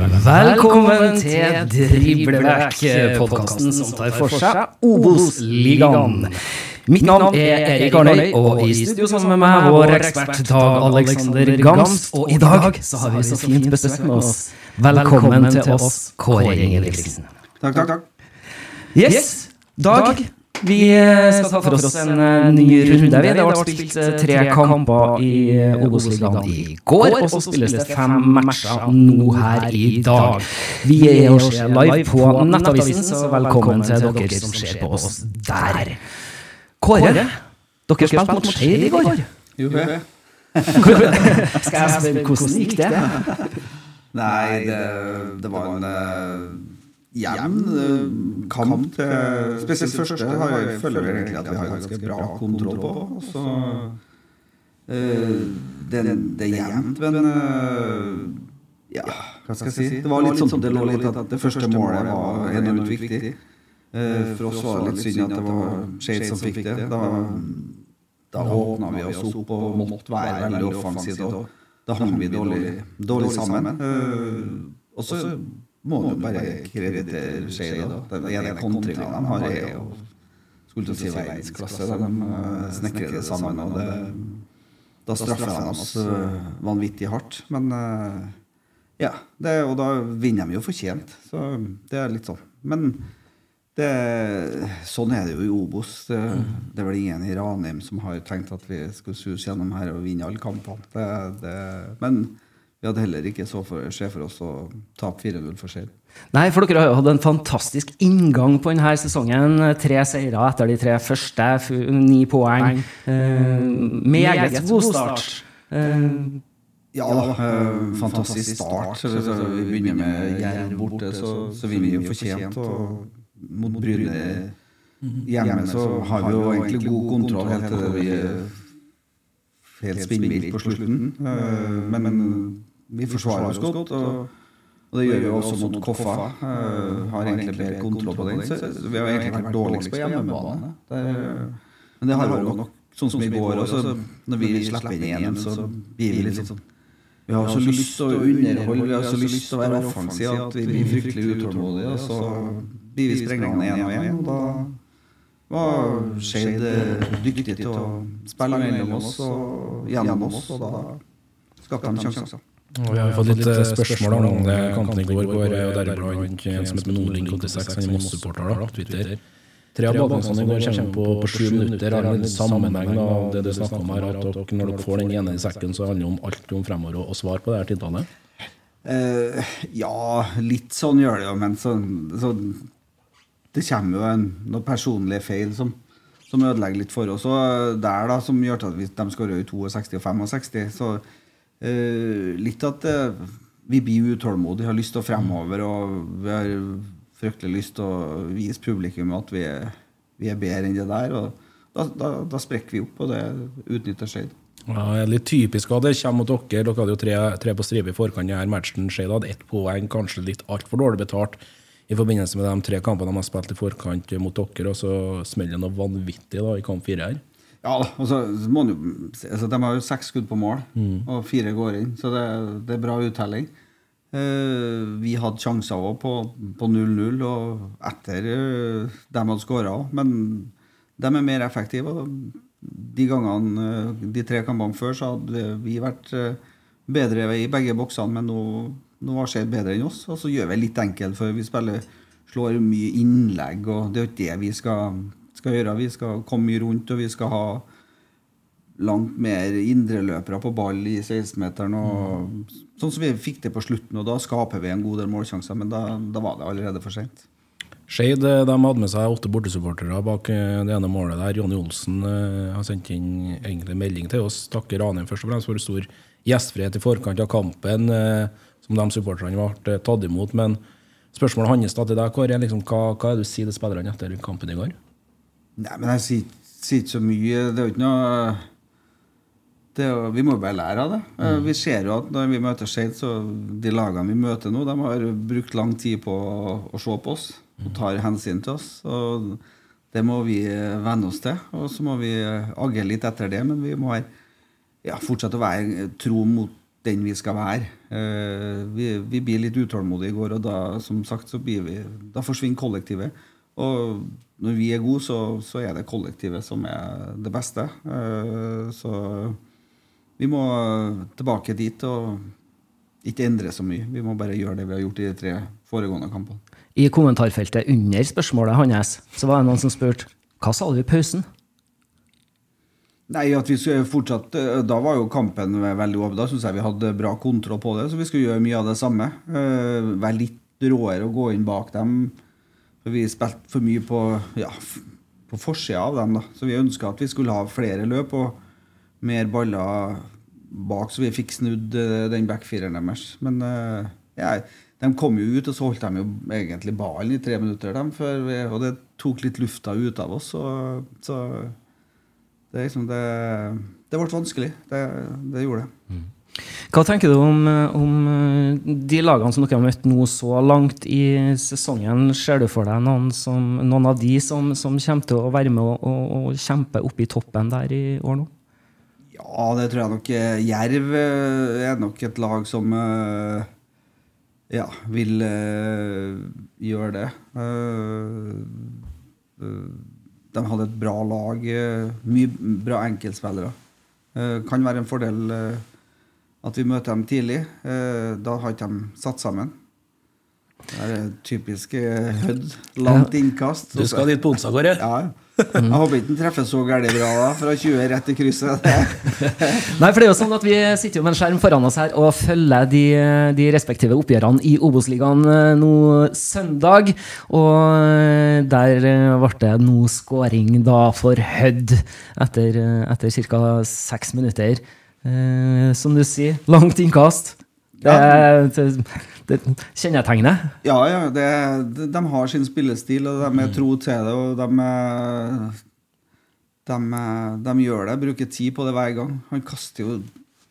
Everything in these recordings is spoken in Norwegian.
Velkommen til Driblevekk, podkasten som tar for seg Obos-ligaen. Mitt navn er Erik Arnøy, og i studio sammen med meg vår ekspert Dag Alexander Gamst. Og i dag så har vi så fint besøk med oss. Velkommen til oss, Kåre Ingebrigtsen. Takk, takk, takk. Yes, Dag. Vi eh, skal ta for oss en eh, ny runde. Det ble spilt eh, tre kamper i eh, Obos-ligaen i går, og så spilles det fem matcher nå her i dag. Vi er og ser live på Nettavisen, så velkommen til dere som ser på oss der. Kåre, dere spilte mot Skeid i går. Jo, det? Skal jeg spørre hvordan gikk det? Nei, det, det var en uh, jevn uh, kamp til Spesielt første har jeg føler jeg egentlig at vi har ganske bra kontroll på. Og så uh, det, det er jevnt, men ja, hva skal jeg si? Det var litt sånn det lå litt at det første målet var enormt viktig. For oss var det litt synd at det var Shade som fikk det. Da, da åpna vi oss opp og måtte være veldig offensive. Da hang vi dårlig, dårlig sammen. Og så må du bare kreditere Skeid. Den ene kontringa de har, er jo skulle til å si verdensklasse. De uh, snekrer det sammen. og det, Da straffer de oss uh, vanvittig hardt. Men ja, det, og da vinner de jo fortjent. Så det er litt sånn. Men det, sånn er det jo i Obos. Det, det er vel ingen i Ranheim som har tenkt at vi skulle suse gjennom her og vinne alle kampene. Det, det, men vi hadde heller ikke så for, se for oss å tape 4-0 for Skeid. Nei, for dere har jo hatt en fantastisk inngang på denne sesongen. Tre seire etter de tre første, ni poeng. Eh, meget god start. Eh, Ja da, eh, fantastisk start. Så, så, vi begynner med Jerv borte, så, så vinner vi jo fortjent. Og mot Bryne hjemme så har vi jo egentlig god kontroll helt til vi er helt spinnvilt på slutten. Eh, Men, men vi forsvarer oss godt, og, og det gjør vi også mot Koffa. Uh, Har egentlig bedre kontroll på den. Så vi har egentlig vært dårligst på hjemmebane. Men det har jo nok Sånn som i går også, når vi slipper inn igjen, så blir vi litt sånn vi har så lyst til å underholde, vi har så lyst til å være offensive at vi blir fryktelig utålmodige. Og så blir vi sprengende igjen og igjen. Og da var Skeid dyktig til å spille mellom oss og gjennom oss, og da skapte de sjanser. Og vi har fått litt eh, spørsmål om det kampen i går går, og deriblant en som heter Nordling86, han er Moss-supporter på Twitter. Tre av ballene i går kommer på, på sju minutter, har en sammenheng av det du snakker om her, at dere, når dere får den ene i sekken, så handler det om alt om fremover og, og svar på det her tiltalet. Eh, ja, litt sånn gjør det jo, men så, så Det kommer jo en, noen personlige feil som, som ødelegger litt for oss. Og der da, som gjør at vi, de skårer i 62 og 65. Så eh, litt at eh, vi blir utålmodige, har lyst til å fremover. Og vi har fryktelig lyst til å vise publikum at vi er, vi er bedre enn det der. og da, da, da sprekker vi opp, og det utnytter Skeid. Ja, det er litt typisk at det kommer mot dere. Dere hadde jo tre, tre på stripe i forkant denne matchen. Skeid hadde ett poeng, kanskje litt altfor dårlig betalt i forbindelse med de tre kampene de har spilt i forkant mot dere, og så smeller det noe vanvittig da i kamp fire her. Ja, altså, må jo, altså, De har jo seks skudd på mål, mm. og fire går inn, så det, det er bra uttelling. Uh, vi hadde sjanser òg på 0-0, og etter uh, de hadde skåra òg. Men de er mer effektive. De gangene, uh, de tre kampene før så hadde vi vært bedre i begge boksene, men nå, nå har skjedd bedre enn oss. Og så gjør vi det litt enkelt, for vi spiller, slår mye innlegg, og det er jo ikke det vi skal, skal gjøre. Vi skal komme mye rundt, og vi skal ha langt mer indreløpere på ball i 16-meteren. Mm. Sånn som vi fikk det på slutten, og da skaper vi en god del målsjanser. Men da, da var det allerede for sent. Skeid eh, hadde med seg åtte bortesupportere bak eh, det ene målet der. Jonny Olsen uh, har sendt inn egentlig melding til oss. Takker Ranheim først og fremst for stor gjestfrihet i forkant av kampen, som de supporterne ble tatt imot. Men spørsmålet hans til deg, Kåre, liksom, hva, hva er det du sier til spillerne etter kampen i går? Nei, men Jeg sier, sier ikke så mye. Det er jo ikke noe jo, vi må bare lære av det. Eh, mm. Vi ser jo at når vi møter Skeid, så de lagene vi møter nå, de har brukt lang tid på å, å se på oss og tar hensyn til oss. Og det må vi eh, venne oss til. Og så må vi eh, agge litt etter det, men vi må være, ja, fortsette å være tro mot den vi skal være. Vi, vi blir litt utålmodige i går, og da som sagt, så blir vi, da forsvinner kollektivet. Og når vi er gode, så, så er det kollektivet som er det beste. Så vi må tilbake dit og ikke endre så mye. Vi må bare gjøre det vi har gjort i de tre foregående kampene. I kommentarfeltet under spørsmålet hans så var det noen som spurte hva sa du i pausen? Nei, at vi skulle fortsatt, Da var jo kampen veldig åpen. Da syns jeg vi hadde bra kontroll på det. Så vi skulle gjøre mye av det samme. Eh, være litt råere og gå inn bak dem. For vi spilte for mye på, ja, på forsida av dem. da. Så vi ønska at vi skulle ha flere løp. og mer baller bak, så vi fikk snudd uh, den backfireren deres. Men uh, ja, de kom jo ut, og så holdt de jo egentlig ballen i tre minutter, dem, vi, og det tok litt lufta ut av oss. Og, så det, liksom, det, det ble vanskelig. Det, det gjorde det. Mm. Hva tenker du om, om, de lagene som dere har møtt nå så langt i sesongen? Ser du for deg noen, som, noen av de som, som, kommer til å være med og, og, og kjempe oppe i toppen der i år nå? Ja, det tror jeg nok. Eh, Jerv eh, er nok et lag som eh, ja, vil gjøre det. De hadde et bra lag. Mye bra enkeltspillere. Kan være en fordel at vi møter dem tidlig. Da har ikke de satt sammen. Det er typisk Hødd. Langt innkast. Du skal dit på onsdag, Kåre? Ja, ja. Jeg håper ikke den treffer så gærent bra da, fra 20 rett i krysset. Nei, for det er jo sånn at Vi sitter jo med en skjerm foran oss her og følger de, de respektive oppgjørene i Obos-ligaen eh, nå søndag. Og eh, der eh, ble det nå skåring da for Hødd etter, etter ca. seks minutter. Eh, som du sier, langt innkast. Det, er kjennetegnet? Ja, ja det, de, de, har sin spillestil, og de er mm. tro til det. Og de, de, de, gjør det, bruker tid på det hver gang. Han kaster jo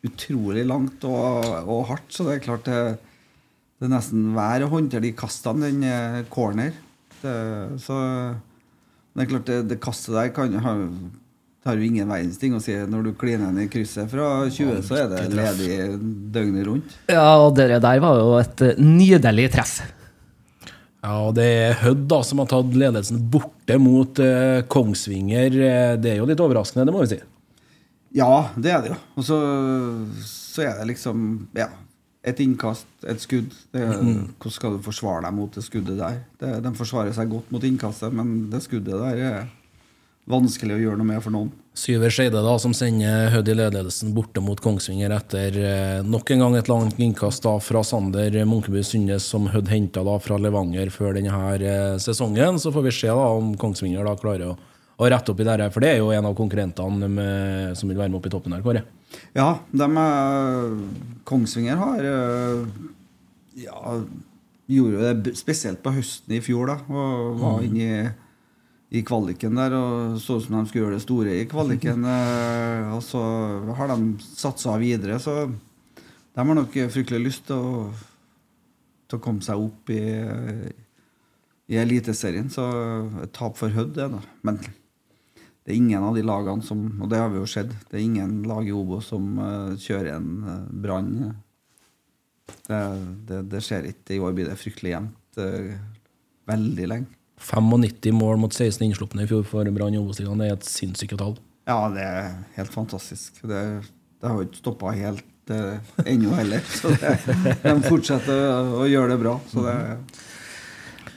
utrolig langt og, og hardt, så det er klart det, det er nesten hver å håndtere de kastene, den er corner. Det, så det er klart det, det kastet der kan det har jo ingen verdens ting å si. Når du kliner ned i krysset fra 20, så er det ledig døgnet rundt. Ja, og det der var jo et eh, nydelig treff. Ja, og det er Hødd da som har tatt ledelsen borte mot uh, Kongsvinger. Eh, det er jo litt overraskende, det må vi si. Ja, det er det jo. Og så, så er det liksom Ja, et innkast, et skudd. Det, mm. Hvordan skal du forsvare deg mot det skuddet der? Det, de forsvarer seg godt mot innkastet, men det skuddet der er vanskelig å gjøre noe med for noen. Syver Skeide, da, som sender Hødd i ledelsen borte mot Kongsvinger etter eh, nok en gang et langt innkast da fra Sander Munkeby Sundnes, som Hødd henta fra Levanger før denne eh, sesongen. Så får vi se da om Kongsvinger da klarer å å rette opp i det her, for det er jo en av konkurrentene med, som vil være med opp i toppen her, Kåre. Ja, de er, Kongsvinger har øh, ja, gjorde det spesielt på høsten i fjor, da. Og var inne i, i kvaliken der og så ut som de skulle gjøre det store i kvaliken. øh, Og så har de satsa videre, så de har nok fryktelig lyst til å, til å komme seg opp i, i Eliteserien. Så et tap for Hødd, det, da. Men det er ingen av de lagene som Og det har vi jo sett. Det er ingen lag i Obo som eh, kjører en uh, Brann. Det, det, det skjer ikke. I år blir det fryktelig jevnt. eh, veldig lenge. 95 mål mot 16 innslupne i fjor for Brann i Obos-ligaen. Det er et sinnssykt tall. Ja, det er helt fantastisk. Det, det har jo ikke stoppa helt eh, ennå heller. Så det, de fortsetter å, gjøre det bra. Så det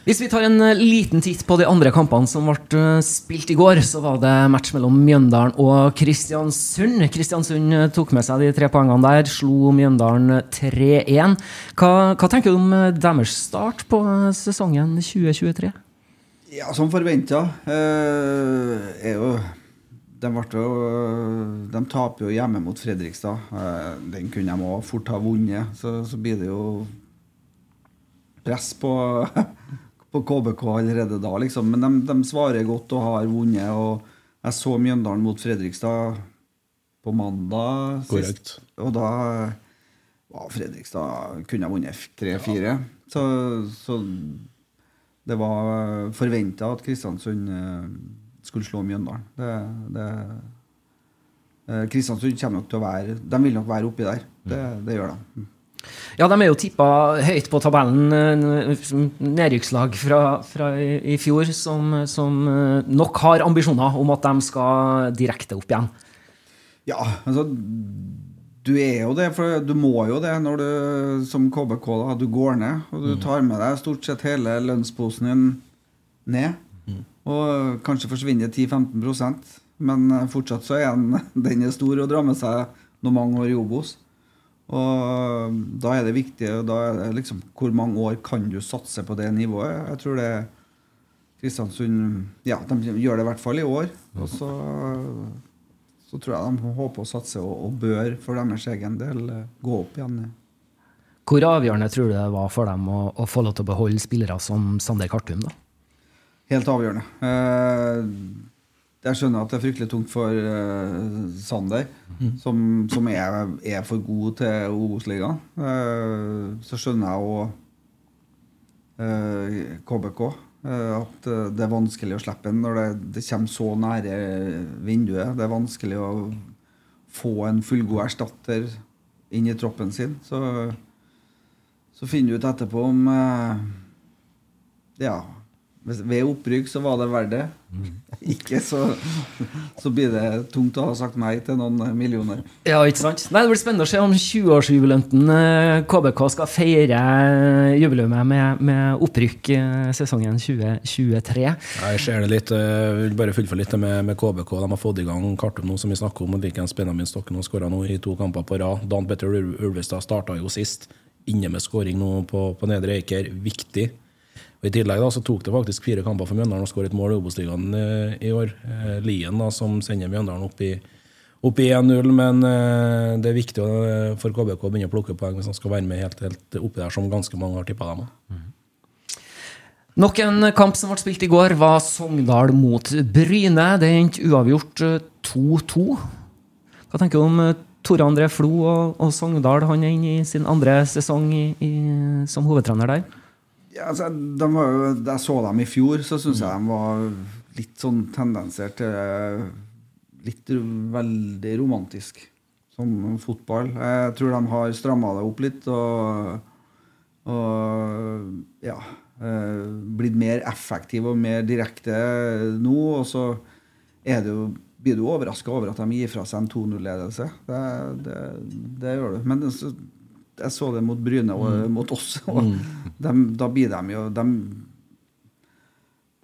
Hvis vi tar en eh, liten titt på de andre kampene som ble eh, spilt i går, så var det match mellom Mjøndalen og Kristiansund. Kristiansund eh, tok med seg de tre poengene der, slo Mjøndalen 3-1. Hva, hva tenker du om deres start på sesongen 2023? Ja, som forventa. Eh, jo de, jo, de taper jo hjemme mot Fredrikstad. Eh, den kunne de òg fort ha vunnet. Så, så blir det jo press på, på KBK allerede da, liksom. Men de, de svarer godt og har vunnet. Og jeg så Mjøndalen mot Fredrikstad på mandag Korrekt. Og da var Fredrikstad kunne ha vunnet 3-4. Så, så det var forventa at Kristiansund eh, skulle slå Mjøndalen. Det, det, eh, Kristiansund kommer nok til å være De vil nok være oppi der. Det, det gjør de. Ja, de er jo tippa høyt på tabellen. eh, Nedrykkslag fra, fra i, i fjor som, som eh, nok har ambisjoner om at de skal direkte opp igjen. Ja, altså Du er jo det, for du må jo det når du som KBK da, du går ned. Og du tar med deg stort sett hele lønnsposen din ned. Og kanskje forsvinner 10-15% men eh, fortsatt så er den, den er stor og drar med seg noen mange år i Obos. Og da er det viktig da er det liksom, Hvor mange år kan du satse på det nivået? Jeg tror det Kristiansund Ja, de gjør det i hvert fall i år. Og så, så tror jeg de håper å satse og, og bør for deres egen del eh, gå opp igjen. Hvor avgjørende tror du det var for dem å, å få lov til å beholde spillere som Sander Kartum? da? Helt avgjørende. Eh, jeg skjønner at det er fryktelig tungt for eh, Sander, som, som er, er for god til Obos-ligaen. Eh, så skjønner jeg òg KBK. Eh, at eh, det er vanskelig å slippe den når det, det kommer så nære vinduet. Det er vanskelig å få en fullgod erstatter inn i troppen sin. Så, så finner du ut etterpå om eh, Ja, ved opprykk så var det verdt det. Ikke så, så blir det tungt å ha sagt nei til noen millioner. Ja, ikke sant? Nei, Det blir spennende å se om 20-årsjubilanten eh, KBK skal feire eh, jubileet med, med opprykk eh, sesongen 2023. Jeg ser det litt, eh, jeg vil bare fullføre litt med, med KBK. De har fått i gang Kartum nå, som vi snakker om. og Vikens Benjamin Stokken har skåra i to kamper på rad. Dan Petter Ulvestad starta jo sist, inne med skåring nå på, på Nedre Eiker. Viktig. Og I tillegg da, så tok det faktisk fire kamper for Mjøndalen å skåre et mål i Obos-ligaen eh, i år. Eh, Lien da, som sender Mjøndalen opp i, opp i 1-0, men eh, det er viktig for KBK å begynne å plukke poeng hvis de skal være med helt, helt oppi der, som ganske mange har tippa dem. Mm. Nok en kamp som ble spilt i går, var Sogndal mot Bryne. Det endte uavgjort eh, 2-2. Hva tenker du om Tore André Flo og, og Sogndal? Han er inne i sin andre sesong i, i, som hovedtrener der. Ja, altså, de var jo, da jeg så dem i fjor, så syns jeg de var litt sånn tendensert til Litt veldig romantisk som fotball. Jeg tror de har stramma det opp litt og, og ja eh, blitt mer effektive og mer direkte nå. Og så er det jo, blir du overraska over at de gir fra seg en 2-0-ledelse. Det, det, det gjør du. Men det, jeg så det mot Bryne og mot oss. Og dem- da blir de jo de,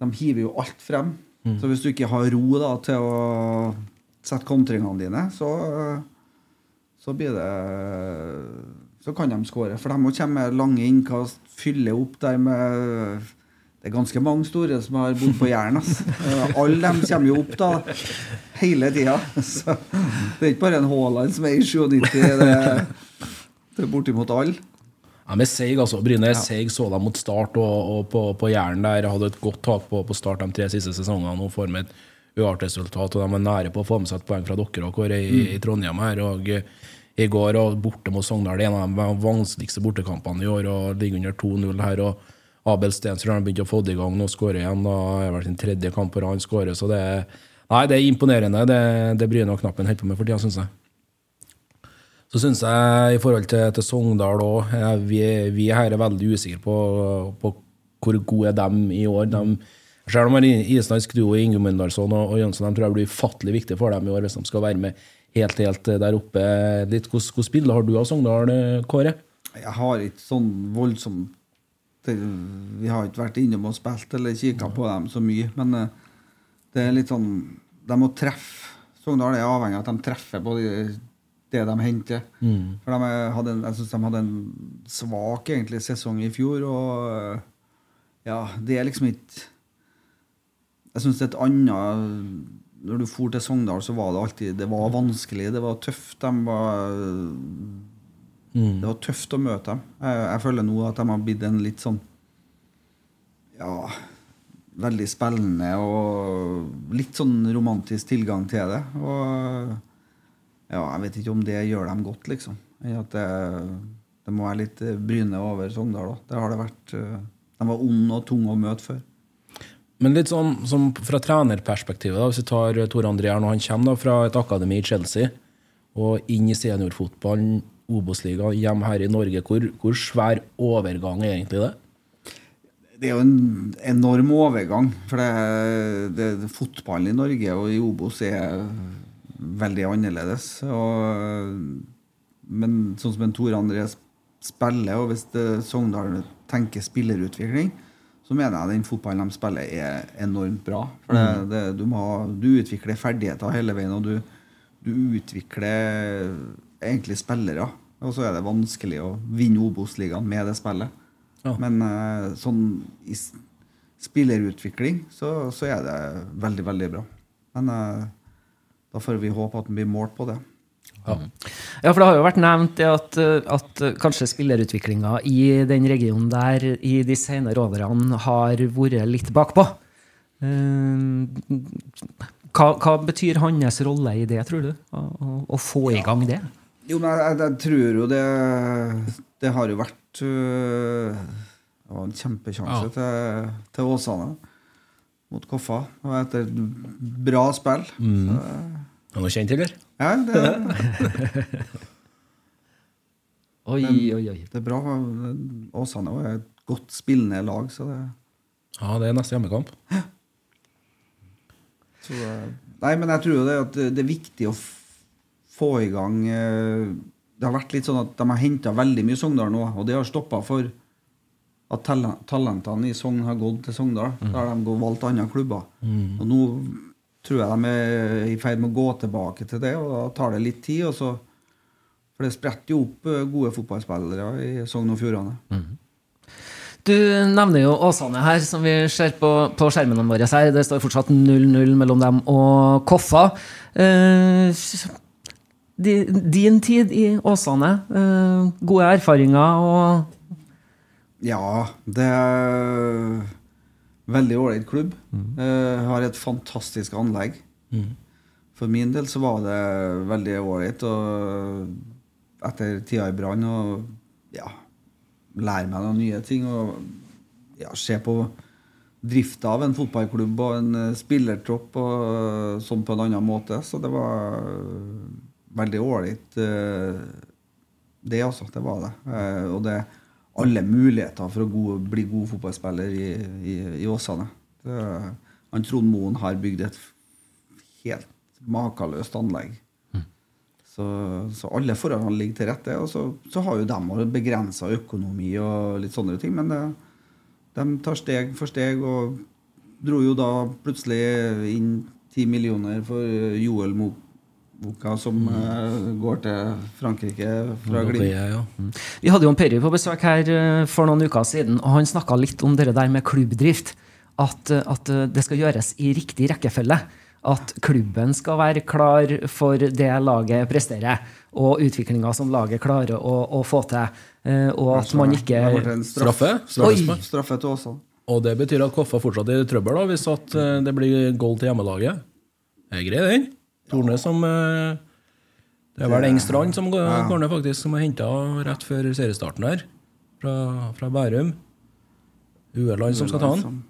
de hiver jo alt frem. Så hvis du ikke har ro da, til å sette kontringene dine, så, så blir det Så kan de skåre. For de må komme med lange innkast, fylle opp der med det er ganske mange store som har bodd på Jæren. Alle dem kommer jo opp da hele tida. Så det er ikke bare en Haaland som er i 97. Er, det er bortimot alle. Ja, men Seig, altså. Bryne Seig så dem mot start og, og på, på Jæren der. Hadde et godt tak på, på start de tre siste sesongene og får med et uart resultat. Og de er nære på å få med seg et poeng fra dere og Kåre i, i Trondheim her. og eh, i går og borte mot Sogndal. Det er en av de vanskeligste bortekampene i år. og Ligger under 2-0 her. og Abel Stensrud har begynt å få det i gang. Nå skårer igjen. da er vel sin tredje kamp på rad han skårer. Så det er, nei, det er imponerende, det, det Bryne og Knappen holder på med for tida, syns jeg. Så syns jeg i forhold til, til Sogndal òg vi, vi her er veldig usikre på, på hvor gode er dem i år. De, selv om islandsk duo Ingemundalsson og, og Jønsson de tror jeg blir ufattelig viktig for dem i år hvis de skal være med helt helt der oppe. Litt, hvordan bilde har du av Sogndal, Kåre? Jeg har ikke sånn voldsomt Vi har ikke vært innom og spilt eller kikka på dem så mye, men eh, det er litt sånn De må treffe. Sogndal er avhengig av at de treffer på de, det de henter. For de er- hadde, en- jeg syns de hadde en svak egentlig sesong i fjor, og eh, ja, det er liksom ikke Jeg syns det er et annet Når du for til Sogndal, så var det alltid Det var vanskelig, det var tøft. De var Det var tøft å møte dem. Jeg, jeg føler nå at de har blitt en litt sånn Ja Veldig spennende og litt sånn romantisk tilgang til det. Og ja, jeg vet ikke om det gjør dem godt, liksom. At det, det må være litt eh, Bryne over Sogndal òg. Det har det vært eh, De var onde og tunge å møte før. Men litt sånn som fra trenerperspektivet, da, hvis vi tar Tor André her når han kommer da, fra et akademi i Chelsea og inn i seniorfotballen, Obos-ligaen, hjem her i Norge, hvor, hvor svær overgang er egentlig det? Det er jo en enorm overgang. For det, det, det, fotballen i Norge og i Obos er veldig annerledes. Og, men sånn som en Tor André spiller, og hvis Sogndal tenker spillerutvikling, så mener jeg den fotballen de spiller, er enormt bra. For det, det, du, må, du utvikler ferdigheter hele veien, og du, du utvikler egentlig spillere. Og så er det vanskelig å vinne Obos-ligaen med det spillet. Ja. Men eh, sånn i spillerutvikling så, så er det veldig, veldig bra. Men eh, da får vi håpe at den blir målt på det. Ja, for det har jo vært nevnt det at, eh, at eh, kanskje spillerutviklinga i den regionen der i de senere årene har vært litt bakpå. Eh, Hva, hva betyr hans rolle i det, tror du? Å, å, å få i gang det? Jo, men jeg, jeg tror jo det Det har jo vært øh, Det var en kjempesjanse Ja. til, til Åsane mot Koffa. Og etter et bra spill. Så, Er noe kjent, eller? ja, det, Oi, oi, oi. det er bra. Åsane er et godt spillende lag, så det Ja, det er neste hjemmekamp. Så, eh, nei, men jeg tror jo det at det er viktig å få i gang eh, Det har vært litt sånn at de har henta veldig mye Sogndal nå, og det har stoppa for at talentene i Sogn har gått til Sogndal. mm. der de har valgt andre klubber. Og nå tror jeg de er i ferd med å gå tilbake til det, og da tar det litt tid. Og så, for det spretter jo opp eh, gode fotballspillere i Sogn og Fjordane. Du nevner jo Åsane her, som vi ser på, på skjermene våre her. Det står fortsatt 0-0 mellom dem og Koffa. Eh, din tid i Åsane, eh, gode erfaringer og Ja, det er veldig ålreit klubb. Eh, har et fantastisk anlegg. For min del så var det veldig ålreit og etter tida i Brann å ja, lære meg noen nye ting. Og ja, se på drifta av en fotballklubb og en eh, spillertropp og eh, sånn på en annen måte. Så det var veldig ålreit, uh, det altså. Det var det. Uh, og det alle muligheter for å gode, bli god fotballspiller i, i, i Åsane. Han Trond Moen har bygd et helt makeløst anlegg. Så, så alle forholdene ligger til rette. Og så, så har jo de begrensa økonomi og litt sånne ting, men det, de tar steg for steg og dro jo da plutselig inn ti millioner for Joel Mo boka som eh, går til Frankrike fra Glimt. Ja. ja. Vi hadde jo en Perry på besøk her eh, for noen uker siden, og han snakka litt om det der med klubbdrift. At, eh, at det skal gjøres i riktig rekkefølge. At klubben skal være klar for det laget presterer, og utviklinga som laget klarer å, å få til. Og at man ikke Straffe? Straffe til Åsane. Og det betyr at Koffa fortsatt er i trøbbel da, hvis at det blir gold til hjemmelaget. Det er grei, den. Torne som eh, Det er vel Engstrand som går, går ned, faktisk, som er henta rett før seriestarten her. Fra, fra Bærum. Ueland som skal ta han.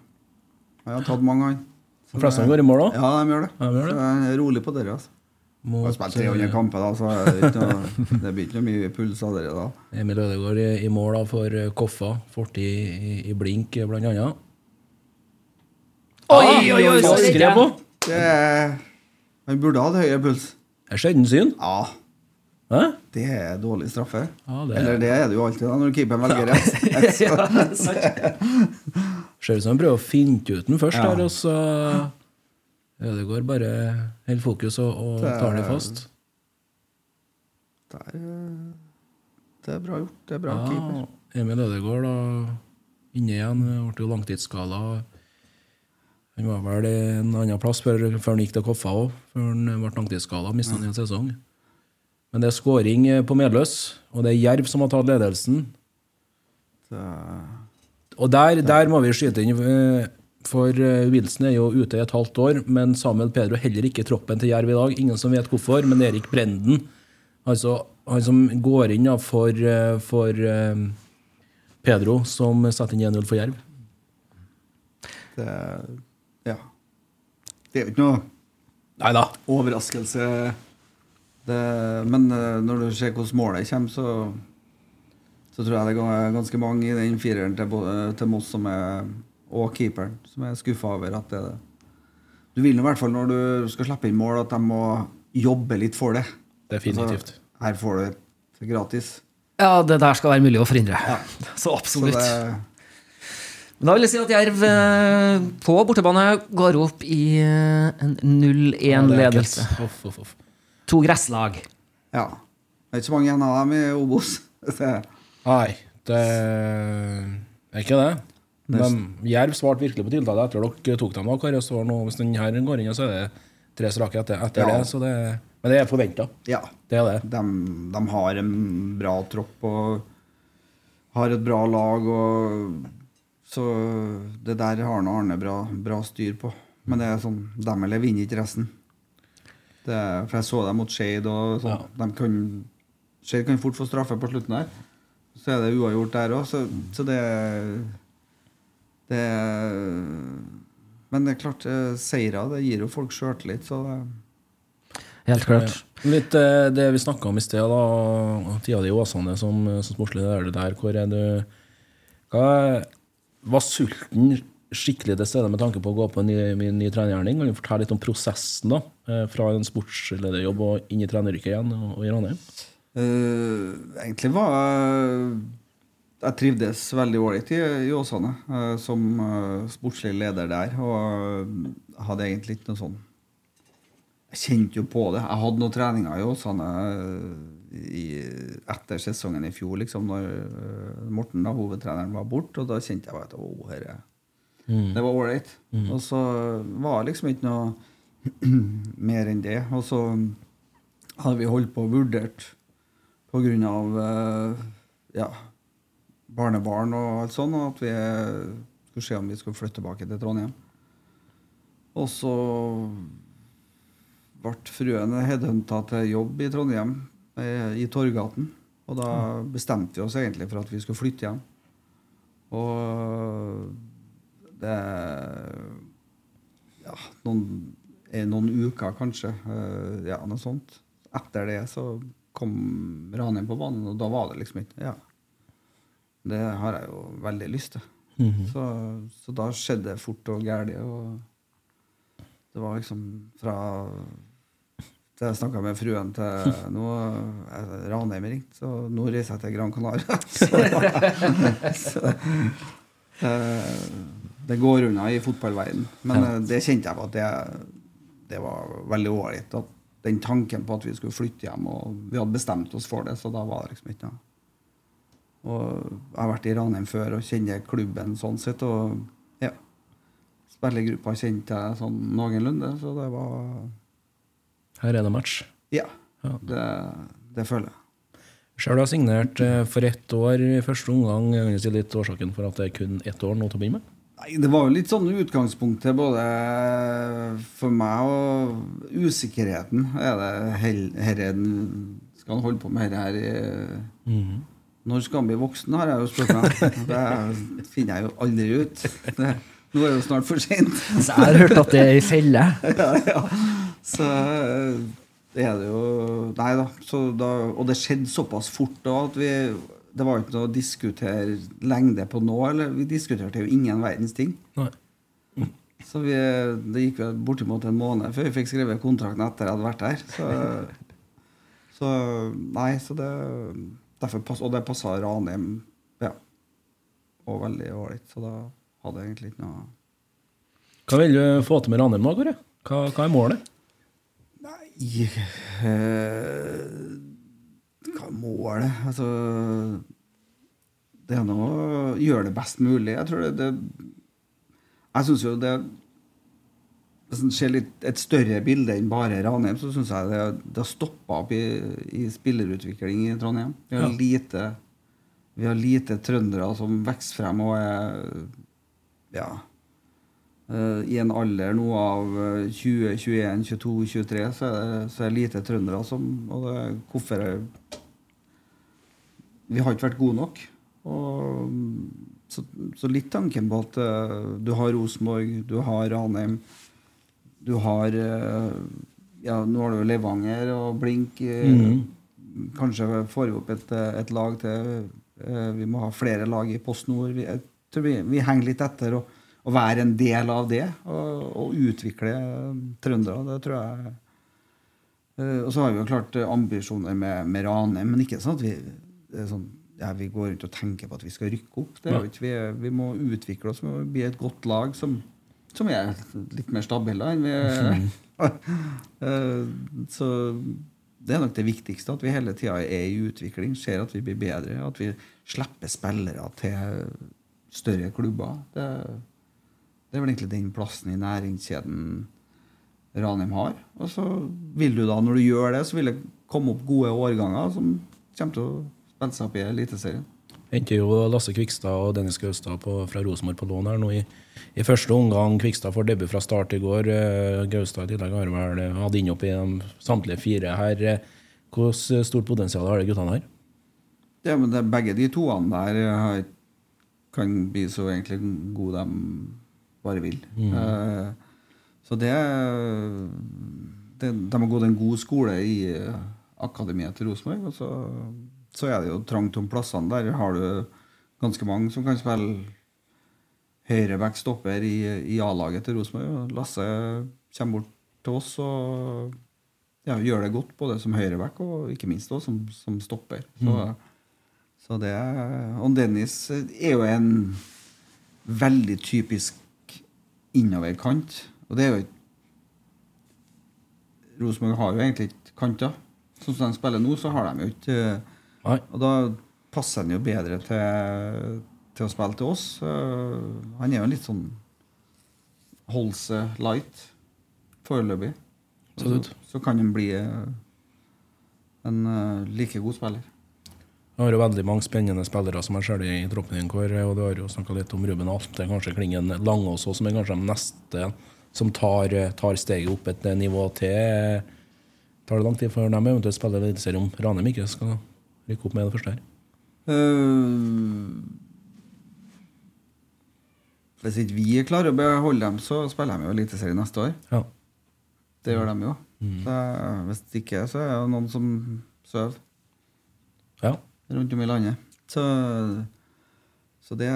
Jeg har tatt mange, han. De fleste går i mål òg. Ja, de gjør det. Ja, de gjør det. Så jeg er rolig på dere. Altså. Jeg har Mot spilt 300 kamper, da, så det, ikke noe, det blir ikke noe mye puls av dere da. Emil Ødegaard i, i mål da for eh, Koffa. Fortid i, i blink, eh, blant annet. Oi, oi, oi! så Skrev redder på! jeg. Det er, han burde hatt høyere puls. Det er sjelden syn. Ja, Hæ? det er dårlig straffe. Ja, det er- Eller det er det jo alltid da, når keeperen velger rett. Ja. Ser ut som han prøver å finne ut den først, Ja. der, og så Ødegaard bare holder fokus og, og Det er- tar den fast. Det er, eh, det er bra gjort. Det er bra Ja, keeper. Emil Ødegaard da, inne igjen. Ble jo langtidsskala. Han var vel en annen plass før, før han gikk til Koffa òg, før han ble langtidsskada. Mista han i en sesong. Men det er skåring på medløs, og det er Jerv som har tatt ledelsen. Og der, der må vi skyte inn, eh, for eh, Wilson er jo ute i et halvt år, men Samuel Pedro er heller ikke i troppen til Jerv i dag. Ingen som vet hvorfor, men Erik Brenden, altså han som går inn for, eh, for Pedro, som setter inn 1-0 for Jerv. Det. Det er jo ikke noe Neida. overraskelse. Det, men eh, når du ser hvordan målet kommer, så, så tror jeg det er ganske mange i den fireren til, til Moss som er, og keeperen som er skuffa over at det er det. Du vil i hvert fall når du skal slippe inn mål, at de må jobbe litt for det. Definitivt. Altså, her får du det gratis. Ja, det der skal være mulig å forhindre. Så Så absolutt. det, Men da vil jeg si at Jerv eh, på bortebane går opp i eh, en 0-1-ledelse. Uff, uff, uff. To gresslag. ja. Det er ikke så mange igjen av dem i Obos. Nei, det er ikke det. Men Jerv svarte virkelig på tiltaket etter at dere tok dem. av Kari, så nå, Hvis den her går inn, så er det tre strake etter, etter Ja. det. Så det. Men det er forventa. Ja. Det er det. De, de har en bra tropp og har et bra lag. Og, så det der har nå Arne bra, bra styr på. Men det er sånn, dem eller vinner ikke resten. Det, er- for jeg så dem mot Shade, og sånn. Ja. De kan, Shade kan fort få straffe på slutten der. Så er det uavgjort der òg. Så, så det Det Men det er klart, eh, seire det gir jo folk sjøltillit, så det Helt klart. Litt eh, det vi snakka om i sted, da. Tida di i Åsane som, som sportslig leder der. Hvor er du hva, Var sulten skikkelig til stede med tanke på å gå på en ny, min ny trenergjerning? Kan du fortelle litt om prosessen da, eh, fra en sportslederjobb og inn i treneryrket igjen og, og i Ranheim? Eh, egentlig var jeg Jeg trivdes veldig ålreit i, i Åsane uh, som uh, sportslig leder der. Og hadde egentlig ikke noe sånn Jeg kjente jo på det. Jeg hadde noen treninger jo, eh, i, etter sesongen i fjor, liksom, når eh, Morten, da, hovedtreneren, var borte. Og da kjente jeg at å, herre, det var ålreit. Og så var det liksom ikke noe mer enn det. Og så hadde vi holdt på og vurdert på grunn av eh, ja, barnebarn og alt sånt, og at vi skulle se om vi skulle flytte tilbake til Trondheim. Og så ble fruen headhunta til jobb i Trondheim, eh, i Torgaten. Og da bestemte vi oss egentlig for at vi skulle flytte hjem. Og det Ja, noen, noen uker kanskje. eh, Ja, noe sånt. Etter det så kom Ranheim på banen, og da var det liksom ikke Ja. Det har jeg jo veldig lyst til. så, så da skjedde det fort og gærent. Og det var liksom fra til jeg snakka med fruen til Nå er Ranheim ringt, så nå reiser jeg til Gran Canaria. så, så eh, det går unna i fotballverden. Men Ja. eh, det kjente jeg på at det, det var veldig ålreit. Den tanken på at vi skulle flytte hjem, og vi hadde bestemt oss for det, så da var det liksom ikke noe. Og jeg har vært i Ranheim før og kjenner klubben sånn sett, og ja. Spillergruppa kjente jeg sånn noenlunde, så det var Her er det match. Ja. Det, det føler jeg. Sjøl har signert eh, for ett år i første omgang. Jeg du si litt årsaken for at det er kun ett år nå til å begynne med. Nei, Det var jo litt sånn utgangspunktet både for meg og usikkerheten. Er det hel- herre Skal han holde på med dette her i Når skal han bli voksen, har jeg jo spurt meg. Det finner jeg jo aldri ut. Det, nå er det jo snart for sent. Så jeg har hørt at det er ei felle. ja, ja. Så eh, det er det jo Nei da. Så da og det skjedde såpass fort da at vi Det var ikke noe å diskutere lengde på nå. Eller vi diskuterte jo ingen verdens ting. Nei. Så vi, det gikk jo bortimot en måned før vi fikk skrevet kontrakten etter jeg hadde vært der. Så, så nei, så det derfor pass, Og det passa Ranheim ja, og veldig ålreit. Så da hadde jeg egentlig ikke noe Hva vil du få til med Ranheim nå, Kåre? Hva, hva er målet? Nei eh, Hva målet? Altså Det er nå å gjøre det best mulig. Jeg tror det, det Jeg syns jo det Hvis en ser litt, et større bilde enn bare Ranheim, så syns jeg det, det har stoppa opp i, i spillerutvikling i Trondheim. Vi har Ja. lite vi har lite trøndere som vokser frem og er ja, I en alder nå av eh, 20, 21, 22, 23 så er det, så er det lite trøndere som Og det, hvorfor Vi har ikke vært gode nok. Og, så, så litt tanken på at eh, du har Rosenborg, du har Ranheim, du har eh, Ja, nå har du Levanger og Blink. eh, Kanskje får vi opp et, eh, et lag til. Eh, Vi må ha flere lag i Post Nord. Vi, vi, vi henger litt etter. og å være en del av det og, og utvikle trøndere, det tror jeg Eh, Og så har vi jo klart ambisjoner med, med Ranheim, men ikke sånn at vi er sånn, ja, vi går rundt og tenker på at vi skal rykke opp. Det er vi, er- vi må utvikle oss, vi må bli et godt lag som, som er litt mer stabile enn vi er. Eh, Så det er nok det viktigste, at vi hele tida er i utvikling, ser at vi blir bedre, at vi slipper spillere til større klubber. Det, det er vel egentlig den plassen i næringskjeden Ranheim har. Og så vil du da, når du gjør det, så vil det komme opp gode årganger som kommer til å spille seg opp i Eliteserien. Henter jo Lasse Kvikstad og Dennis Gaustad fra Rosenborg på lån her nå i, i første omgang. Kvikstad får debut fra start i går. Eh, Gaustad i tillegg har vel eh, hatt innhopp i samtlige fire her. Eh, Hvor stort potensial har de guttene her? Ja, men det, begge de toene der kan bli så egentlig gode de bare vil. Eh, så det, det De har gått en god skole i eh, akademiet til Rosenborg. Og så, så er det jo trangt om plassene. Der har du ganske mange som kan spille høyreback stopper i, i A-laget til Rosenborg. Lasse kommer bort til oss og ja, gjør det godt, både som høyreback og ikke minst også som, som stopper. Så, så det Og Dennis er jo en veldig typisk innoverkant. Og det er jo ikke Rosenborg har jo egentlig ikke kanter. Sånn som de spiller nå, så har de jo ikke Og da passer han jo bedre til, til å spille til oss. Eh, han er jo litt sånn Holse light foreløpig. Så. Så kan han bli eh, en eh, like god spiller. Du har jo veldig mange spennende spillere som er selv i troppen din, Kåre. Og du har jo snakka litt om Ruben Alte, kanskje Klingen Langås også, som er kanskje de neste som tar, tar steget opp et nivå til. Tar det lang tid før de eventuelt spiller Eliteserien om Ranheim ikke skal rykke opp med det første her? Uh... hvis ikke vi klarer å beholde dem, så spiller de jo Eliteserien neste år. Ja. Det gjør de jo. Så, hvis ikke, så er det noen som sover ja. Rundt om i landet. Så, så det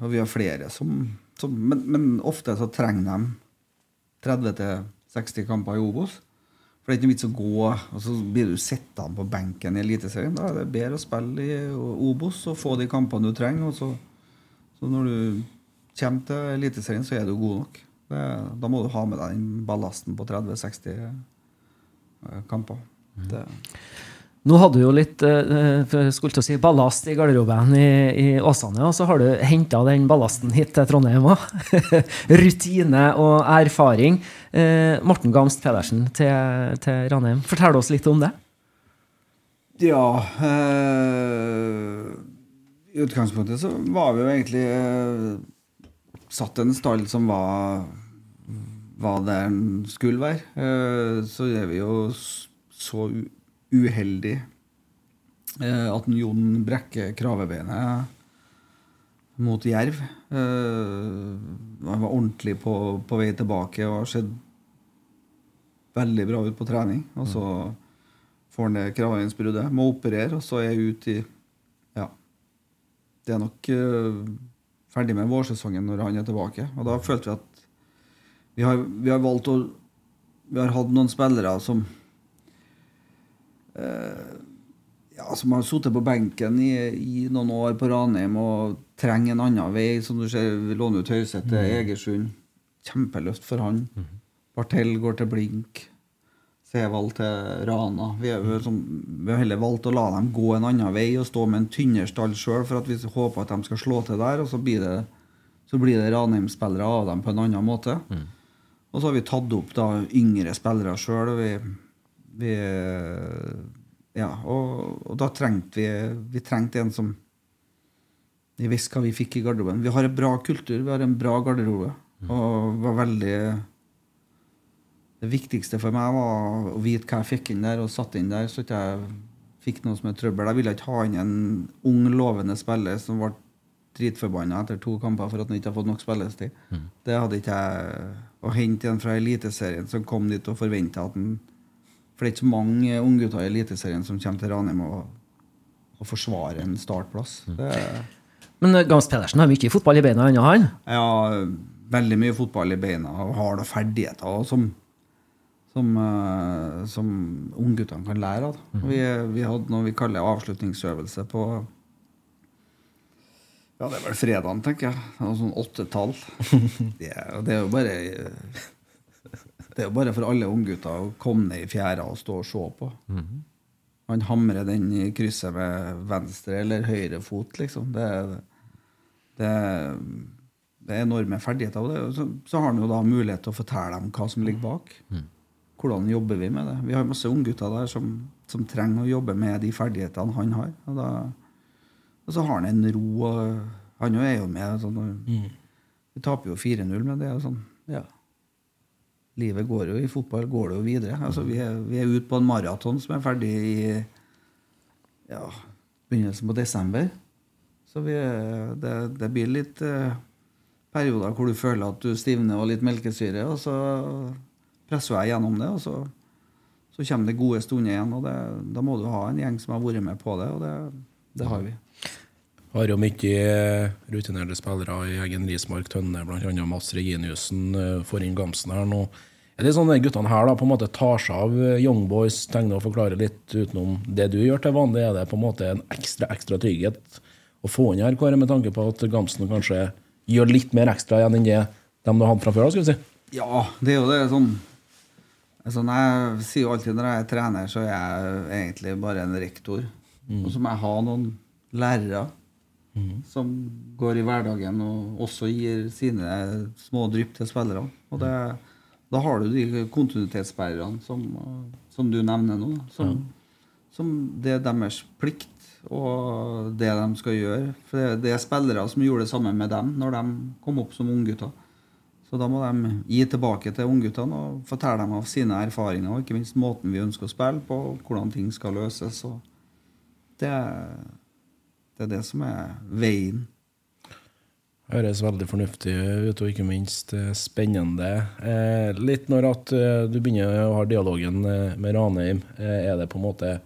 Og vi har flere som, som men, men ofte så trenger de 30-60 kamper i Obos. For det er ikke noe vits å gå, og så blir du sittende på benken i Eliteserien. Da er det bedre å spille i Obos og få de kampene du trenger. Og så, så når du kommer til Eliteserien, så er du god nok. Det, da må du ha med deg den ballasten på 30-60 kamper. kamper. Det, Nå hadde du jo litt eh, jeg skulle si ballast i garderoben i, i Åsane, og så har du henta den ballasten hit til Trondheim òg. Rutine og erfaring. Eh, Morten Gamst Pedersen til, til Ranheim, fortell oss litt om det. Ja eh, I utgangspunktet så var vi jo egentlig eh, satt en stall som var var der den skulle være. Eh, så er vi jo så u uheldige eh, at Jon brekker kravebeinet mot Jerv. Eh, han var ordentlig på, på vei tilbake og har sett veldig bra ut på trening. Og så får han det kravebeinsbruddet, må operere, og så er jeg ute i Ja. Det er nok eh, ferdig med vårsesongen når han er tilbake. Og da følte vi at vi har, vi har valgt å Vi har hatt noen spillere som eh, ja, som har sittet på benken i, i noen år på Ranheim og trenger en annen vei. Som du ser, vi låner ut Høyset til Egersund. Kjempeløft for han. Bartell går til Blink. Sevald til Rana. Vi har, jo sånn, vi har heller valgt å la dem gå en annen vei og stå med en tynnere stall sjøl, for at vi håper at de skal slå til der, og så blir det, så blir det Ranheim-spillere av dem på en annen måte. Og så har vi tatt opp da yngre spillere sjøl, vi, Ja, og, og da trengte vi Vi trengte en som Vi visste hva vi fikk i garderoben. Vi har en bra kultur, vi har en bra garderobe. Og var veldig Det viktigste for meg var å vite hva jeg fikk inn der, og satt inn der, så ikke jeg fikk noe som er trøbbel. Jeg ville ikke ha inn en ung, lovende spiller som ble dritforbanna etter to kamper for at han ikke har fått nok spillestid. Det hadde ikke jeg Å hente en fra Eliteserien som kom dit og forventa at han For det er ikke så mange unggutter i Eliteserien som kommer til Ranheim og, og forsvarer en startplass. Det er Men Gams Pedersen har mye fotball i beina ennå, han. Ja, veldig mye fotball i beina og har da ferdigheter og som, som, eh, som ungguttene kan lære av. Vi, vi hadde noe vi kaller avslutningsøvelse på Ja, det er vel fredagen, tenker jeg. Sånn åttetall. Det, det er jo bare Det er jo bare for alle unggutter å komme ned i fjæra og stå og se på. Han hamrer den i krysset med venstre eller høyre fot, liksom. Det, det, det er enorme ferdigheter. Og det, så, så har han jo da mulighet til å fortelle dem hva som ligger bak. Hvordan jobber vi med det? Vi har masse unggutter der som, som trenger å jobbe med de ferdighetene han har. Og, da, og så har han en ro, og han jo er jo med. Sånn, og, Vi taper jo 4-0, med det og sånn ja. Livet går jo i fotball går det jo videre. Altså, vi, er, vi er ute på en maraton som er ferdig i ja, begynnelsen på desember. Så vi, det, det blir litt eh, perioder hvor du føler at du stivner og litt melkesyre, og så presser jeg gjennom det, og så, så kommer det gode stunder igjen. og det, Da må du ha en gjeng som har vært med på det, og det, det har vi. Har jo mye rutinerte spillere i egen Rismark Tønne, bl.a. Mads Reginiussen. eh, Får inn Gamsen her nå. Er det sånn at guttene her da på en måte tar seg av eh, Young Boys, tegner og forklarer litt utenom det du gjør til vanlig? Er det på en måte en ekstra ekstra trygghet å få inn her, Kåre, med tanke på at Gamsen kanskje gjør litt mer ekstra igjen enn det de du hadde fra før? da, skulle vi si? Ja, det er jo det sånn når Jeg sier jo alltid når jeg er trener, så er jeg egentlig bare en rektor. Og så må jeg ha noen lærere som går i hverdagen og også gir sine små drypp til spillerne. Og det, da har du de kontinuitetsbærerne som, som du nevner nå. Som, ja. som det er deres plikt og det de skal gjøre. For det, det er spillere som gjorde det samme med dem når de kom opp som unggutter. Så da må de gi tilbake til ungguttene og fortelle dem av sine erfaringer, og ikke minst måten vi ønsker å spille på, hvordan ting skal løses. Og det, er- det er det som er veien. Høres veldig fornuftig ut, og ikke minst eh, spennende. Eh, litt når at eh, du begynner å ha dialogen eh, med Ranheim, er det på en måte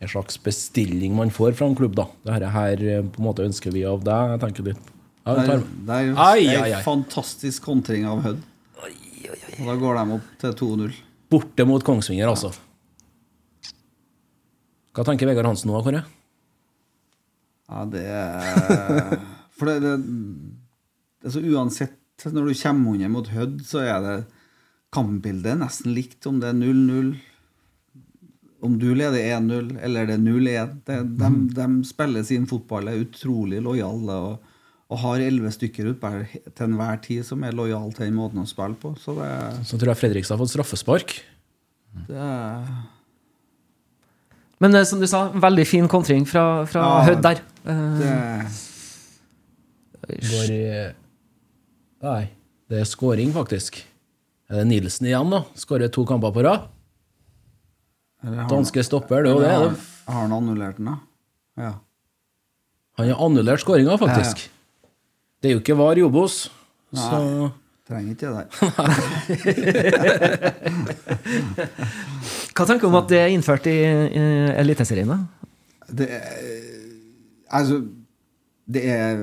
en slags bestilling man får fra en klubb, da? Dette her på en måte ønsker vi av deg. Jeg tenker litt ja, Det er, det er jo Ai, en ai, ai. fantastisk kontring av Hødd. Og da går de opp til 2-0. Borte mot Kongsvinger, altså. Hva tenker Vegard Hansen nå, Kåre? Ja, det er For det, det, det er så uansett Når du kommer under mot Hødd, så er det kampbildet nesten likt om det er 0-0, om du leder 1-0 eller det er 0-1 det- de, de spiller sin fotball, er utrolig lojale og, og har elleve stykker ut bare, til enhver tid som er lojale til den måten å spille på. Så det, Så tror jeg Fredrikstad har fått straffespark. det er Men uh, som du sa, veldig fin kontring fra, fra Ja. Hødd der. Uh, det, Går i Nei, det er scoring, faktisk. Er det Nilsen igjen, da? Skårer to kamper på rad. Danske stopper, det er jo det. Har, har han annullert den, da? Ja. Han har annullert skåringa, faktisk. Det er jo ikke VAR i Obos, så Trenger ikke det der. Hva tenker du om at det er innført i, i Eliteserien? da? Det er, altså, det er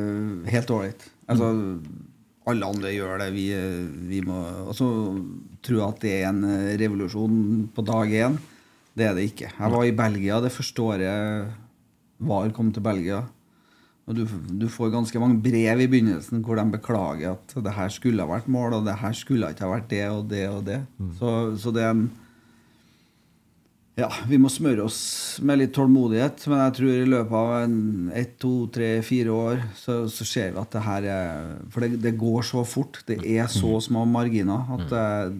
helt ålreit. Altså, alle andre gjør det. Vi, vi må også tro at det er en revolusjon på dag én. Det er det ikke. Jeg var i Belgia det første året VAR kom til Belgia. Og du, du får ganske mange brev i begynnelsen hvor de beklager at det her skulle ha vært mål, og det her skulle ikke ha vært det og det og det. Så, så det er ja, vi må smøre oss med litt tålmodighet, men jeg tror i løpet av en, ett, to, tre, fire år så, så ser vi at det her er For det, det går så fort. Det er så små marginer at eh,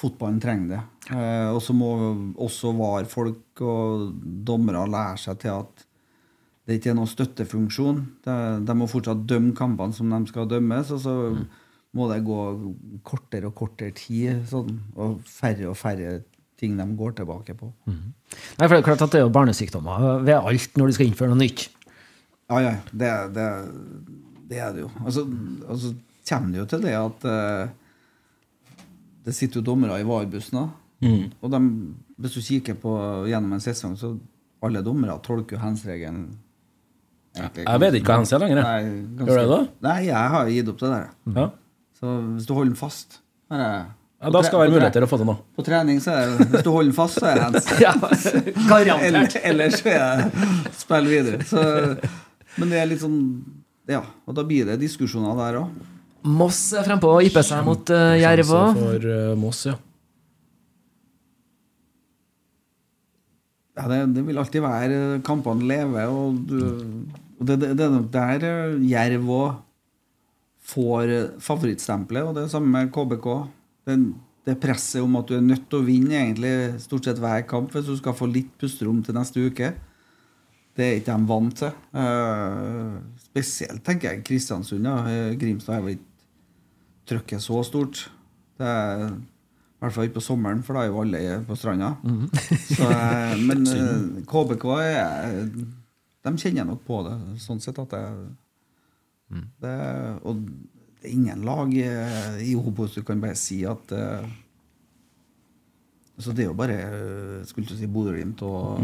fotballen trenger det. Eh, og så må også VAR-folk og dommere lære seg til at det ikke er noen støttefunksjon. De, de må fortsatt dømme kampene som de skal dømmes, og så må det gå kortere og kortere tid, sånn, og færre og færre ting de går tilbake på. Nei, for Det er klart at det er jo barnesykdommer ved alt når du skal innføre noe nytt. Ja, ja, det, det, det er det jo. Altså, altså kommer det jo til det at uh, det sitter jo dommere i varebussen òg. da. og de, hvis du kikker på gjennom en sesong, så alle dommere tolker jo hands-regelen egentlig Jeg vet ikke hva han sier lenger, jeg. Nei, ganske- Gjør det da? Nei, jeg har gitt opp det der. Ja. Så hvis du holder den fast her er, Ja, da skal det være muligheter å få det nå. På trening så er det Hvis du holder den fast, så er det hands. Ja, ellers, Eller, ellers så er det spill videre. Så, men det er litt sånn Ja, og da blir det diskusjoner der òg. Moss er frempå og ypper seg mot uh, Jerv òg. For uh, Moss, ja. Ja, det, det vil alltid være Kampene lever, og, du, og det, det, det er nok der eh, Jerv òg får eh, favorittstempelet, og det er samme med KBK. Det, det presset om at du er nødt til å vinne egentlig stort sett hver kamp hvis du skal få litt pusterom til neste uke. Det er ikke de vant til. Uh, spesielt tenker jeg Kristiansund. Ja. Grimstad er vel ikke trykket så stort. Det er i hvert fall ikke på sommeren, for da er jo alle på stranda. Så, eh, men uh, KBK er, de kjenner nok på det, sånn sett at det, det Og det er ingen lag eh, i Obos du kan bare si at eh, Så det er jo bare eh, skulle du si Bodø-Glimt og,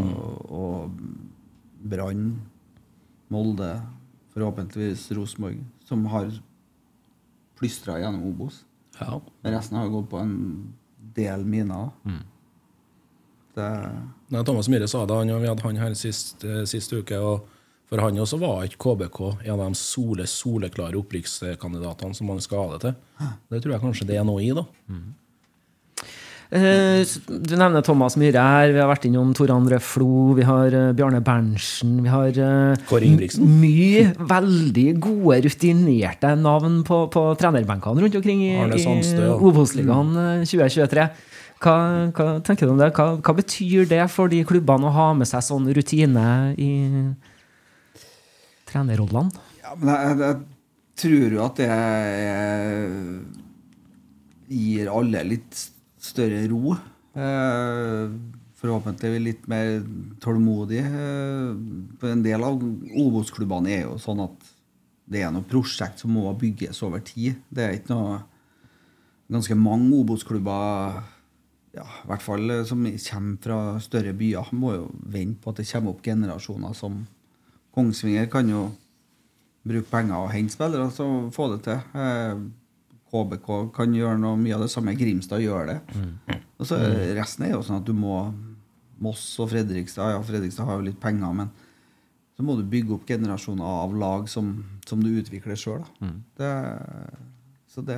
og Brann, Molde, forhåpentligvis Rosenborg, som har plystra gjennom Obos. ja. Resten har gått på en del miner. Det, Nei, Thomas Myhre sa det, han, vi hadde han her sist, eh, sist uke. og For han også var ikke KBK en av de sole, soleklare opprykkskandidatene som man skal ha det til. Det tror jeg kanskje det er noe i, da. Eh, Du nevner Thomas Myhre her. Vi har vært innom Tor André Flo. Vi har eh, Bjarne Berntsen. Vi har eh, Kåre Ingebrigtsen. mye veldig gode, rutinerte navn på, på trenerbenkene rundt omkring i, i Obos-ligaen eh, 2023. Hva, hva tenker du om det? Hva, hva betyr det for de klubbene å ha med seg sånn rutine i trenerrollene? ja, men jeg, jeg tror jo at det gir alle litt større ro. Eh, forhåpentlig litt mer tålmodig. Eh, en del av Obos-klubbene er jo sånn at det er noe prosjekt som må bygges over tid. Det er ikke noe Ganske mange Obos-klubber, ja, i hvert fall eh, som kommer fra større byer, må jo vente på at det kommer opp generasjoner som Kongsvinger kan jo bruke penger og hente spillere og så få det til. Eh, KBK kan gjøre noe mye av det samme. Grimstad gjør det. Og så eh, Resten er jo sånn at du må Moss og Fredrikstad Ja, Fredrikstad har jo litt penger, men så må du bygge opp generasjoner av lag som, som du utvikler sjøl. Så det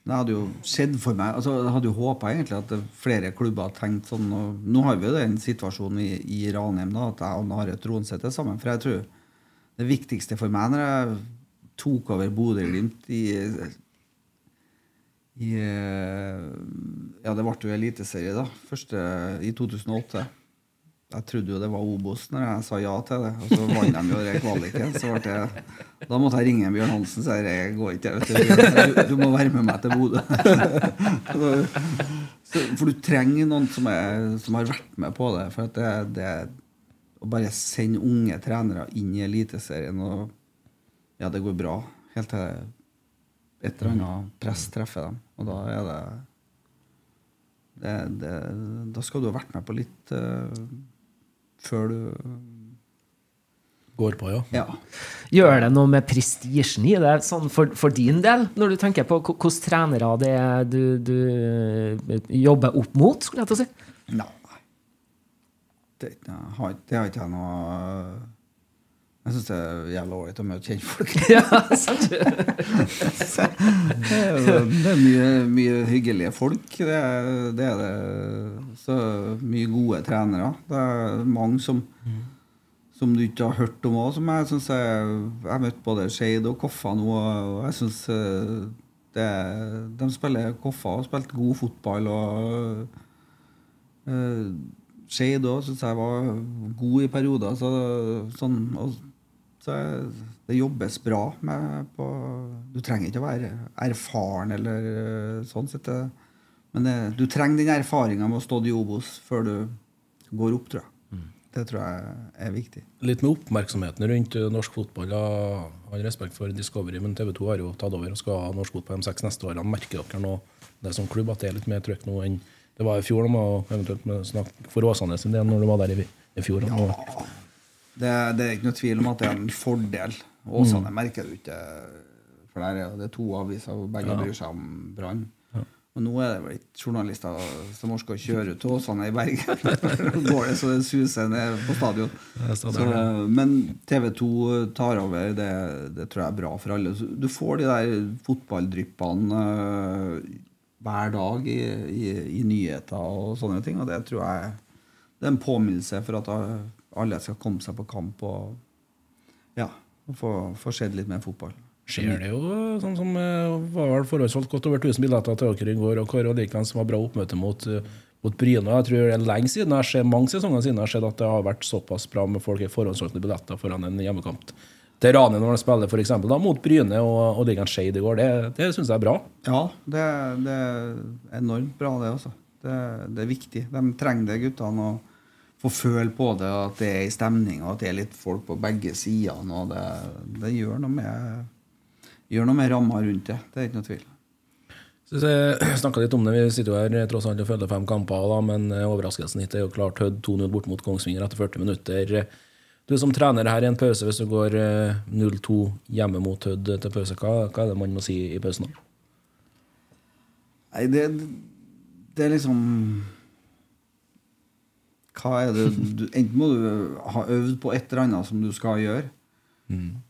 Det hadde jo skjedd for meg altså, Jeg hadde jo håpa at flere klubber hadde tenkt sånn. Og nå har vi jo den situasjonen i, i Ranheim da, at jeg og Are Tronseth er sammen. For jeg tror det viktigste for meg når jeg tok over Bodø-Glimt i, i eh, Ja, det ble jo eliteserie, da. Første i 2008. Jeg trodde jo det var Obos når jeg sa ja til det. Og så vant de jo den kvaliken. Så ble jeg, da måtte jeg ringe Bjørn Hansen og si det går ikke. Du. Du, må være med meg til Bodø. For du trenger noen som, er, som har vært med på det. For det, det Å bare sende unge trenere inn i Eliteserien og Ja, det går bra. Helt til et eller annet press treffer dem. Og da er det det, det, da skal du ha vært med på litt eh, før du Går på, ja. Ja. Gjør det noe med prestisjen i det, sånn for, for din del, når du tenker på hvordan hvilke trenere det er du, du eh, jobber opp mot, skulle jeg til å si? Nei. Det, det, har, det har ikke jeg noe Jeg syns det er jævla ålreit å møte kjentfolk. Ja, sant? Det er, det er mye, mye hyggelige folk. Det er, det er det. Så mye gode trenere. Det er mange som som du ikke har hørt om òg, som jeg syns jeg Jeg har møtt både Skeid og Koffa nå, og jeg syns De spiller Koffa og spilt god fotball. og uh, Skeid òg syns jeg var god i perioder. Så, sånn, og, så det jobbes bra med på Du trenger ikke å være erfaren eller eh, sånn sett. Men det, du trenger den erfaringa med å stå i Obos før du går opp, tror jeg. Det tror jeg er viktig. Litt med oppmerksomheten rundt eh, norsk fotball. Jeg har respekt for Discovery, men TV 2 har jo tatt over og skal ha norsk fotball de seks neste årene. Merker dere nå det som klubb at det er litt mer trøkk nå enn det var i fjor? Må eventuelt med snakk for Åsane sin del når du var der i, i fjor. Ja. Det, det er ikke noe tvil om at det er en fordel. Åsane merker du ikke. For der er det er to aviser, og begge bryr seg om Brann. Og nå er det vel ikke journalister som orker å kjøre ut til Åsane i Bergen. Går det så det suser ned på stadion. Så det men TV 2 tar over, det, det tror jeg er bra for alle. Du får de der fotballdryppene eh, hver dag i, i, i nyheter og sånne ting, og det tror jeg det er en påminnelse for at alle skal komme seg på kamp og ja, få, få sett litt mer fotball. skjer det jo sånn som eh, var vel forholdsholdt godt over 1000 billetter til dere i går, og Kåre Dikland som var bra oppmøte mot, eh, mot Bryna. Jeg tror det er lenge siden, jeg ser, mange sesonger siden jeg har sett at det har vært såpass bra med folk i forhåndsholdte billetter foran en hjemmekamp. Til Ranheim når de spiller for eksempel, da, mot Bryne og, og Ligan Skeid i går, det, det syns jeg er bra. Ja, det, det er enormt bra, det også. Det, det er viktig. De trenger det, guttene. å få føle på det, at det er i stemning, og at det er litt folk på begge sider. Og det, det gjør noe med, gjør noe med ramma rundt det. Det er ikke noe tvil. Jeg snakket litt om det, Vi sitter jo her tross alt og følger fem kamper, da, men eh, overraskelsen hit er jo klart Hødd 2-0 bort mot Kongsvinger etter 40 minutter. Du som trener her i en pause, hvis du går eh, 0-2 hjemme mot Hødd til pause, hva, hva er det man må si i pausen? Nei, det, det er liksom Hva er det du Enten må du ha øvd på et eller annet som du skal gjøre.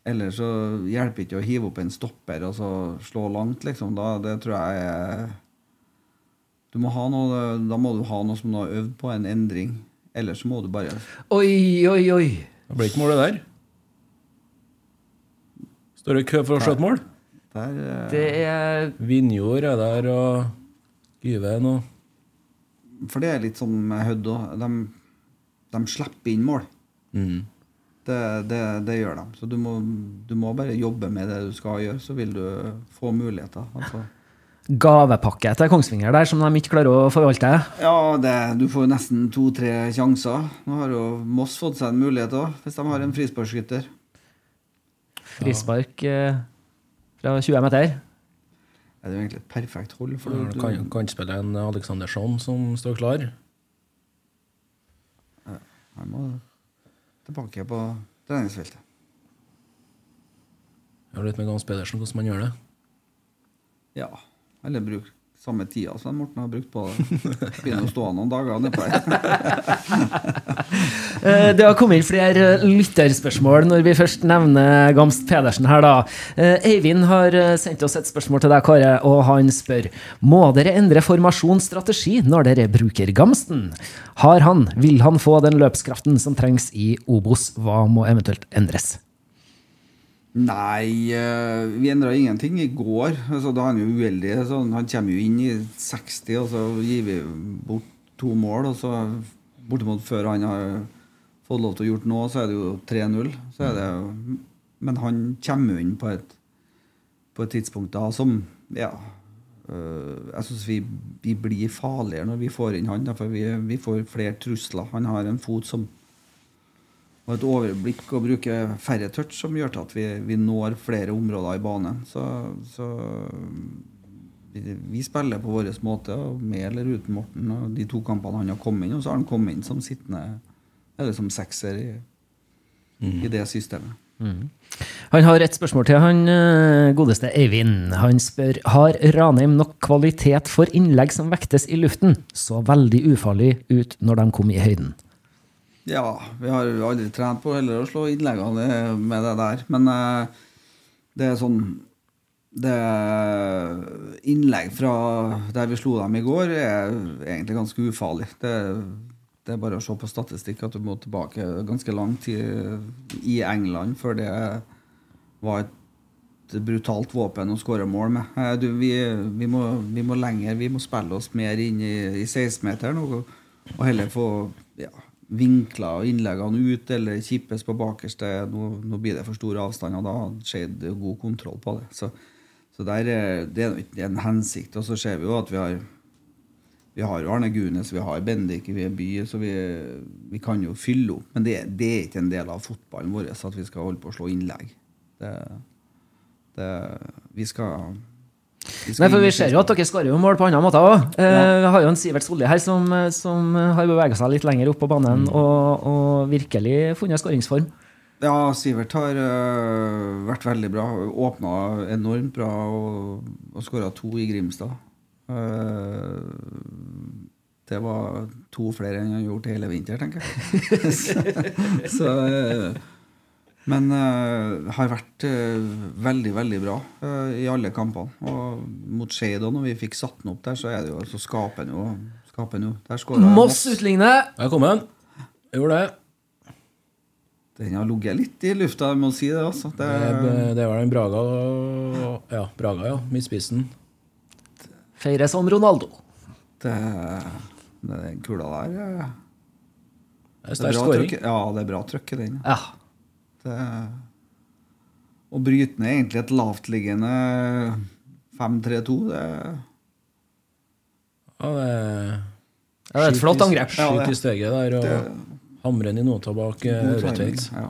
Eller så hjelper det ikke å hive opp en stopper og så slå langt, liksom. Da, det tror jeg er du må ha noe, Da må du ha noe som du har øvd på, en endring. Ellers så må du bare Oi, oi, oi. Det ble ikke målet der. Står det kø for å skjøte mål? der, uh... Det er Vinjord er der, og Gyven og For det er litt sånn med Hødd òg. De, de slipper inn mål. mm. Det, det, det gjør de. Så du må, du må bare jobbe med det du skal gjøre, så vil du få muligheter. Altså. gavepakke til Kongsvinger der som de ikke klarer å forvalte. Ja, det, du får nesten to-tre sjanser. Nå har jo Moss fått seg en mulighet òg, hvis de har en frisparkskytter. Frispark eh, fra 20 meter. Det er jo egentlig et perfekt hold. For du, kan, kan spille en Aleksandersson som står klar. Jeg må tilbake på treningsfeltet. Jeg har litt med Gans Pedersen, hvordan man gjør det. Ja. Eller bruk samme tida som Morten har brukt på det. Begynner å stå noen dager nedpå her. Eh, Det har kommet inn flere lytterspørsmål når vi først nevner Gamst Pedersen her, da. Eh, Eivind har eh, sendt oss et spørsmål til deg, Kåre, og han spør Må dere endre formasjonsstrategi når dere bruker Gamsten? Har han, vil han få den løpskraften som trengs i Obos? Hva må eventuelt endres? Nei, vi endra ingenting i går. Altså, da er han jo uheldig. Så han kommer jo inn i 60, og så gir vi bort to mål. Og så bortimot før han har fått lov til å gjort nå, så er det jo 3-0. Så er det Men han kommer inn på et, på et tidspunkt da som Ja. øh, jeg syns vi, vi blir farligere når vi får inn han. For vi, vi får flere trusler. Han har en fot som og et overblikk og bruker færre touch, som gjør til at vi, vi når flere områder i banen. Så, så vi spiller på vår måte, med eller uten Morten. Og de to kampene han har kommet inn, og så har han kommet inn som sittende eller som sekser i, i det systemet. Han har et spørsmål til, han eh, godeste Eivind. Han spør har Ranheim nok kvalitet for innlegg som vektes i luften. Så veldig ufarlig ut når de kom i høyden. Ja, vi har aldri trent på heller å slå innleggene med det der. Men eh, det er sånn det Innlegg fra der vi slo dem i går, er egentlig ganske ufarlig. Det, det er bare å se på statistikk at du må tilbake ganske lang tid i England før det var et brutalt våpen å skåre mål med. Eh, Du, vi, vi, må, vi må lenger, vi må spille oss mer inn i, i 16-meteren og, og heller få ja, vinkla innleggene ut eller kippes på bakerste. Nå, nå blir det for store avstander, og da skjer det god kontroll på det. Så, så der, er- det er en hensikt. Og så ser vi jo at vi har vi har jo Arne Gunes, vi har Bendik, vi er by, så vi, vi kan jo fylle opp. Men det, det er ikke en del av fotballen vår at vi skal holde på å slå innlegg. Det, det, vi skal, Nei, for Vi ser jo at dere skårer jo mål på andre måter òg. Eh, vi har jo en Sivert Solli her som, som har bevega seg litt lenger opp på banen og, og virkelig funnet skåringsform. Ja, Sivert har uh, vært veldig bra. Åpna enormt bra og, og skåra to i Grimstad. Eh, det var to flere enn jeg har gjort hele vinter, tenker jeg. så, så, eh, men uh, har vært eh, veldig, veldig bra eh, i alle kampene. Og mot Skeid òg, når vi fikk satt den opp der, så, er det jo, så skaper den jo. Skaper den jo. Der skåra Moss utligner. Velkommen. Jeg gjorde det. Den har ligget litt i lufta, jeg må si det. Altså. Det, Det det var den Braga og- Ja, Braga, ja. Midtspissen. Feire som Ronaldo. det, det den kula der ja. Det er er sterk skåring. Ja, det er bra trøkk i den. Ja. Det, å bryte ned egentlig et lavtliggende 5-3-2, det Ja, det er Det er et flott angrep. Skyt i steget der, og hamre inn i nota bak god Ja.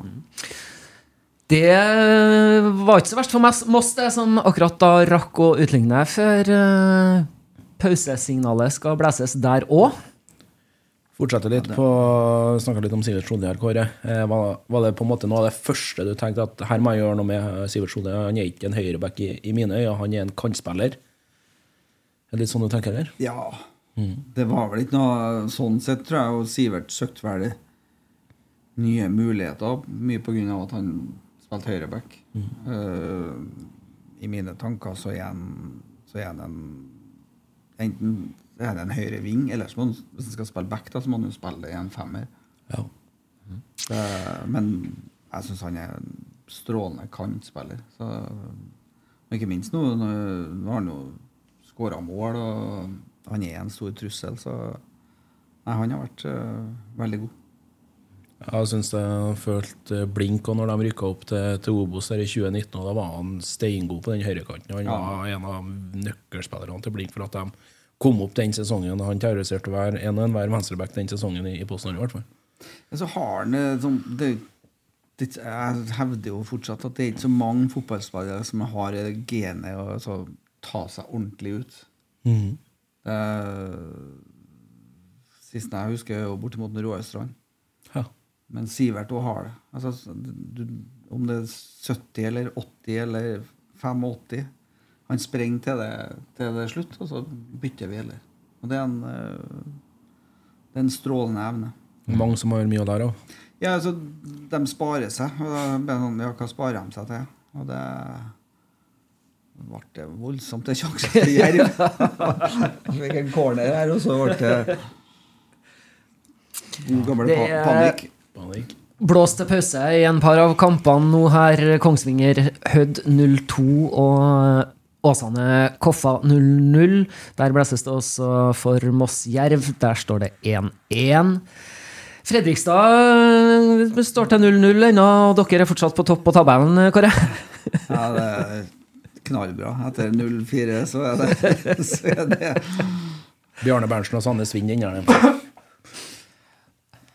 Det var ikke så verst for Moss- Moss, det, som akkurat da rakk å utligne før uh, pausesignalet skal blæses der òg. Fortsette litt på Snakka litt om Sivert Solli her, Kåre. Eh, Var, var det på en måte noe av det første du tenkte at her må jeg gjøre noe med eh, Sivert Solli? Han er ikke en høyreback i, i mine øyne, han er en kantspiller. Er det litt sånn du tenker, eller? ja. Det var vel ikke noe sånn sett, tror jeg. Og Sivert søkte vel nye muligheter, mye på grunn av at han spilte høyreback. Eh, I mine tanker så er han, så er han en Enten er han en høyre ving, eller så han, hvis han skal spille back, da, så må han jo spille i en femmer. Ja. Det, men jeg syns han er en strålende kantspiller. Så, og ikke minst nå nå har han jo skåra mål, og han er en stor trussel, så nei, han har vært uh, veldig god. Jeg syns jeg følte blink og når de rykka opp til, til Obos der i 2019, og da var han steingod på den høyrekanten. Han Ja. var en av nøkkelspillerne til Blink for at de kom opp den sesongen. Han terroriserte hver en og enhver venstreback den sesongen i, i Posten, i hvert fall. Så har han eh, sånn det, det, Jeg hevder jo fortsatt at det er ikke så mange fotballspillere som har genet å altså, ta seg ordentlig ut. Det, Siste jeg husker, er bortimot Roar Strand. Men Sivert òg har det. Altså, du, om det er 70 eller 80 eller 85 Han sprenger til det, til det er slutt, og så bytter vi heller. Og det er en, eh, det er en strålende evne. Mange som har mye der òg? Ja, altså, de sparer seg. Og da det sånn, ja, hva sparer de seg til? Og det ble det voldsomt til sjanse til Jerv. Fikk en corner her, og så ble det god gammel panikk. Blåst til pause i en par av kampene nå her. Kongsvinger Hødd 0-2 og Åsane Koffa 0-0. Der blåses det også for Moss Jerv. Der står det 1-1. Fredrikstad står til 0-0 ennå, og dere er fortsatt på topp på tabellen, Kåre. Ja, det er knallbra. Etter 0-4 så er det, så er det Bjarne Berntsen og Sandnes vinner inneren.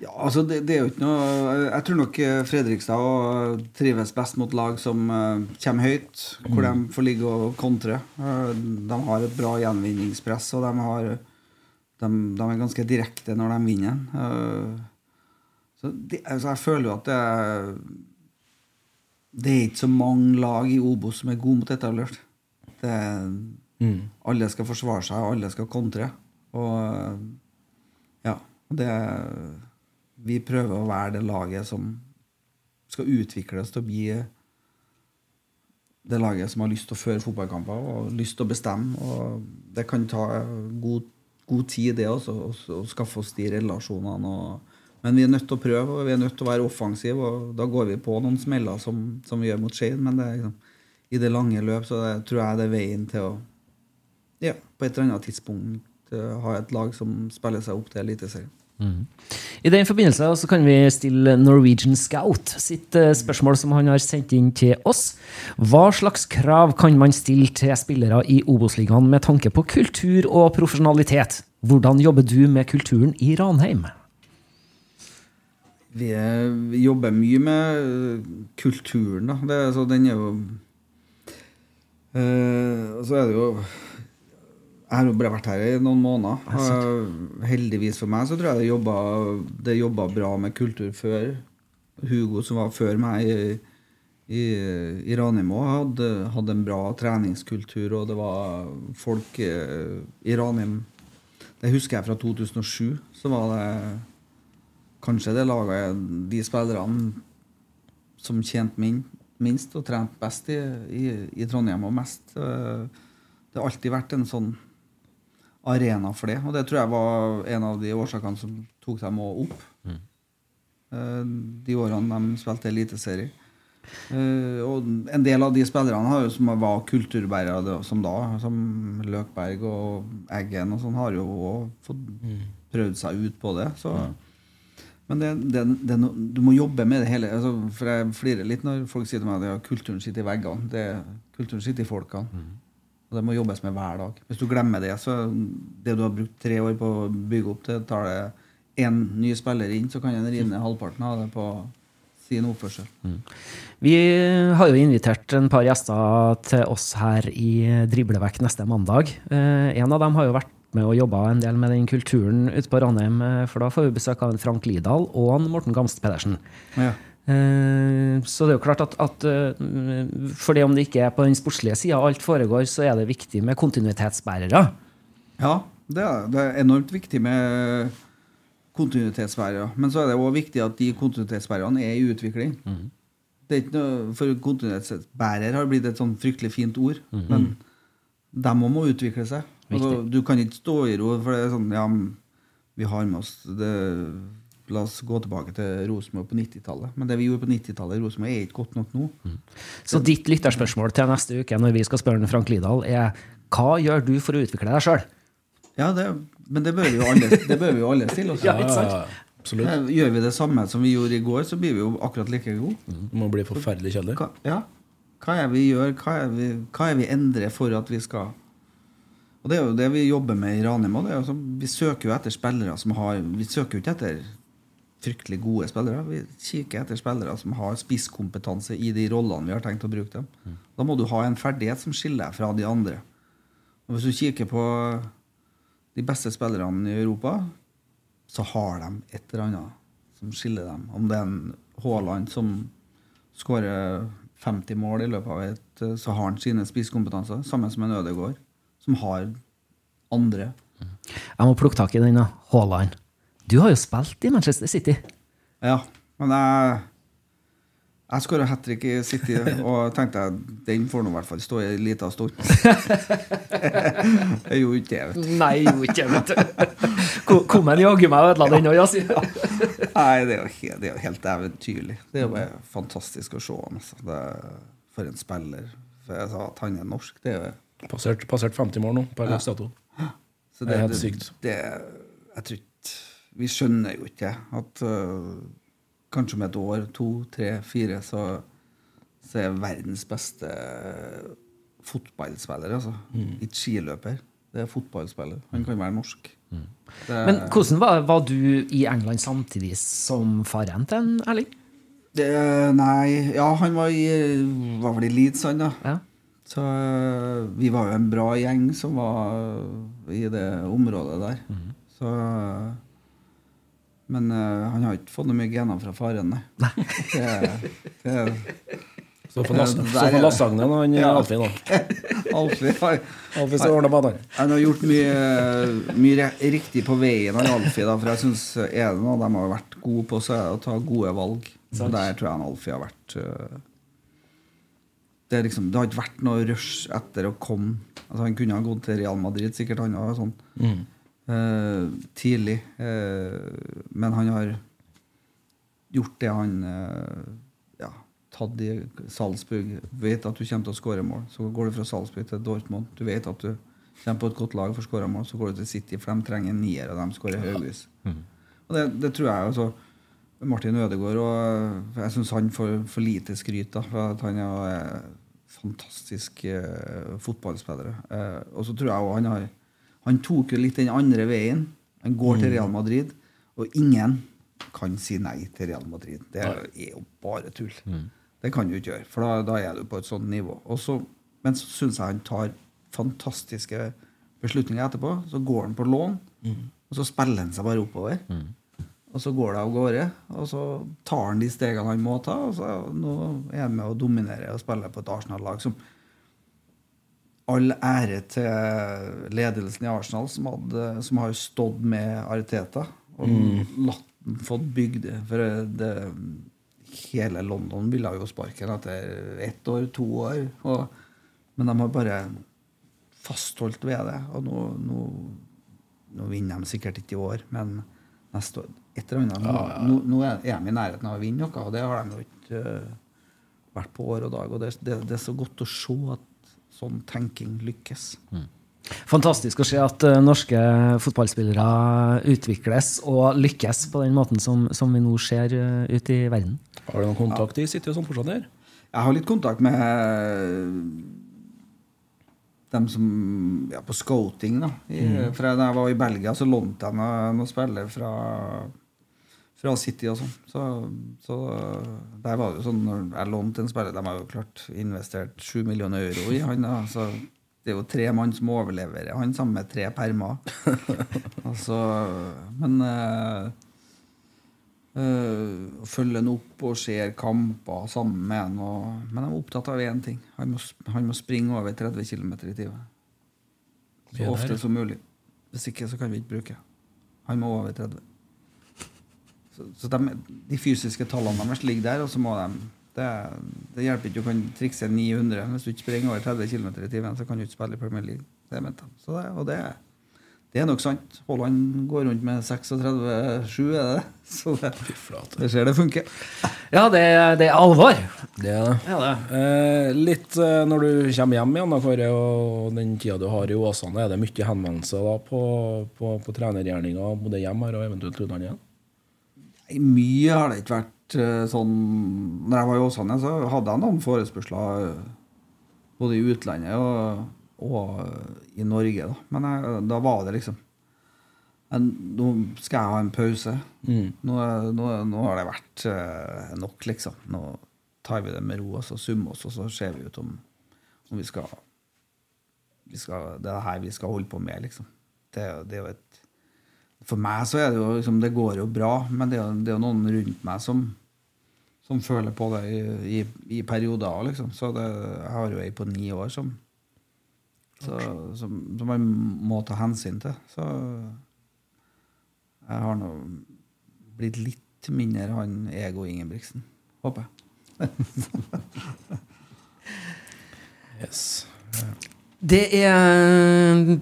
Ja, altså det, det er jo ikke noe Jeg tror nok eh, Fredrikstad trives best mot lag som eh, kommer høyt, hvor de får ligge og kontre. Eh, de har et bra gjenvinningspress, og de, har, de, de er ganske direkte når de vinner. Eh, så det, altså jeg føler jo at det er Det er ikke så mange lag i Obos som er gode mot etablert. Det mm. Alle skal forsvare seg, alle skal kontre. Og eh, ja, det Vi prøver å være det laget som skal utvikles til å bli det laget som har lyst til å føre fotballkamper og lyst til å bestemme. Og det kan ta god, god tid, det også, å- skaffe oss de relasjonene. Og, men vi er nødt til å prøve, og vi er nødt til å være offensive. Og da går vi på noen smeller som, som vi gjør mot Skeid, men det liksom, i det lange løp så det, tror jeg det er veien til å ja, på et eller annet tidspunkt eh, ha et lag som spiller seg opp til Eliteserien. I den forbindelse kan vi stille Norwegian Scout sitt eh, spørsmål som han har sendt inn til oss. Hva slags krav kan man stille til spillere i Obos-ligaen med tanke på kultur og profesjonalitet? Hvordan jobber du med kulturen i Ranheim? Vi, er, vi jobber mye med øh, kulturen, da. Det, så den er jo øh, Så er det jo Jeg har jo bare vært her i noen måneder. heldigvis for meg så tror jeg det jobba, bra med kultur før. Hugo, som var før meg i, i, i Ranheim òg, hadde, hadde en bra treningskultur, og det var folk eh, i Ranheim Det husker jeg fra 2007. Så var det kanskje det laget de spillerne som tjente min, minst og trente best i, i, i Trondheim og mest. Eh, Det har alltid vært en sånn arena for det, og det tror jeg var en av de årsakene som tok dem opp. Eh, De årene de spilte eliteserie. Eh, og en del av de spillerne har jo, som var kulturbærere som da, som Løkberg og Eggen og sånn, har jo òg fått prøvd seg ut på det. Så. Men det, det, det, du må jobbe med det hele. Altså, for jeg flirer litt når folk sier til meg at ja, kulturen sitter i veggene. Det, kulturen sitter i folkene. Og det må jobbes med hver dag. Hvis du glemmer det, så det du har brukt tre år på å bygge opp, det tar det én ny spiller inn, så kan en rive ned halvparten av det på sin oppførsel. Vi har jo invitert en par gjester til oss her i Driblevekk neste mandag. Eh, en av dem har jo vært med og jobba en del med den kulturen ute på Ranheim, eh, for da får vi besøk av en Frank Lidahl og en Morten Gamst Pedersen. Ja. Eh, Så det er jo klart at, at eh, for det om det ikke er på den sportslige sida alt foregår, så er det viktig med kontinuitetsbærere. Ja, det er, det er enormt viktig med kontinuitetsbærere. Men så er det òg viktig at de kontinuitetsbærerne er i utvikling. Det er ikke noe, for kontinuitetsbærer har blitt et sånn fryktelig fint ord. Men de òg må utvikle seg. Altså, du kan ikke stå i ro, for det er sånn Ja, vi har med oss det, La oss gå tilbake til Rosenborg på 90-tallet. Men det vi gjorde på 90-tallet i Rosenborg, er ikke godt nok nå. Så ditt lytterspørsmål til neste uke når vi skal spørre Frank Lidahl, er hva gjør du for å utvikle deg sjøl? Ja, det, men det bør vi jo alle, det bør vi jo alle stille oss. Ja, ikke sant? Absolutt. Eh, Gjør vi det samme som vi gjorde i går, så blir vi jo akkurat like gode. Mm. Man blir forferdelig kjedelig. Hva, ja. hva er vi gjør, hva er vi, hva er vi endrer for at vi skal Og det er jo det vi jobber med i Ranheim òg. Vi søker jo etter spillere som har Vi søker jo ikke etter fryktelig gode spillere. Vi kikker etter spillere som har spisskompetanse i de rollene vi har tenkt å bruke dem. Da må du ha en ferdighet som skiller deg fra de andre. Og Hvis du kikker på de beste spillerne i Europa, så har de et eller annet som skiller dem. Om det er en Haaland som skårer 50 mål i løpet av et Så har han sine spisskompetanser, sammen som en Ødegaard, som har andre. Jeg må plukke tak i den, da. Haaland. Du har jo spilt i Manchester City. Ja, men jeg jeg skåra hat trick i City og tenkte jeg, den får nå i hvert fall stå i en liten stund. jeg gjorde ikke det, vet du. Nei, jo ikke, vet du. Ko- Kom en jaggu meg og ødela den òg, ja. Nei, det er jo helt, det er jo helt eventyrlig. Det er jo bare fantastisk å se ham. Altså. Det for en spiller. For jeg sa at han er norsk, det er jo Passert, passert 50 mål nå, på dags dato. så Det er helt sykt. Det, jeg tror ikke Vi skjønner jo ikke at uh, kanskje om et år, to, tre, fire, så, så er verdens beste fotballspiller, altså. Mm. Ikke skiløper. Det er fotballspiller. Han kan være norsk. Mm. Det, Men hvordan var, var du i England samtidig som faren til Erling? det, Nei, ja, han var i Var vel i Leeds, han, da. Ja. Så øh, vi var jo en bra gjeng som var i det området der. Mm. Så Men uh, han har ikke fått noe mye gener fra faren, nei. Det, det, Så for, las Ja, så der for lasagnen og han Ja. Alfie da. Alfie har, Alfie banen. han har gjort mye, mye riktig på veien, av Alfie. Da, for jeg synes er det noe de har vært gode på, så er det å ta gode valg. Så der tror jeg han Alfie har vært uh, det, er liksom, det har ikke vært noe rush etter å komme altså, Han kunne ha gått til Real Madrid, sikkert han òg, sånn eh, tidlig. eh, men han har gjort det han eh, ja, tatt i Salzburg. Vet at du kommer til å skåre mål. Så går du fra Salzburg til Dortmund. Du vet at du kommer på et godt lag for å skåre mål. Så går du til City, for de trenger en nier, og de skårer høyvis. Og det, det tror jeg altså Martin Ødegaard og Jeg syns han får for lite skryt. da For at han er eh, fantastisk eh, fotballspiller. Eh, og så tror jeg også han har Han tok jo litt den andre veien. Han går til Real Madrid, og ingen kan si nei til Real Madrid. Det er jo bare tull. Det kan du ikke gjøre, for da, da er du på et sånt nivå. Og så, men så syns jeg han tar fantastiske beslutninger etterpå. Så går han på lån, og så spiller han seg bare oppover. Og så går det av gårde, og så tar han de stegene han må ta. Og så nå er han med å dominere og spille på et Arsenal-lag som All ære til ledelsen i Arsenal, som, hadde, som har stått med Ariteta og latt den fått bygd det. For det, hele London ville jo sparke han etter ett år, to år. Og, men de har bare fastholdt ved det. Og nå, nå, nå vinner de sikkert ikke i år, men neste år et eller annet. Nå, nå, nå er er de i nærheten av å vinne noe, og det har de jo ikke eh, vært på år og dag. Og det, det, det er så godt å se at sånn tenking lykkes. Fantastisk å se at eh, norske fotballspillere utvikles og lykkes på den måten som, som vi nå ser uh, ute i verden. Har du noen kontakt i City og sånn fortsatt der? Jeg har litt kontakt med dem som ja, på scouting. da. I, For da jeg var i Belgia, så lånte jeg noen, noen spillere fra, fra City og sånn. Så, så der var det jo sånn når jeg lånte en spiller De har jo klart investert sju millioner euro i han. da, så det er jo tre mann som overlever han sammen med tre permer. altså, men øh, øh, å følge han opp og ser kamper sammen med han. Og, men de er opptatt av én ting. Han må, han må springe over 30 km i timen. Så ofte som mulig. Hvis ikke, så kan vi ikke bruke. Han må over 30. Så, så de, de fysiske tallene deres ligger der, og så må de det, det hjelper ikke. å kan trikse 900. Hvis du ikke springer over 30 km i timen, så kan du ikke spille i Premier League. Det mente de. Så det, og det, det er nok sant. Haaland går rundt med 36-7, er det? Så det, det ser det funker. Ja, det, det er alvor. Det er det. Ja, det. Eh, litt eh, når du kommer hjem igjen, da, Kåre, og den tida du har i Åsane, er det mye henvendelser da på, på, på trenergjerninga både hjemme her og eventuelt utlandet igjen? Nei, Mye har det ikke vært eh, sånn Når jeg var i Åsane, så hadde jeg noen forespørsler eh, både i utlandet og, og eh, i Norge. Da. Men jeg, da var det liksom men Nå skal jeg ha en pause. Nå, nå, nå har det vært nok, liksom. Nå tar vi det med ro og så summer oss, og så ser vi ut om, om vi skal, vi skal Det er det her vi skal holde på med, liksom. Det, det er jo et for meg så er det jo liksom, det går jo bra, men det er det er noen rundt meg som, som føler på det i, i, i perioder liksom. Så det, jeg har jo ei på ni år som, så, som, som man må ta hensyn til. Så Jeg har nå blitt litt mindre han Ego Ingebrigtsen, håper jeg. Yes. Det er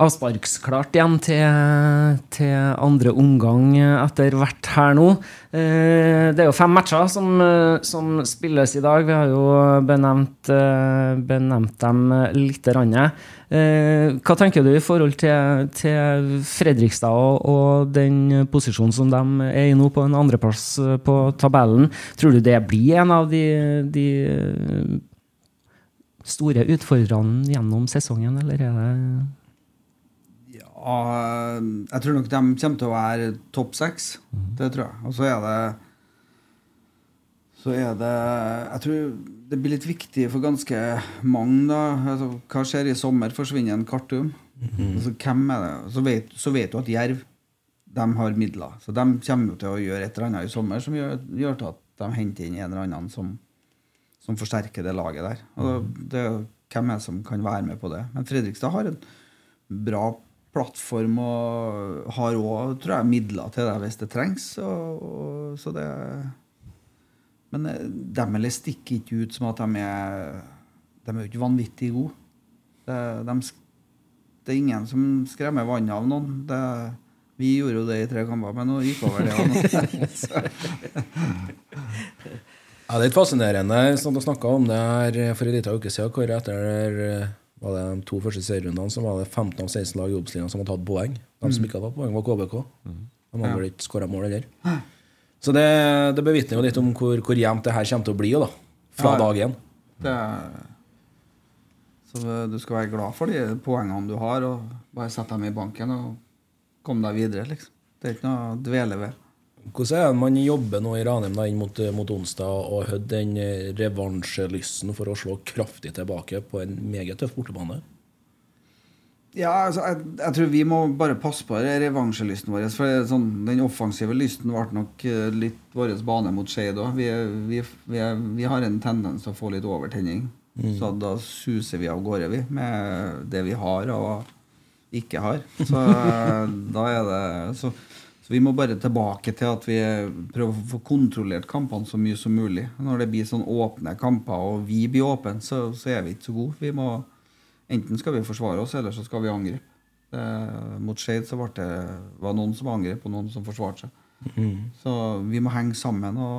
avsparksklart igjen til, til andre omgang etter hvert her nå. Eh, Det er jo fem matcher som, som spilles i dag. Vi har jo benevnt, eh, benevnt dem litt. Rann. Eh, Hva tenker du i forhold til, til Fredrikstad og, og den posisjonen som de er i nå, på en andreplass på tabellen? Tror du det blir en av de, de store utfordrerne gjennom sesongen, eller er det Ja, jeg tror nok de kommer til å være topp seks. Det tror jeg. Og så er det Så er det Jeg tror det blir litt viktig for ganske mange, da. Altså, hva skjer i sommer? Forsvinner en Kartum? altså, hvem er det? Så vet, så vet du at Jerv de har midler. Så de kommer jo til å gjøre et eller annet i sommer som gjør, gjør til at de henter inn en eller annen som, som forsterker det laget der. Og det, er hvem er det som kan være med på det? Men Fredrikstad har en bra plattform og har òg, tror jeg, midler til det hvis det trengs. Og, og, så det Men eh, de eller stikker ikke ut som at de er De er jo ikke vanvittig gode. Det, de, det er ingen som skremmer vannet av noen. Det, vi gjorde jo det i tre kamper, men nå gikk over det. Ja, det er litt fascinerende. Sånn å snakke om det her for en liten uke siden, hvor etter der, var det de to første serierundene så var det 15 av 16 lag i Obos-ligaen som hadde tatt poeng. De som ikke hadde tatt poeng, var KBK. De hadde vel ikke skåra mål heller. Så det, det bevitner jo litt om hvor, hvor jevnt det her kommer til å bli, da. Fra Ja. dag én. Det er- så du skal være glad for de poengene du har, og bare sette dem i banken og komme deg videre, liksom. Det er ikke noe å dvele ved. Hvordan er det man jobber nå i Ranheim da, inn mot, mot onsdag og har den eh, revansjelysten for å slå kraftig tilbake på en meget tøff bortebane? Ja, altså, jeg, jeg tror vi må bare passe på revansjelysten vår. For sånn, den offensive lysten ble nok eh, litt vår bane mot Skeid òg. Vi, vi, vi, vi har en tendens til å få litt overtenning. Så da suser vi av gårde, vi, med det vi har og ikke har. Så eh, da er det så, så vi må bare tilbake til at vi prøver å få kontrollert kampene så mye som mulig. Når det blir sånn åpne kamper, og vi blir åpne, så, så er vi ikke så gode. Vi må, enten skal vi forsvare oss, eller så skal vi angripe. Det, mot Skeid så ble det, var noen som angrep, og noen som forsvarte seg. Så vi må henge sammen. og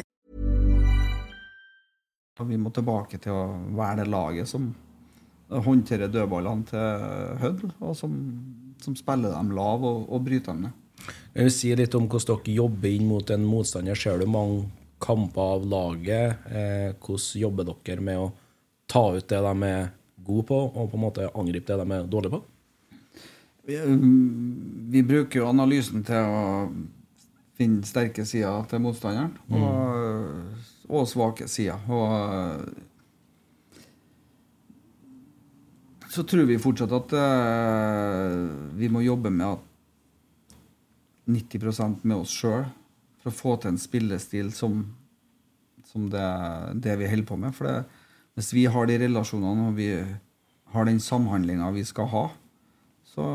Og vi må tilbake til å være det laget som håndterer dødballene til Hødd, og som, som spiller dem lav og, og bryter dem ned. Jeg vil si litt om hvordan dere jobber inn mot en motstander. Ser du mange kamper av laget? Eh, hvordan jobber dere med å ta ut det de er gode på, og på en måte angripe det de er dårlige på? Vi, vi bruker jo analysen til å finne sterke sider til motstanderen, og, og svake sider. Og så tror vi fortsatt at eh, vi må jobbe med at 90% med oss sjøl for å få til en spillestil som, som det, det vi holder på med. For det, hvis vi har de relasjonene og vi har den samhandlinga vi skal ha, så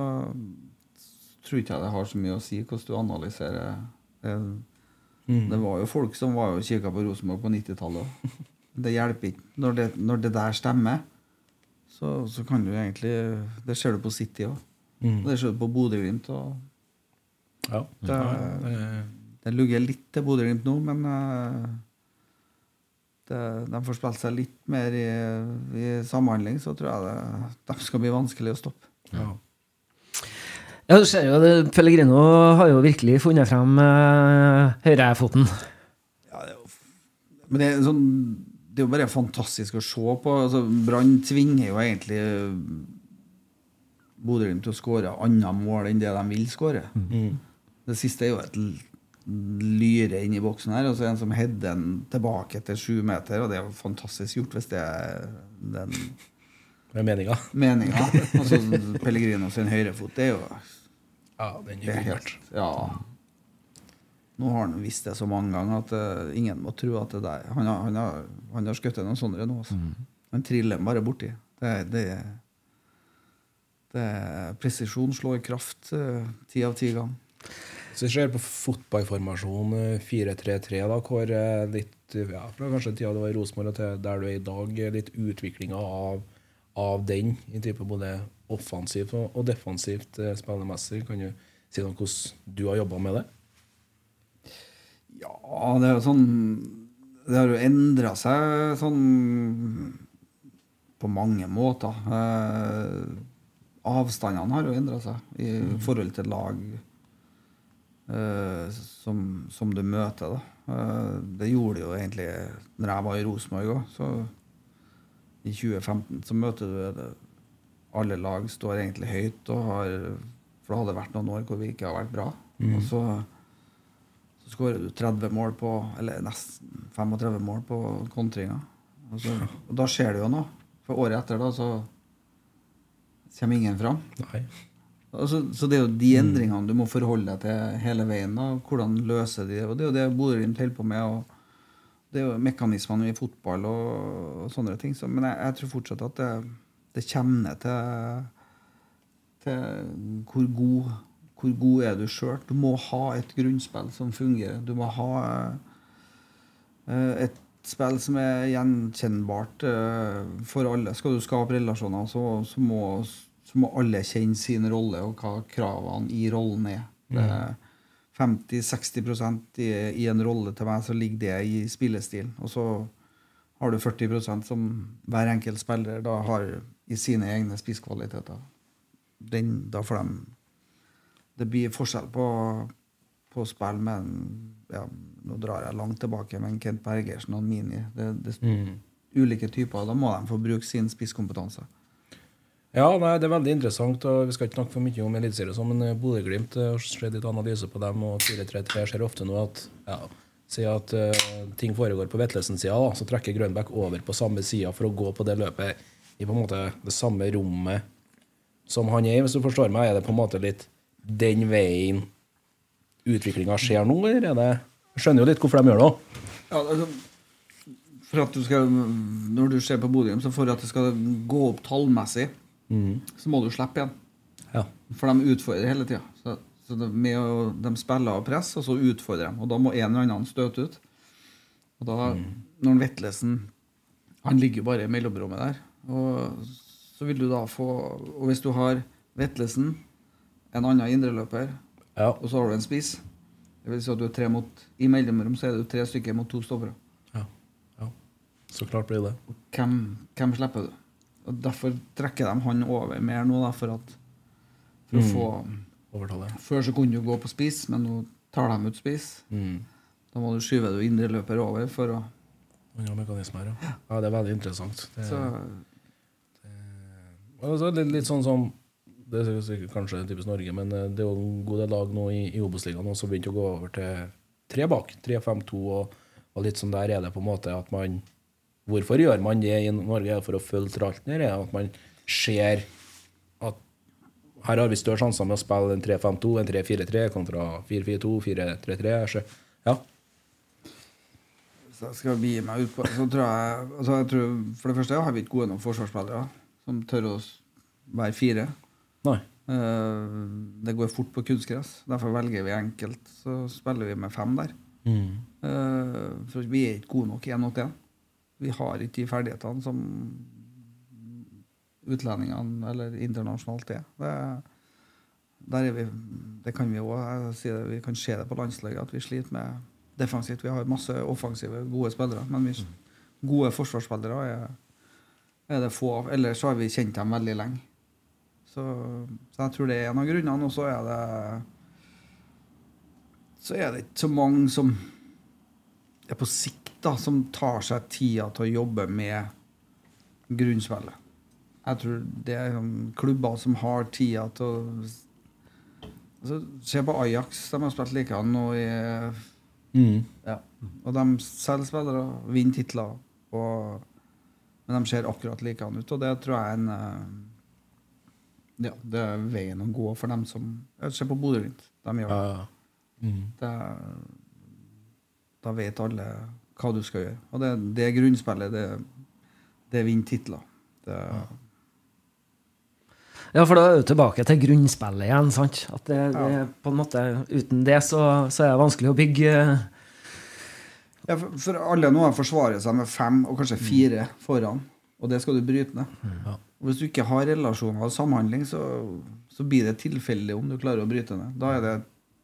tror ikke jeg det har så mye å si hvordan du analyserer. Det, det var jo folk som var og kikka på Rosenborg på 90-tallet. Det hjelper ikke. Når det, når det der stemmer, så, så kan du egentlig Det ser du på City òg. Mm. Det ser du på Bodø-Glimt. Ja. det, det lugger litt til Bodø-Glimt nå, men eh, det, de får spilt seg litt mer i, i samhandling, så tror jeg det, de skal bli vanskelig å stoppe. Ja. Ja, du ser jo, det, Pellegrino har jo virkelig funnet frem uh, høyrefoten. Men det er, sånn, det er jo bare fantastisk å se på. Altså, Brann tvinger jo egentlig Bodø-Glimt til å skåre andre mål enn det de vil skåre. Det siste er jo et lyre inn i boksen her, og så en som header den tilbake til sju meter, og det er jo fantastisk gjort hvis det er den Med meninga. meninga. Altså, Pellegrino sin høyrefot, det er jo Ja, den det er er helt Ja. Nå har han visst det så mange ganger at uh, ingen må tro at det der Han har, han har, han har skutt noen sånne nå. Altså. Han triller bare borti. Det, er- det, er- det er presisjon slår kraft eh, ti av ti ganger. Hvis vi ser på fotballformasjon eh, 4-3-3, da, hvor eh, litt eh, ja, fra kanskje tida du var i Rosenborg til der du er i dag, eh, litt utviklinga av, av den, i type både offensivt og, defensivt eh, spillemessig, kan du si noe om hvordan du har jobba med det? Ja, det er jo sånn Det har jo endra seg sånn på mange måter. Eh, avstandene har jo endra seg i forhold til lag eh, som, som du møter. Da. Eh, det gjorde det jo egentlig når jeg var i Rosenborg òg. Så i 2015 så møter du Alle lag står egentlig høyt, og har, for det hadde vært noen år hvor vi ikke har vært bra. Og så så skårer du 30 mål på Eller nesten 35 mål på kontringa. Og, så, og da skjer det jo noe. For året etter da så kommer ingen fram. Altså, så det er jo de endringene du må forholde deg til hele veien. da, Hvordan løse de det. Og det er jo det Bodø-Glimt holder på med. og Det er jo mekanismene i fotball og, og sånne ting. Så, men jeg, jeg tror fortsatt at det, det kommer ned til, til hvor god hvor god er du sjøl? Du må ha et grunnspill som fungerer. Du må ha eh, et spill som er gjenkjennbart eh, for alle. Skal du skape relasjoner, så, så, må, så må alle kjenne sin rolle og hva kravene i rollen er. Er 50-60 i, i en rolle til meg, så ligger det i spillestilen. Og så har du 40% som hver enkelt spiller da har i sine egne spisskvaliteter. Den, da får de Det blir forskjell på, på spill med en ja, Nå drar jeg langt tilbake, men Kent Bergersen og Mini. Det, det, Ulike typer. Da må de få bruke sin spisskompetanse. Ja, nei, det er veldig interessant. og Vi skal ikke snakke for mye om Eliteserien, sånn, men eh, Bodø-Glimt eh, har sett litt analyse på dem, og 4-3-3 ser ofte nå at ja, Si at uh, ting foregår på Vetlesen-sida, så trekker Grønbæk over på samme sida for å gå på det løpet i på en måte det samme rommet som han er i. Hvis du forstår meg, er det på en måte litt den veien utviklinga skjer nå, eller er det Jeg skjønner jo litt hvorfor de gjør det. Ja, altså, for at du skal, når du ser på Bodø, så for at det skal gå opp tallmessig, så må du slippe igjen. Ja. For de utfordrer hele tida. Så, så det, å, de spiller av press, og så utfordrer de. Og da må en eller annen støte ut. Og da, når Vetlesen Han ligger bare i mellomrommet der. Og så vil du da få Og hvis du har Vetlesen, en annen indreløper, Ja. og så har du en spiss det vil si at du er tre mot, I mellomrom så er du tre stykker mot to stoppere. Ja. ja. Så klart blir det. Hvem, hvem slipper du? Og Derfor trekker de han over mer nå, da, for at for å få Overtallet. Før så kunne du gå på spiss, men nå tar de ut spiss. Mm. Da må du skyve du indreløper over for å Andre mekanismer, ja. ja. Det er veldig interessant. Det, så, Altså, litt, litt sånn som Det er sikkert kanskje typisk Norge, men eh, det er jo en god del lag nå i, i Obos-ligaen som begynte å gå over til tre bak. 3-5-2, og, og litt sånn der er det på en måte at man Hvorfor gjør man det i Norge? For å følge tralten, at man ser at her har vi større sjanser med å spille en 3-5-2, en 3-4-3 kontra 4-4-2, 4-3-3. Så, Ja. Så skal gi meg ut på så tror jeg, altså For det første har vi ikke gode nok forsvarsspillere som tør å være fire. Nei. Eh, det går fort på kunstgress. Derfor velger vi enkelt. Så spiller vi med fem der. Mm. for vi er ikke gode nok én mot én. Vi har ikke de ferdighetene som utlendingene eller internasjonalt er. Det, der er vi, det kan vi òg si det, vi kan se det på landslaget at vi sliter med defensivt. Vi har masse offensive, gode spillere, men vi, gode forsvarsspillere er, er det få av. Ellers så har vi kjent dem veldig lenge. Så, så jeg tror det er en av grunnene. Og så er det så er det ikke så mange som er på sikt, da, som tar seg tida til å jobbe med grunnspillet. Jeg tror det er klubber som har tida til å altså, Se på Ajax. De har spilt likedan nå i ja. Og de selger spillere, vinner titler. Og, men de ser akkurat likedan ut, og det tror jeg er en eh, ja, det er veien å gå for dem som ja, Se på Bodø-Glimt. De gjør det. det. Da vet alle hva du skal gjøre. Og det, det grunnspillet, det, det vinner titler. Det, Ja, for da er du tilbake til grunnspillet igjen. sant? At det, det Ja. på en måte, Uten det så, så er det vanskelig å bygge Ja, for, for alle nå forsvarer seg med fem og kanskje fire foran, og det skal du bryte ned. Og Hvis du ikke har relasjoner og samhandling, så, så blir det tilfeldig om du klarer å bryte ned. Da, er det,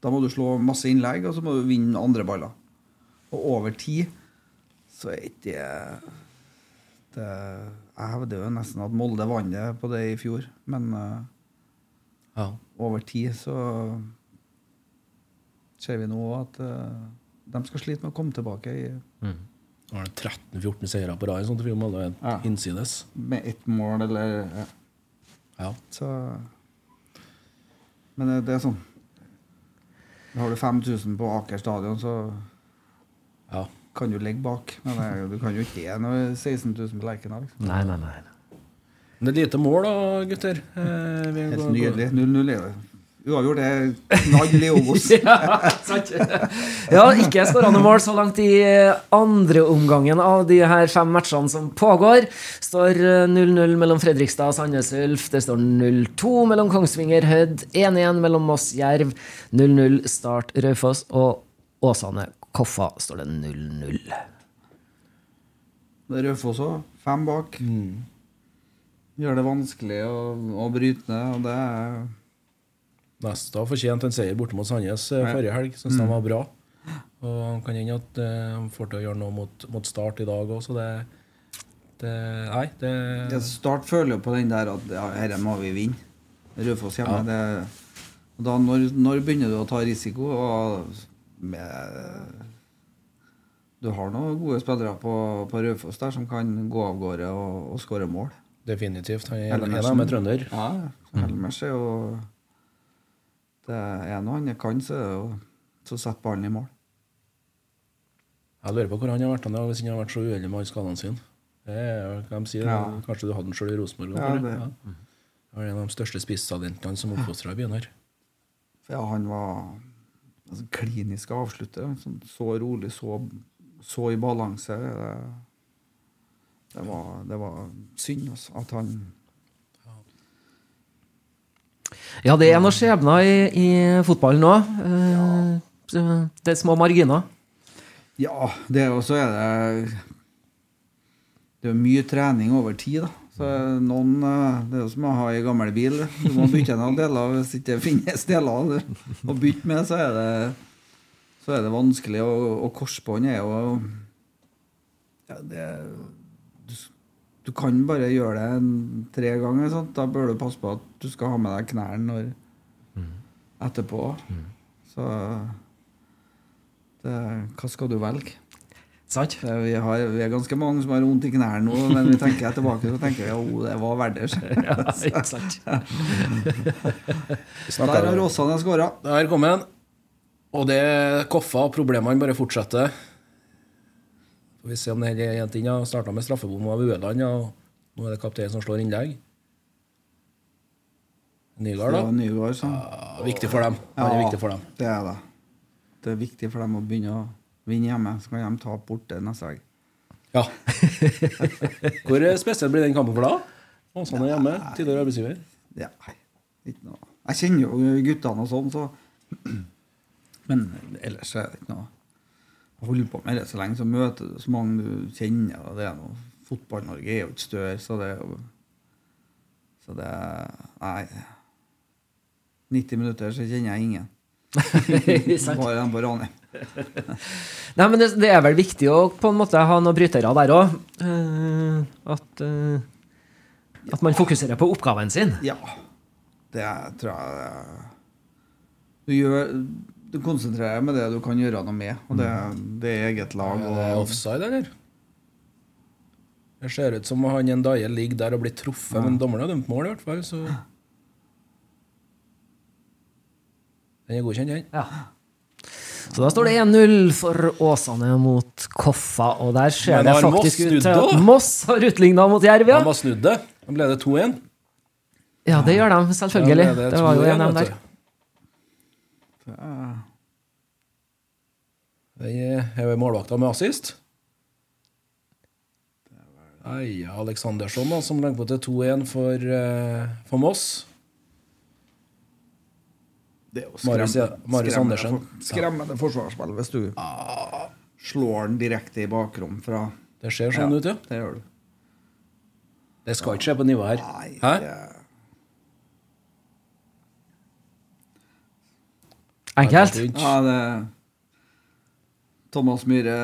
da må du slå masse innlegg, og så må du vinne andre baller. Og over tid så er ikke det det Jeg hevder jo nesten at Molde vant det på det i fjor, men uh, Ja. over tid så ser vi nå at eh, de skal slite med å komme tilbake i, det 13-14 seire på rad, sånn film vi må alle Ja. innsides. med ett mål eller ja. Ja. Så Men det, er sånn Har du 5000 på Aker stadion, så ja. kan du ligge bak. Men det, du kan jo ikke det når er 16 000 på Lerkendal. Liksom. Nei, nei, nei. Men Det er lite mål, da, gutter. Eh, vi Helt nydelig. 0-0 er det. Uavgjort er knall i Obos. ja, sant. ja, ikke skårende mål så langt i andre omgangen av de her fem matchene som pågår. Står eh, 0-0 mellom Fredrikstad og Sandnes Ulf. Det står 0-2 mellom Kongsvinger Hødd. 1-1 mellom Moss Jerv. 0-0 Start Raufoss. Og Åsane Koffa står det 0-0. Det er Raufoss òg. Fem bak. Gjør det vanskelig å, å bryte ned, og det er Nesta fortjente fortjent en seier borte mot Sandnes eh, forrige helg. Syns de var bra. Og han kan hende at eh, han får til å gjøre noe mot, mot Start i dag òg, så det, det Nei, det Ja, Start føler jo på den der at ja, dette må vi vinne. Raufoss hjemme. Ja. Det, og da, når, når begynner du å ta risiko? Og med, du har noen gode spillere på, på Raufoss der som kan gå av gårde og, og skåre mål. Definitivt. Han er en av dem er trønder. Ja, Helmers er jo Det er noe han kan, så så setter ballen i mål. Jeg lurer på hvor han har vært han, hvis han har vært så uheldig med alle skadene sine. Det er, de sier, Ja. Kanskje du hadde han sjøl i Rosenborg? Ja, det- Ja. Han er en av de største spisstalentene som oppfostra i byen her. Ja, han var altså, klinisk avslutter. Så rolig, så, så i balanse. Det, det, var, det var synd altså, at han Ja, det er noen skjebner i, i fotballen òg. Det er små marginer. Ja, det er også er det Det er mye trening over tid, da. Så noen eh, Det er jo som å ha ei gammel bil. Du må bytte noen deler. Hvis ikke det finnes deler å bytte med, så er det Så er det vanskelig. Og, og korsbånd er jo ja, det, du kan bare gjøre det en, tre ganger. Sant? Da bør du passe på at du skal ha med deg knærne når etterpå. Så det, hva skal du velge? Sant? Vi, har, vi er ganske mange som har vondt i knærne nå, men vi tenker tilbake så tenker vi jo, det var verdt det. Ja, ikke sant? Der har Åsane skåra. Der kom han. Og det Koffa, problemene bare fortsetter. Får vi se om denne jenta. Ja. Starta med straffebom av Ueland, ja. og nå er det kapteinen som slår innlegg. Nygaard, da? Ja, Nygaard, sånn. Ja, viktig for dem. Han er viktig for dem. Det er det. Det er viktig for dem å begynne å vinne hjemme, så kan de tape borte neste helg. Ja. Hvor spesiell blir den kampen for deg? Åsane er hjemme, tidligere arbeidsgiver. Ja, ikke noe Jeg kjenner jo guttene og sånn, så Men ellers er det ikke noe Å holde på med det så lenge, så møter du så mange du kjenner, og det er noe Fotball-Norge er jo ikke større, så det er jo Så det Nei. 90 minutter, så kjenner jeg ingen. Bare den på Ranheim. Nei, men det, det er vel viktig å på en måte ha noen brytere der òg. at, uh, at man fokuserer på oppgaven sin. Ja. Det tror jeg det- Du gjør Du konsentrerer deg med det du kan gjøre noe med, og det, det er eget lag. Er det offside, eller? Det ser ut som han en daie ligger der og blir truffet, men dommeren har dømt mål, i hvert fall. Så Den er godkjent, den. Ja. Så da står det 1-0 for Åsane mot Koffa, og der ser det faktisk ut til at Moss har utligna mot Jerv, ja. De har snudd det. Da ble det 2-1. Ja, det gjør de, selvfølgelig. Ja, det, Det var jo 2-1, en av dem vet der. Det er jo målvakta med assist. Eia Aleksandersson, da, som legger på til 2-1 for, uh, for Moss. det er jo skremmende- Marius skremmende for- Skremmende forsvarsspill hvis du slår den direkte i bakrom fra Det ser sånn ut, ja. Det gjør du. Det skal ikke skje på nivå her. Nei, Hæ? det Enkelt. Ja, det Thomas Myhre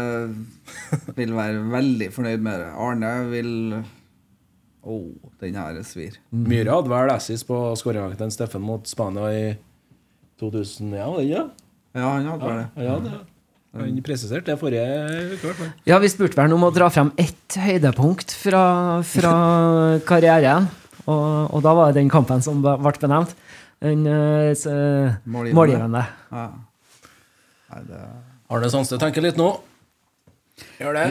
vil være veldig fornøyd med det. Arne vil Å, oh, den her svir. Myhre hadde vel assis på skåringa til Steffen mot Spania i 2000, ja, ja? Ja, han hadde vel det. Ja, det. Han presiserte det forrige uke. Ja, vi spurte vel om å dra frem ett høydepunkt fra, fra karrieren. Og, og da var det den kampen som ble benevnt. Den eh, eh, Målgivende. Ja. Nei, det Arne Sandstø tenker litt nå. Gjør det.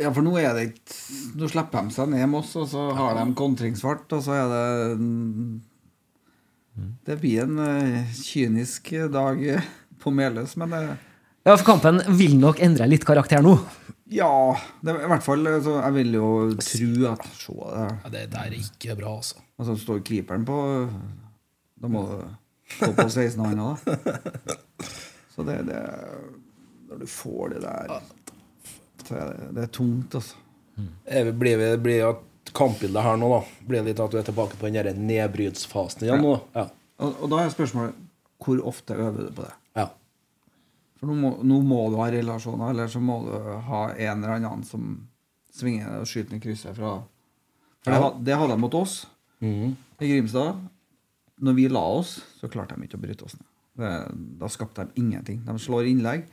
Ja, for nå er det ikke Nå slipper de seg ned Moss, og så har de kontringsfart, og så er det Det blir en eh, kynisk dag på Meløs, men det Ja, for kampen vil nok endre litt karakter nå. Ja, det, i hvert fall så Jeg vil jo tro at Se det. Ja, det der er ikke bra, altså. så står keeperen på Da må du stå på 16 hånda, da. Så det, det Når du får det der er det, det er tungt, altså. Mm. vi- Blir det blir at kampbildet her nå, da? Blir det litt at du er tilbake på den nedbrytsfasen igjen nå? Ja. Og, og da er spørsmålet hvor ofte øver du på det? ja. For nå må, nå må du ha relasjoner, eller så må du ha en eller annen som svinger og skyter ned krysset fra For det, ha- det hadde de mot oss mm. i Grimstad. Når vi la oss, så klarte de ikke å bryte oss ned. Det, da skapte de ingenting. De slår innlegg,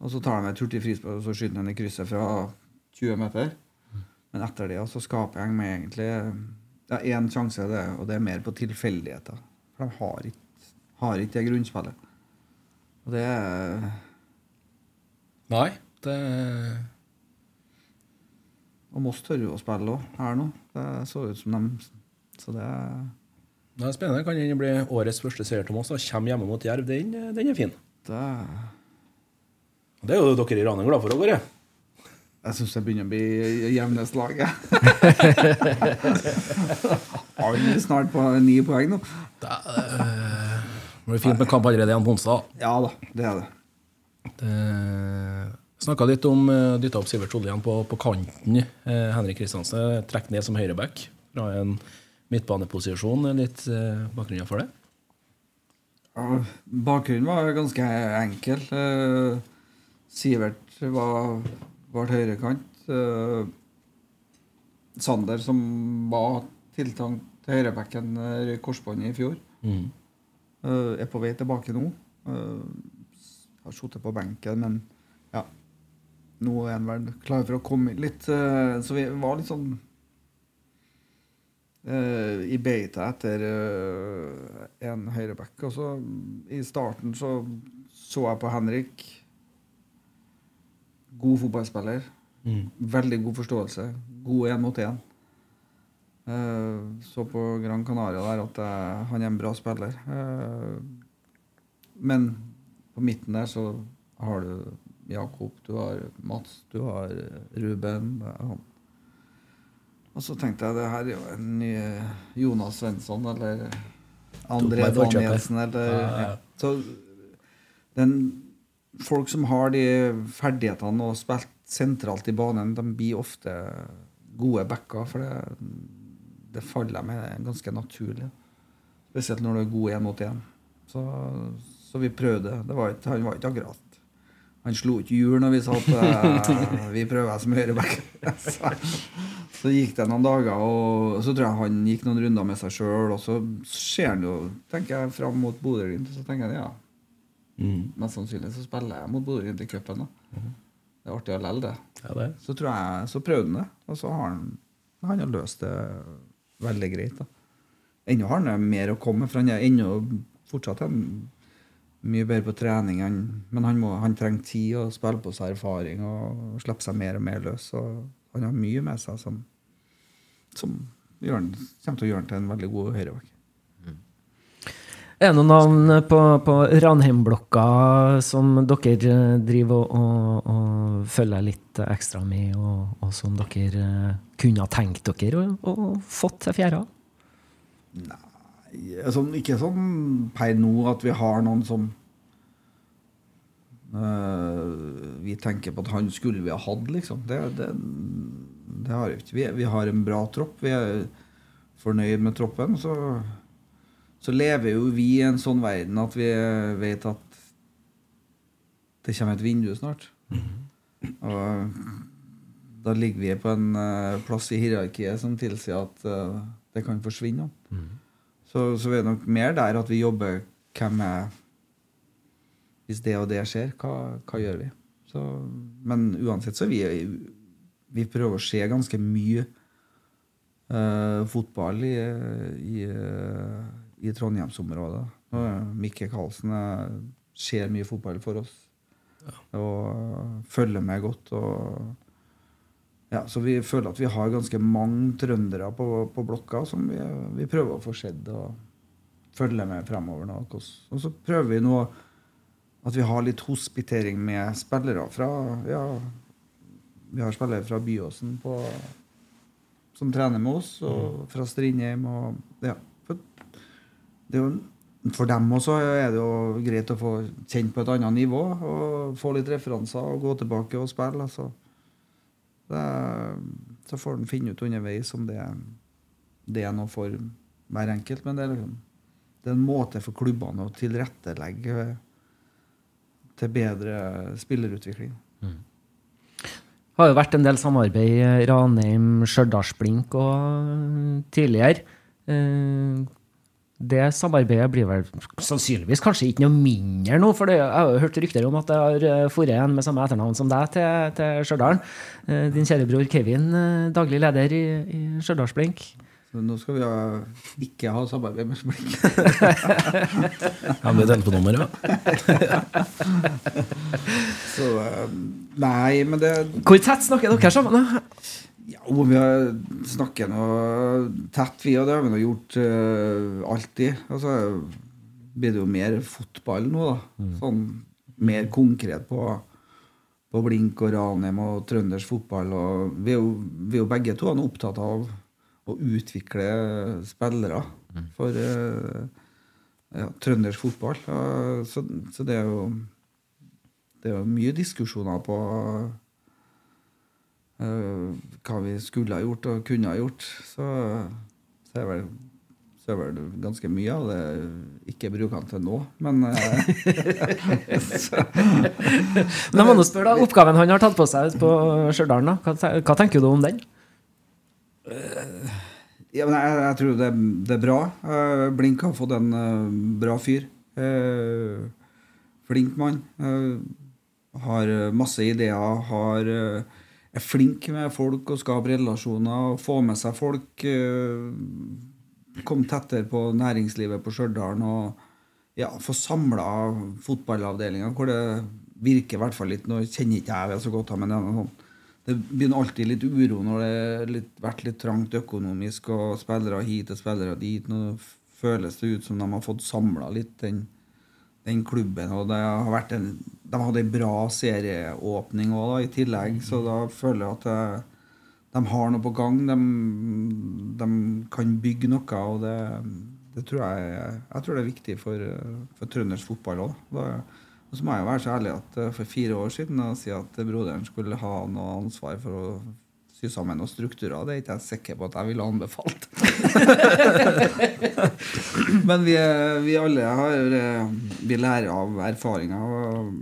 og så tar de et hurtig frispark og så skyter de i krysset fra 20 meter. Men etter det så skaper de med egentlig ja, én sjanse, det, og det er mer på tilfeldigheter. For de har ikke, har ikke det grunnspillet. Og det er Nei, det Og Moss tør jo å spille òg, her nå. Det så ut som de Så det er det er spennende. Kan den bli årets første seier til Moss? da? Kommer hjemme mot Jerv. Den, den er fin. det Det er jo dere i Ranheim glad for, Kåre. Jeg syns det begynner å bli jevnest lag, jeg. Alle er snart på ni poeng nå. Det blir fint med kamp allerede igjen på onsdag. Ja da, det er det. Snakka litt om uh, dytta opp Sivert Solli igjen på, på kanten. Eh, Henrik Kristiansen trekker ned som høyreback fra en midtbaneposisjon. Litt eh, bakgrunnen for det? Ja, Bakgrunnen var ganske enkel. Eh, Sivert var, var høyrekant. Eh, Sander, som var tiltenkt til høyrebacken, i røyk korsbåndet i fjor, Mm. eh, er på vei tilbake nå. Eh, har sittet på benken, men ja. Nå er han vel klar for å komme litt. eh, så vi var litt sånn eh, i beita etter uh, en høyreback. Og så i starten så så jeg på Henrik. God fotballspiller. Mm. Veldig god forståelse. God én mot én. Eh, så på Gran Canaria der at jeg, han er en bra spiller. Men på midten der så har du Jakob, du har Mats, du har Ruben. han. Og så tenkte jeg det her er jo en ny Jonas Svensson eller André. Danielsen eller Ja. Så den, folk som har de ferdighetene og spilt sentralt i banen, de blir ofte gode backer, for det, det faller med ganske naturlig. Spesielt når du er god én mot én. Så, så vi prøvde. Det var ikke, han var ikke akkurat Han slo ikke hjul når vi sa at eh, vi prøver som høyreback. så, gikk det noen dager, og så tror jeg han gikk noen runder med seg sjøl, og så ser han jo, tenker jeg, fram mot Bodø-Glimt, og så tenker jeg ja, mest sannsynlig så spiller jeg mot Bodø-Glimt i cupen. da. Det er artig allikevel, det. Ja, det. Så tror jeg, så prøvde han det, og så har han, han har løst det veldig greit. da. Ennå har han mer å komme med, for han er ennå fortsatt en mye bedre på trening. Han, men han, må, han trenger tid og spille på seg erfaring og slippe seg mer og mer løs. Og han har mye med seg som, som gjør kommer til å gjøre han til en veldig god høyreback. Er det noen navn på, på Ranheim-blokka som dere driver og, og, og følger litt ekstra med, og, og som dere eh, kunne ha tenkt dere å, fått til fjæra? altså, ikke sånn per nå at vi har noen som øh, Vi tenker på at han skulle vi ha hatt, liksom. Det, det, det har vi ikke. Vi, vi har en bra tropp. Vi er fornøyd med troppen. Så, så lever jo vi i en sånn verden at vi vet at det kommer et vindu snart. Og da ligger vi på en uh, plass i hierarkiet som tilsier at uh, det kan forsvinne. Så, så er nok mer der at vi jobber hvem er Hvis det og det skjer, hva, hva gjør vi? Så, men uansett så er vi, vi prøver å se ganske mye uh, fotball i, i, eh, i Trondheimsområdet. Uh, Mikke Karlsen ser mye fotball for oss og følger med godt. og ja, så vi føler at vi har ganske mange trøndere på, på blokka som vi, vi prøver å få sett og følge med fremover. nå. Og så prøver vi nå at vi har litt hospitering med spillere fra ja, Vi har spillere fra Byåsen på, som trener med oss, og fra Strindheim. og ja, for, det er jo, for dem også er det jo greit å få kjent på et annet nivå og få litt referanser og gå tilbake og spille. altså. Det, så får en finne ut underveis om det, det er noe for hver enkelt. Men det er, liksom, det er en måte for klubbene å tilrettelegge til bedre spillerutvikling. Har jo vært en del samarbeid i Ranheim, Stjørdalsblink og eh, tidligere. Eh, Det samarbeidet blir vel sannsynligvis kanskje ikke noe mindre nå, for jeg har jo hørt rykter om at det har foret en med samme etternavn som deg til, til Stjørdal. Eh, Din kjære bror Kevin, eh, daglig leder i, i Stjørdalsblink. Nå skal vi ha, ikke ha samarbeid med Blink. Ja, med telefonnummer, ja. Så eh, Nei, men det Hvor tett snakker dere sammen? Ja, vi har snakker noe tett, vi, og det har vi nå gjort uh, alltid. Og så blir det jo mer fotball nå, da. Sånn mer konkret på, på Blink og Ranheim og trøndersk fotball. Og vi er jo, vi er jo begge to nå opptatt av å utvikle spillere for eh, ja, trøndersk fotball. Så, så det er jo det er jo mye diskusjoner på uh, hva vi skulle ha gjort og kunne ha gjort. Så, så, er, vel, så er vel ganske mye av det ikke bruker han til nå. Men uh, Men jeg må nå spørre da, Oppgaven han har tatt på seg på Stjørdal. Hva, hva tenker du om den? Ja, men jeg, jeg tror det, det er bra. Eh, Blink har fått en eh, bra fyr. Eh, flink mann. Eh, har eh, masse ideer. Har, eh, er flink med folk og skaper relasjoner. Få med seg folk. Eh, kom tettere på næringslivet på Stjørdal. Og ja, få samla fotballavdelinga hvor det virker i hvert fall litt Nå kjenner ikke jeg det så godt, men det er noe sånn det begynner alltid litt uro når det har vært litt trangt økonomisk, og spillere hit og spillere dit. Nå føles det ut som de har fått samla litt den, den klubben. Og en, de hadde en bra serieåpning òg, i tillegg, så da føler jeg at det, de har noe på gang. De, de kan bygge noe, og det, det tror jeg, jeg tror det er viktig for, for trøndersk fotball òg. Og så må jeg jo være så ærlig at eh, for fire år siden å si at broderen skulle ha noe ansvar for å sy sammen noen strukturer, det er ikke jeg sikker på at jeg ville anbefalt. Men vi, vi alle har eh, Vi lærer av erfaringer. Og,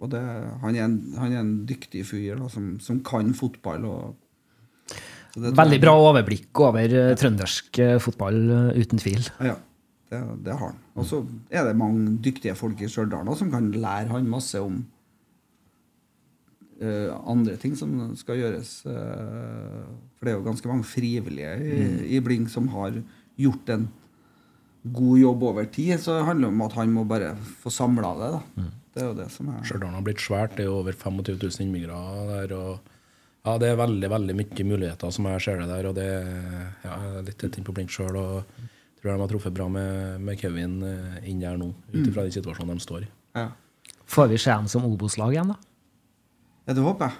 og det, han, er en, han er en dyktig fyr da, som, som kan fotball. Og, Veldig bra overblikk over eh, trøndersk eh, fotball, eh, uten tvil. Ja, det, det har han. Og så er det mange dyktige folk i Stjørdal som kan lære han masse om uh, andre ting som skal gjøres. Uh, for det er jo ganske mange frivillige i, i Blink som har gjort en god jobb over tid. Så det handler om at han må bare få samla det. da. Det er jo det som er Stjørdal har blitt svært. Det er jo over 25 000 innbyggere der. og ja, Det er veldig veldig mye muligheter som jeg ser det der. og det ja, Jeg er litt tett inn på blink sjøl. Og tror de har truffet bra med, med Kevin eh, inn der nå, ut ifra de situasjonene de står i. ja. Får vi se dem som Obos-lag igjen, da? ja, det håper jeg.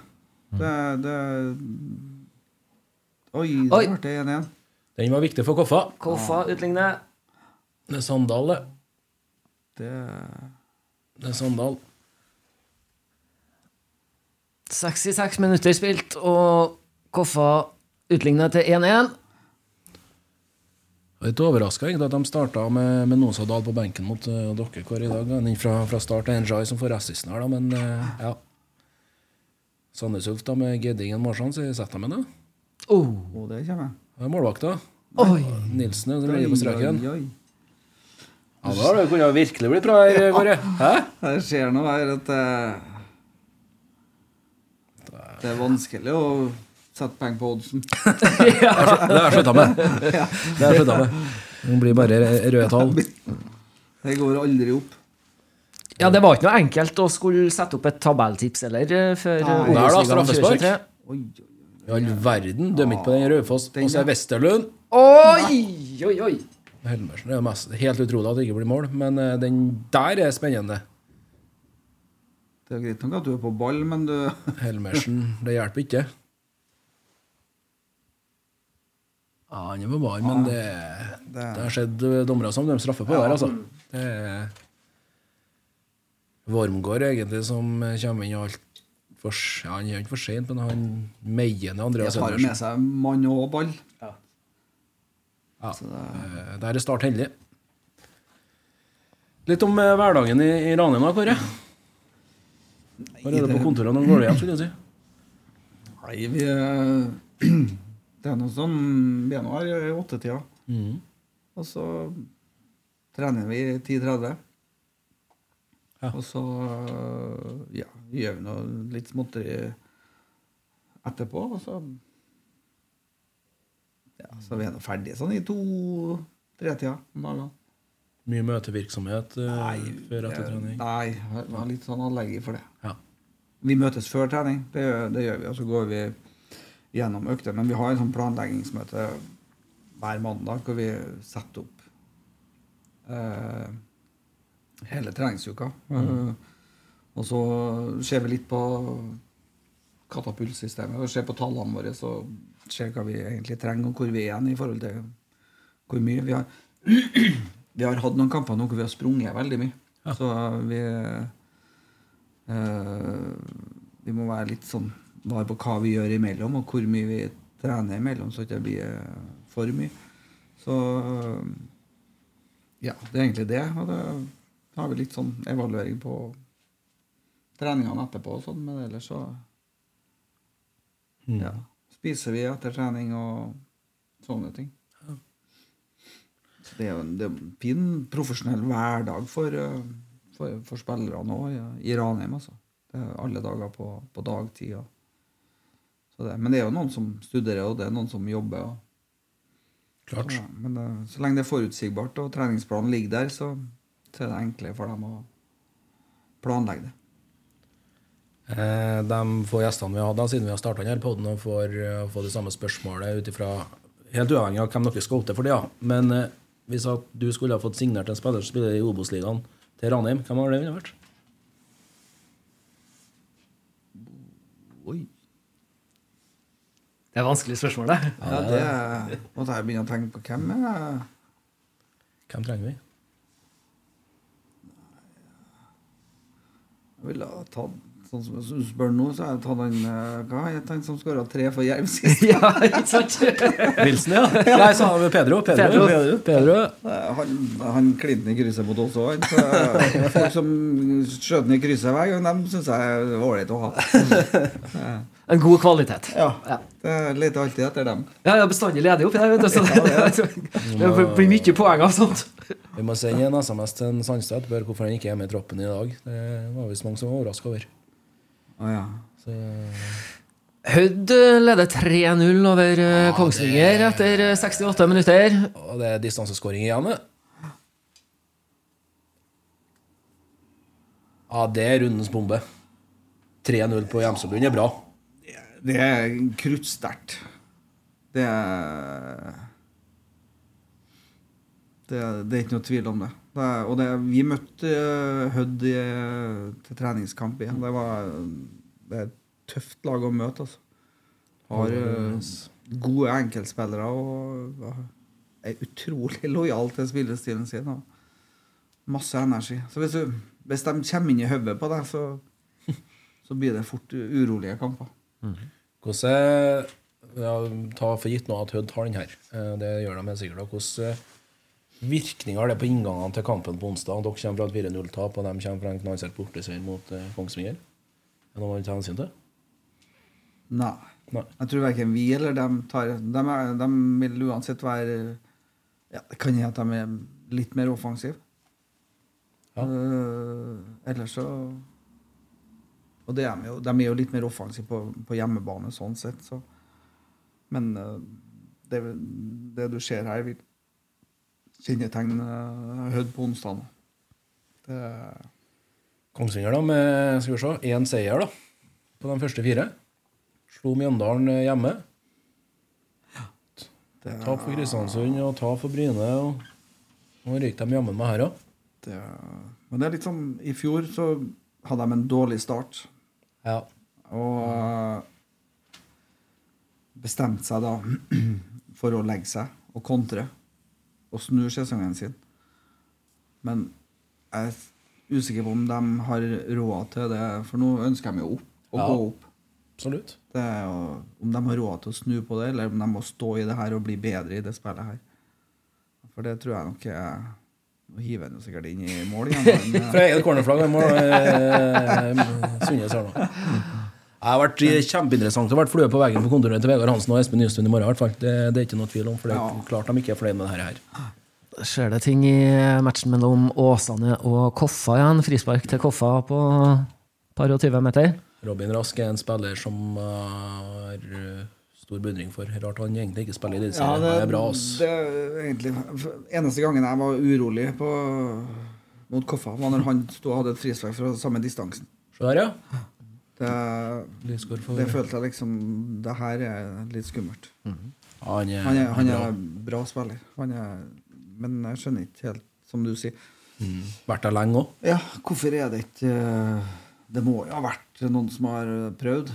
Det, det Oi, Oi. det ble det 1-1. Den var viktig for Koffa. Koffa utligner. Det er Sandal, det. Det Det er Sandal. 66 minutter spilt, og Koffa utligner til 1-1. Jeg er litt overraska at de starta med, med Nosa Dahl på benken mot uh, dere hvor i dag. Han er fra, fra start er Njay som får assisten her, da, men uh, ja. Sandnes Ulf da med Geddingen Marshan, så setter de ham da. Oh. Oh, det kommer. jeg. er målvakta. Oi! Nilsen er som ligger på streken. Oi, oi. Ja, da har det kunne virkelig blitt bra her, Kåre. Hæ? Det skjer noe her at uh, Det er vanskelig å sette penger på oddsen. Det har jeg slutta med. Det har jeg med. Det blir bare røde tall. Det går aldri opp. Ja, det var ikke noe enkelt å skulle sette opp et tabelltips eller eh, før eh, Nei. Der da, straffespark. 2023. Oi, oi, I all verden. Dømmer ikke på den Raufoss. Og så er Westerlund. Oi, oi, oi! Helmersen er mest, helt utrolig at det ikke blir mål, men eh, den der er spennende. Det er greit nok at du er på ball, men du Helmersen, det hjelper ikke. Ja, han er på barn, men det, det har skjedd eh, dommere som de straffer på ja. der, altså. Det er Wormgård egentlig som eh, kommer inn alt for, ja, Han gjør ikke for sent, men han meiende Andreas Jeg tar med seg mann og ball. Ja, Det Der er Start heldig. Litt om eh, hverdagen i, i Ranheim, da, Kåre. Hvor er det på kontoret når går det hjem, skulle jeg si? Nei, vi eh, Det er noe sånn her i åttetida. Mm. Og så trener vi 10.30. Ja. Og så eh, ja, gjør vi noe litt småtteri etterpå. Og så ja, Så vi er nå ferdige sånn i to-tre-tida. Mye møtevirksomhet eh, før etter trening. Nei, jeg har litt sånn allergi for det. Ja. Vi møtes før trening, det det gjør vi. Og så går vi gjennom økter. Men vi har en sånn planleggingsmøte hver mandag hvor vi setter opp eh, hele treningsuka. Eh, og så ser vi litt på katapultsystemet og ser på tallene våre og ser hva vi egentlig trenger, og hvor vi er igjen i forhold til hvor mye vi har. Vi har hatt noen kamper nå hvor vi har sprunget veldig mye. Så vi eh, Vi må være litt sånn var på hva vi gjør imellom, og hvor mye vi trener imellom, så det ikke blir eh, for mye. Så ja, det er egentlig det. Og da har vi litt sånn evaluering på treningene etterpå og sånn, men ellers så ja, spiser vi etter trening og sånne ting. Så det er jo en, det er en fin profesjonell hverdag for, eh, for, for spillerne òg i, i Ranheim. Altså. Det er alle dager på, på dagtid. Og, det, men det er jo noen som studerer, og det er noen som jobber. Og, Klart. Ja, men det, så lenge det er forutsigbart og treningsplanen ligger der, så, så er det enklere for dem å planlegge det. Eh, de få gjestene vi har hatt, siden vi har starta denne poden, og får eh, få det samme spørsmålet ut ifra Helt uavhengig av hvem dere skal opp for det, ja. Men eh, hvis at du skulle ha fått signert en spiller som spiller i Obos-ligaen til Ranheim, hvem har det ville vært? Oi. Det er vanskelig spørsmål, det. Ja, det måtte jeg begynne å tenke på. Hvem er Hvem trenger vi? Jeg ville ha tatt Sånn som du spør nå, så har jeg tatt han Hva Hva het han som skåra tre for Jerv sist? Ja, ikke sant? Wilson, ja. Nei, så har vi Pedro. Pedro. Pedro. Pedro. Eh, Han, han klinte i krysset mot oss òg. Folk som skjøt den i krysset hver gang, dem syns jeg er ålreit å ha. En god kvalitet. Ja. Jeg leter alltid etter dem. Ja, jeg er bestandig ledig oppi der, vet du. Så det, det blir mye poeng av sånt. Vi må sende en SMS til en Sandstad spør hvorfor han ikke er med i troppen i dag. Det var visst mange som var overraska over. Oh, ja. Så, Hødd leder 3-0 over ja, Kongsvinger etter eh, 68 minutter. og det er distanseskåring igjen, det. Ja, det er rundens bombe. 3-0 på Hjemselund er bra. Det er kruttsterkt. Det er det, det er ikke noe tvil om det. det er, og det, vi møtte eh, Hødd til treningskamp igjen. Det var det er et tøft lag å møte, altså. Har eh, gode enkeltspillere og er utrolig lojal til spillestilen sin. Og masse energi. Så hvis, du, hvis de kommer inn i hodet på deg, så, så blir det fort urolige kamper. Hvordan er ja, Ta for gitt nå at Hødd har den her. Eh, Det gjør de helt sikkert. da. Hvordan eh, virkninger har det på inngangene til kampen på onsdag? Dere kommer fra et 4-0-tap, og de kommer fra en knallsterk borteseier mot eh, Kongsvinger. Er det noe man tar hensyn til? Nei. Nei. Jeg tror verken vi eller dem tar De, de vil uansett være ja, Det kan hende at de er litt mer offensive. Ja. Uh, ellers så Og det er jo. De er jo litt mer offensive på, på hjemmebane, sånn sett. Så. Men eh, det, det du ser her, vil kjennetegne uh, Hødd på onsdag. Det Kongsvinger, da, med skal vi se, én seier da, på de første fire. Slo Mjøndalen eh, hjemme. det, Tap for Kristiansund og tap for Bryne. og Nå ryker de jammen meg her òg. det, Men det er litt sånn I fjor så hadde de en dårlig start. Ja. Og eh, bestemte seg da for å legge seg og kontre og snu sesongen sin. Men jeg er usikker på om de har råd til det, for nå ønsker de jo opp Å Ja. gå opp. Absolutt. Det er jo, om de har råd til å snu på det, eller om de må stå i det her og bli bedre i det spillet her. For det tror jeg nok er Nå hiver han jo sikkert inn i mål igjen. men, eh, Fra eget cornerflagg. Eh, Sundnes her nå. Det har vært kjempeinteressant å være flue på veggen på kontoret til Vegard Hansen og Espen Nystuen i morgen. hvert fall. Det, det er ikke noe tvil om, for det er klart de ikke er fornøyd med det her. Skjer det ting i matchen mellom Åsane og Koffa igjen? Frispark til Koffa på par og 20 meter. Robin Rask er en spiller som har eh, stor beundring for. Rart han egentlig ikke spiller i det, Ja, det er bra. ass. det er egentlig Eneste gangen jeg var urolig på, mot Koffa, var når han sto og hadde et frispark fra samme distansen. Se her, ja. Det, det følte jeg liksom Det her er litt skummelt. Han er, Han er, han er bra spiller. Han er, men jeg skjønner ikke helt, som du sier. Vært der lenge òg. Ja, hvorfor er det ikke eh, Det må jo ha vært noen som har prøvd.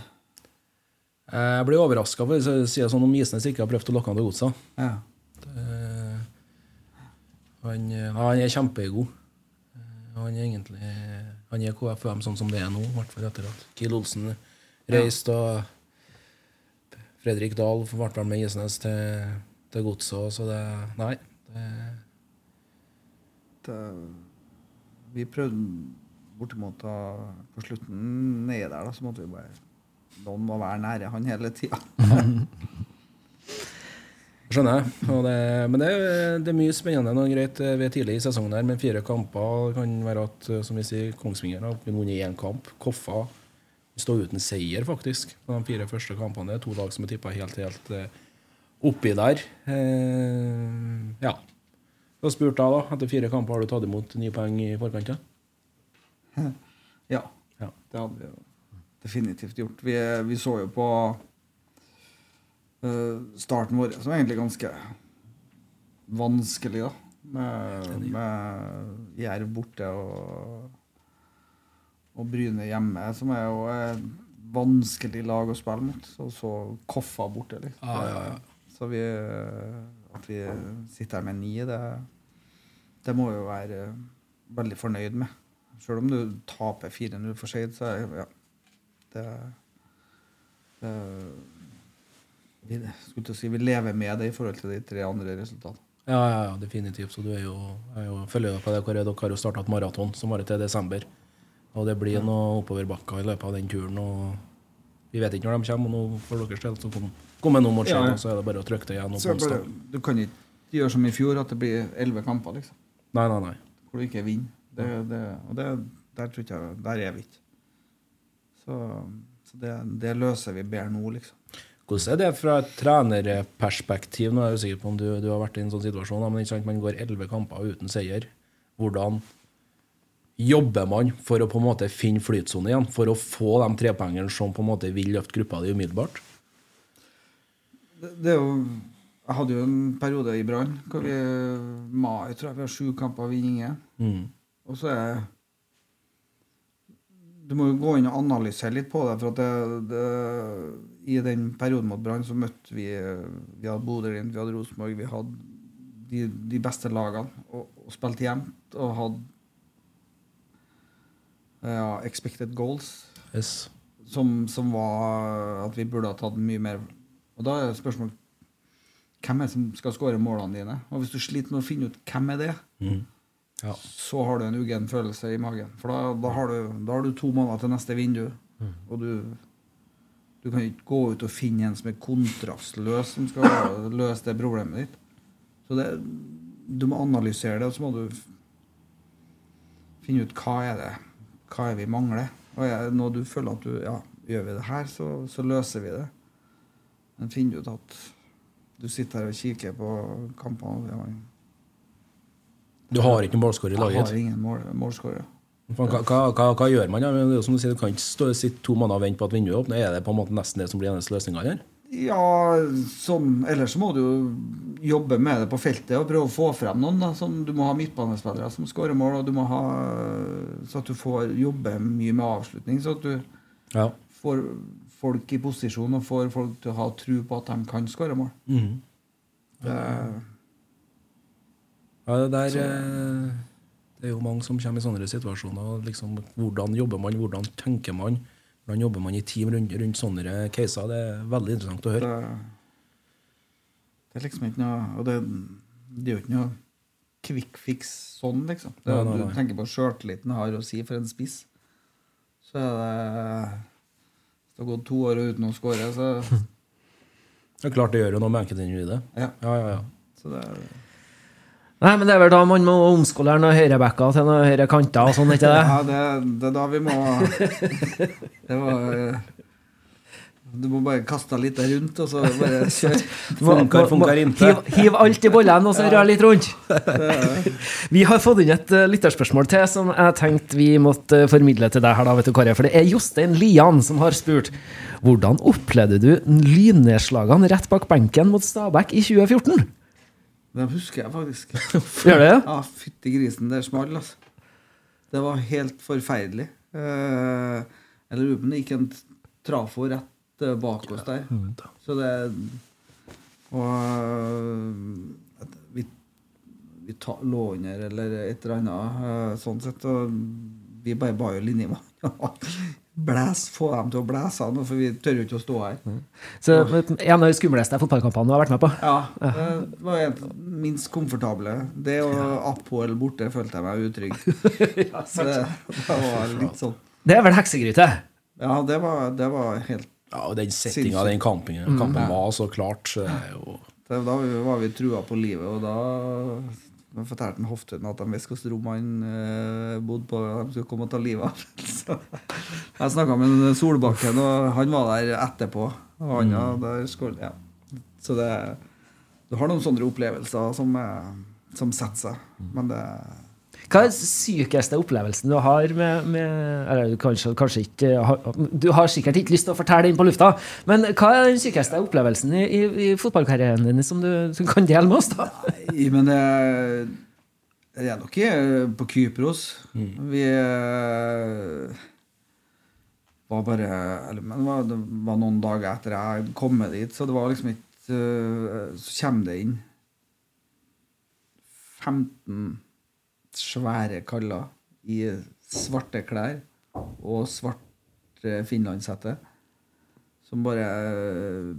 Jeg blir overraska sånn om Isnes ikke har prøvd å lokke han til godset. Ja. Eh, Han, han er kjempegod. Eh, Han er egentlig Han er KFUM sånn som det er nå, i hvert fall etter at Kiel Olsen reiste, og Fredrik Dahl ble vel med Isnes til, til godset, så det Nei. Det, Det, vi prøvde bortimot da, på slutten nedi der, da, så måtte vi bare Noen må være nære han hele tida. skjønner jeg. Og det, men det, er- det er mye spennende og greit Vi ved tidlig i sesongen her, med fire kamper. Det kan være at eh, som vi sier, Kongsvinger har vunnet én kamp. Koffa står uten seier, faktisk, på de fire første kampene. Er to lag som er tippa helt, helt eh, oppi der. Eh, ja. Så spurte jeg, da, etter fire kamper, har du tatt imot ni poeng i forkant? Ja? Ja. Ja. Det hadde vi jo. Definitivt gjort. Vi, vi så jo på uh, starten vår, som er egentlig ganske vanskelig, da. Med, med Jerv borte og, og Bryne hjemme, som er jo et vanskelig lag å spille mot. Og så Koffa borte, liksom. Ah, ja, ja. Så vi, at vi sitter her med ni, det, det må vi jo være veldig fornøyd med. Selv om du taper 4-0 for sent, så er ja, det, det vi, skulle til å si, vi lever med det i forhold til de tre andre resultatene. Ja, ja, ja, definitivt. Så du er jo, er jo følger på det. Dere dere har jo starta et maraton som varer til desember. Og det blir noe oppoverbakker i løpet av den turen. Og vi vet ikke når de kommer, og nå for deres del så kom- kommer noen mot Ja, ja. og så er det bare å trykke det igjen. Og bare, du kan ikke gjøre som i fjor, at det blir elleve kamper, liksom. Nei, nei, nei. Hvor du ikke vinner. Det, det, og det, der tror jeg Der er vi ikke. Så, så det, det løser vi bedre nå, liksom. Hvordan er det fra et trenerperspektiv? Nå er jeg usikker på om du, du har vært i en sånn situasjon, men ikke sant, man går elleve kamper uten seier. Hvordan jobber man for å på en måte finne flytsone igjen? For å få de trepoengene som på en måte vil løfte gruppa di umiddelbart? Det, det er jo Jeg hadde jo en periode i Brann hvor vi mai tror jeg vi har sju kamper, vinner ingen. Mm. Og så er Du må jo gå inn og analysere litt på det. For at det, det, i den perioden mot Brann så møtte vi Vi hadde Bodø-Glimt, vi hadde Rosenborg, vi hadde de, de beste lagene. Og, og spilte jevnt og hadde ja, expected goals. Yes. Som, som var at vi burde ha tatt mye mer Og da er spørsmålet hvem er det som skal skåre målene dine? Og hvis du sliter med å finne ut hvem er det, Mm. Ja. så har du en uggen følelse i magen. For da, da, har, du, da har du to måneder til neste vindu, Mm. og du du kan ikke gå ut og finne en som er kontrastløs som skal løse det problemet ditt. Så det, du må analysere det, og så må du finne ut hva er det hva er vi mangler. Og når du føler at du ja, gjør vi det her, så, så løser vi det. Men finner du ut at du sitter her og kikker på kampene Du har ikke målskårer i Jeg har ingen mål, målskårer. Hva, hva, hva, hva gjør man? da? Som du sier, Du kan ikke stå, sitte to måneder og vente på at vinduet åpner. Er det på en måte nesten det som blir eneste løsninga? Ja, sånn, ellers må du jo jobbe med det på feltet og prøve å få frem noen. da, sånn, Du må ha midtbanespillere som skårer mål, og du må ha så at du får jobbe mye med avslutning. Så at du Ja. får folk i posisjon og får folk til å ha tro på at de kan skåre mål. Mm. Det, Ja, det der eh, Det er jo mange som kommer i sånne situasjoner. Liksom, hvordan jobber man, hvordan tenker man? Hvordan jobber man i team rundt, rundt sånne caser? Det er veldig interessant å høre. det, det er liksom ikke noe Og det, det er jo ikke noe quick fix sånn, liksom. Det, Nei, nei, Du tenker på sjøltilliten har å si for en spiss. Så er det Hvis det har gått to år uten å skåre, så Det er klart det gjør jo noe med enkeltindividet. Ja. Ja, ja, ja. Så det, Nei, men det er vel da man må omskolere noen høyrebacker til noen høyre kanter og sånn, ikke det? ja, det, det er da vi må Det var eh, Du må bare kaste litt der rundt, og så bare kjøre. Funker, funker inte. Hiv, hiv alt i bollen, og så rør litt rundt. Vi har fått inn et eh, lytterspørsmål til som jeg tenkte vi måtte eh, formidle til deg her, da, vet du, Kåre. For det er Jostein Lian som har spurt hvordan opplevde du lynnedslagene rett bak benken mot Stabæk i 2014? Det husker jeg faktisk. Gjør det? Ja, fytti grisen, det smalt. altså. Det var helt forferdelig. Eh, jeg lurer på om det gikk en trafo rett eh, bak oss der. Så det Og eh, vi, vi ta, lå under eller et eller annet eh, sånn sett, og vi bare ba jo linjemann Blæs, få dem til å blæse, han, for vi tør jo ikke å stå her. Så En av de skumleste fotballkampene du har vært med på? Ja, det var en minst komfortable. Det og Apoel borte følte jeg meg utrygg. Så det, det var litt sånn Det er vel heksegryte? Ja, det var, det var helt ja og den settinga den kampen, Mm. kampen var så klart. Så jo Da var vi trua på livet, og da da fortalte med Hoftun at de visste hvilket rom han eh, bodde på. De skulle komme og ta livet av ham. Jeg snakka med Solbakken, og han var der etterpå. Og han ja, der skulle, ja. Så det Du har noen sånne opplevelser som, eh, som setter seg. Men det Hva er den sykeste opplevelsen du har med, med Eller kanskje, kanskje ikke Du har sikkert ikke lyst til å fortelle den på lufta, men hva er den sykeste opplevelsen i, i, i fotballkarrieren din som du, som kan dele med oss? da? Nei, men det, det er nok ikke på Kypros. Vi eh, var bare eller, men det, var, det var noen dager etter jeg kom med dit, så det var liksom ikke eh, Så kommer det inn 15 svære kaller i svarte klær og svart eh, finlandshette som bare eh,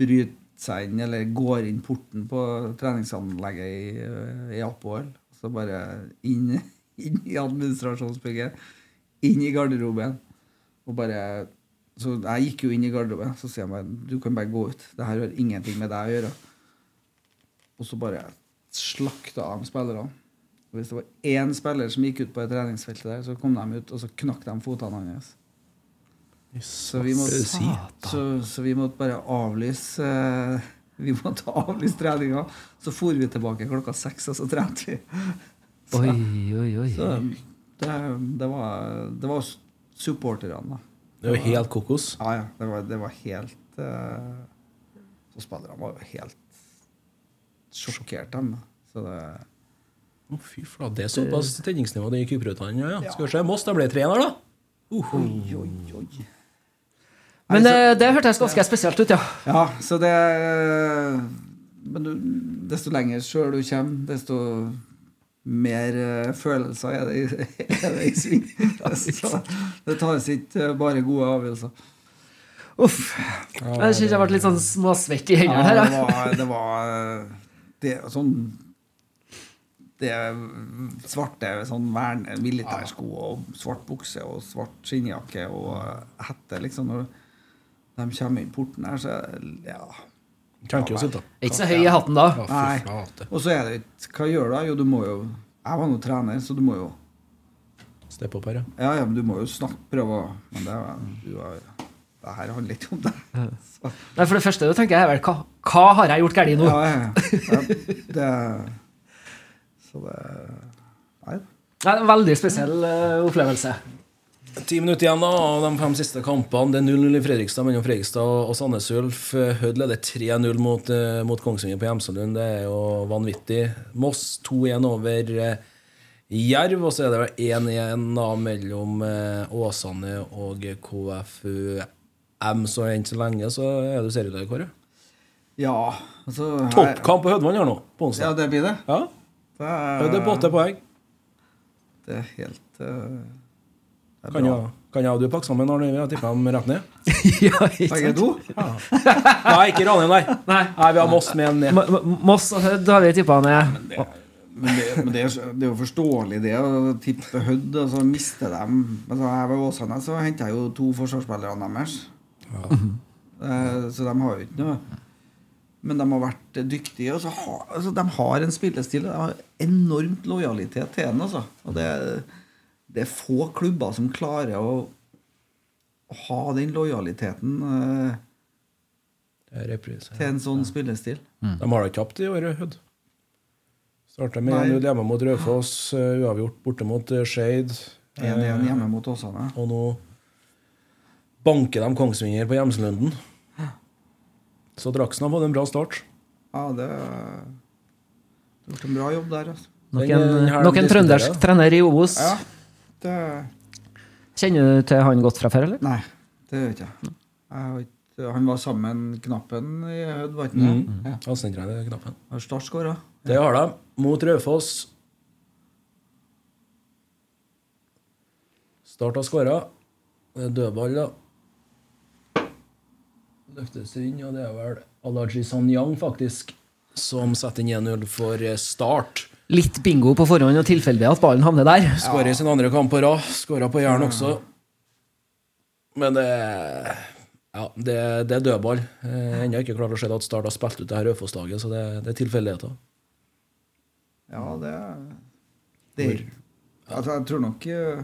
bryter seg inn, eller går inn porten på treningsanlegget i, eh, i Apoel. Så bare inn, inn i administrasjonsbygget, inn i garderoben. Og bare Så jeg gikk jo inn i garderoben, så sier jeg bare du kan bare gå ut. Det her har ingenting med deg å gjøre. Og så bare slakta de spillerne. Hvis det var én spiller som gikk ut på det treningsfeltet der, så kom de ut, og så knakk de fotene hans. Så vi måtte, så, så vi måtte bare avlyse eh, Vi måtte avlyse treninga. Så for vi tilbake klokka seks, og så trente vi. Så, Oi, oi, oi. så det, det var, det var supporterne, da. Det var helt kokos. Ja, ja. Det var, det var helt eh, Så spillerne var jo helt sjokkert, dem. Så det Å, fy flate. Det er såpass tenningsnivå det i Kyprotene. Ja, ja. Skal vi se. Moss, det ble tre der, da. Uh, Oi, oi, oi. Men det, det hørtes ganske spesielt ut, ja. Ja, så det Men du, desto lenger sjøl du kommer, desto mer eh, følelser er det, i- er det i sving. Så det tas ikke eh, bare gode avgjørelser. Uff. Jeg synes jeg ble litt sånn småsvett i hendene her. Ja, det var, det var eh, Det sånn Det svarte sånn vern, militærsko og svart bukse og svart skinnjakke og eh, hette, liksom. Når de kommer inn porten her, så ja. kan ikke sitte. Ikke så høy i hatten da. Nei. Og så er det ikke Hva gjør du da? Jo, du må jo Jeg var nå trener, så du må jo Steppe opp her, ja. Ja, ja, men du må jo snakke, prøve å Men det, du har, det her handler ikke om deg. Så, Nei, for det første du tenker jeg vel, hva, hva har jeg gjort galt nå? ja, ja, ja. Det Så det Nei. Det er en veldig spesiell eh, opplevelse. Ti minutter igjen da, av de fem siste kampene. Det er 0-0 i Fredrikstad mellom Fredrikstad og Sandnes Ulf. Hødd leder 3-0 mot, eh, mot Kongsvinger på Hjemselund. Det er jo vanvittig. Moss 2-1 over eh, Jerv, og så er det vel 1-1 da mellom Åsane og KFUM. Så enn så lenge så er du serieleder, Kåre. Ja, altså Toppkamp på Hødvann her nå, på Ja, det blir det. Ja, Det Hødd er på åtte poeng. Det er helt eh, det er Kan jeg, kan jeg og du pakke sammen, når Vi har tippa dem rett ned. ja, ikke sant? to? Nei, ikke Ranheim, nei. Nei. Nei, Vi har Moss med ned. M- Moss og Hødd har vi tippa ned. Men, det, men det, er, det er jo forståelig, det å tippe Hødd, og så miste dem altså, Jeg var i Åsane, så henta jeg jo to forsvarsspillere deres. Eh, Så de har jo ikke noe Men de har vært dyktige. Og så har, altså, de har en spillestil. De har enormt lojalitet til den. Altså. Og det, det er få klubber som klarer å, å ha den lojaliteten eh, er reprise. til en sånn spillestil. De har da tapt i år, Hødd. Starta med 1-0 hjemme mot Raufoss, eh, uavgjort borte mot Shade Skeid. 1-1 hjemme mot Åsane. Og nå banker de Kongsvinger på Hjemslunden. Så Draksen har fått en bra start. Ja, det har gjort en bra jobb der. Altså. Nok en, eh, trøndersk trener i Obos. Ja, det Kjenner du til han godt fra før, eller? Nei, det gjør ikke jeg. jeg han var sammen med Knappen i Hødd, var ikke det? Ja. Assistentrener knappen. Har Start skåra? Det har de. Mot Raufoss. Start har skåra. Det dødball, da. Løftes inn, og det er vel Alaji Sanyang, faktisk, som setter inn 1-0 for eh, Start. Litt bingo på forhånd og tilfeldig at ballen havner der. Skårer i sin andre kamp på rad. Skåra på Jæren også. Men det ja, det, det er dødball. Eh, Ennå ikke klart å se at Start har spilt ut det her Raufoss-laget, så det, det er tilfeldigheter. Ja, det Det er Altså, jeg tror nok eh,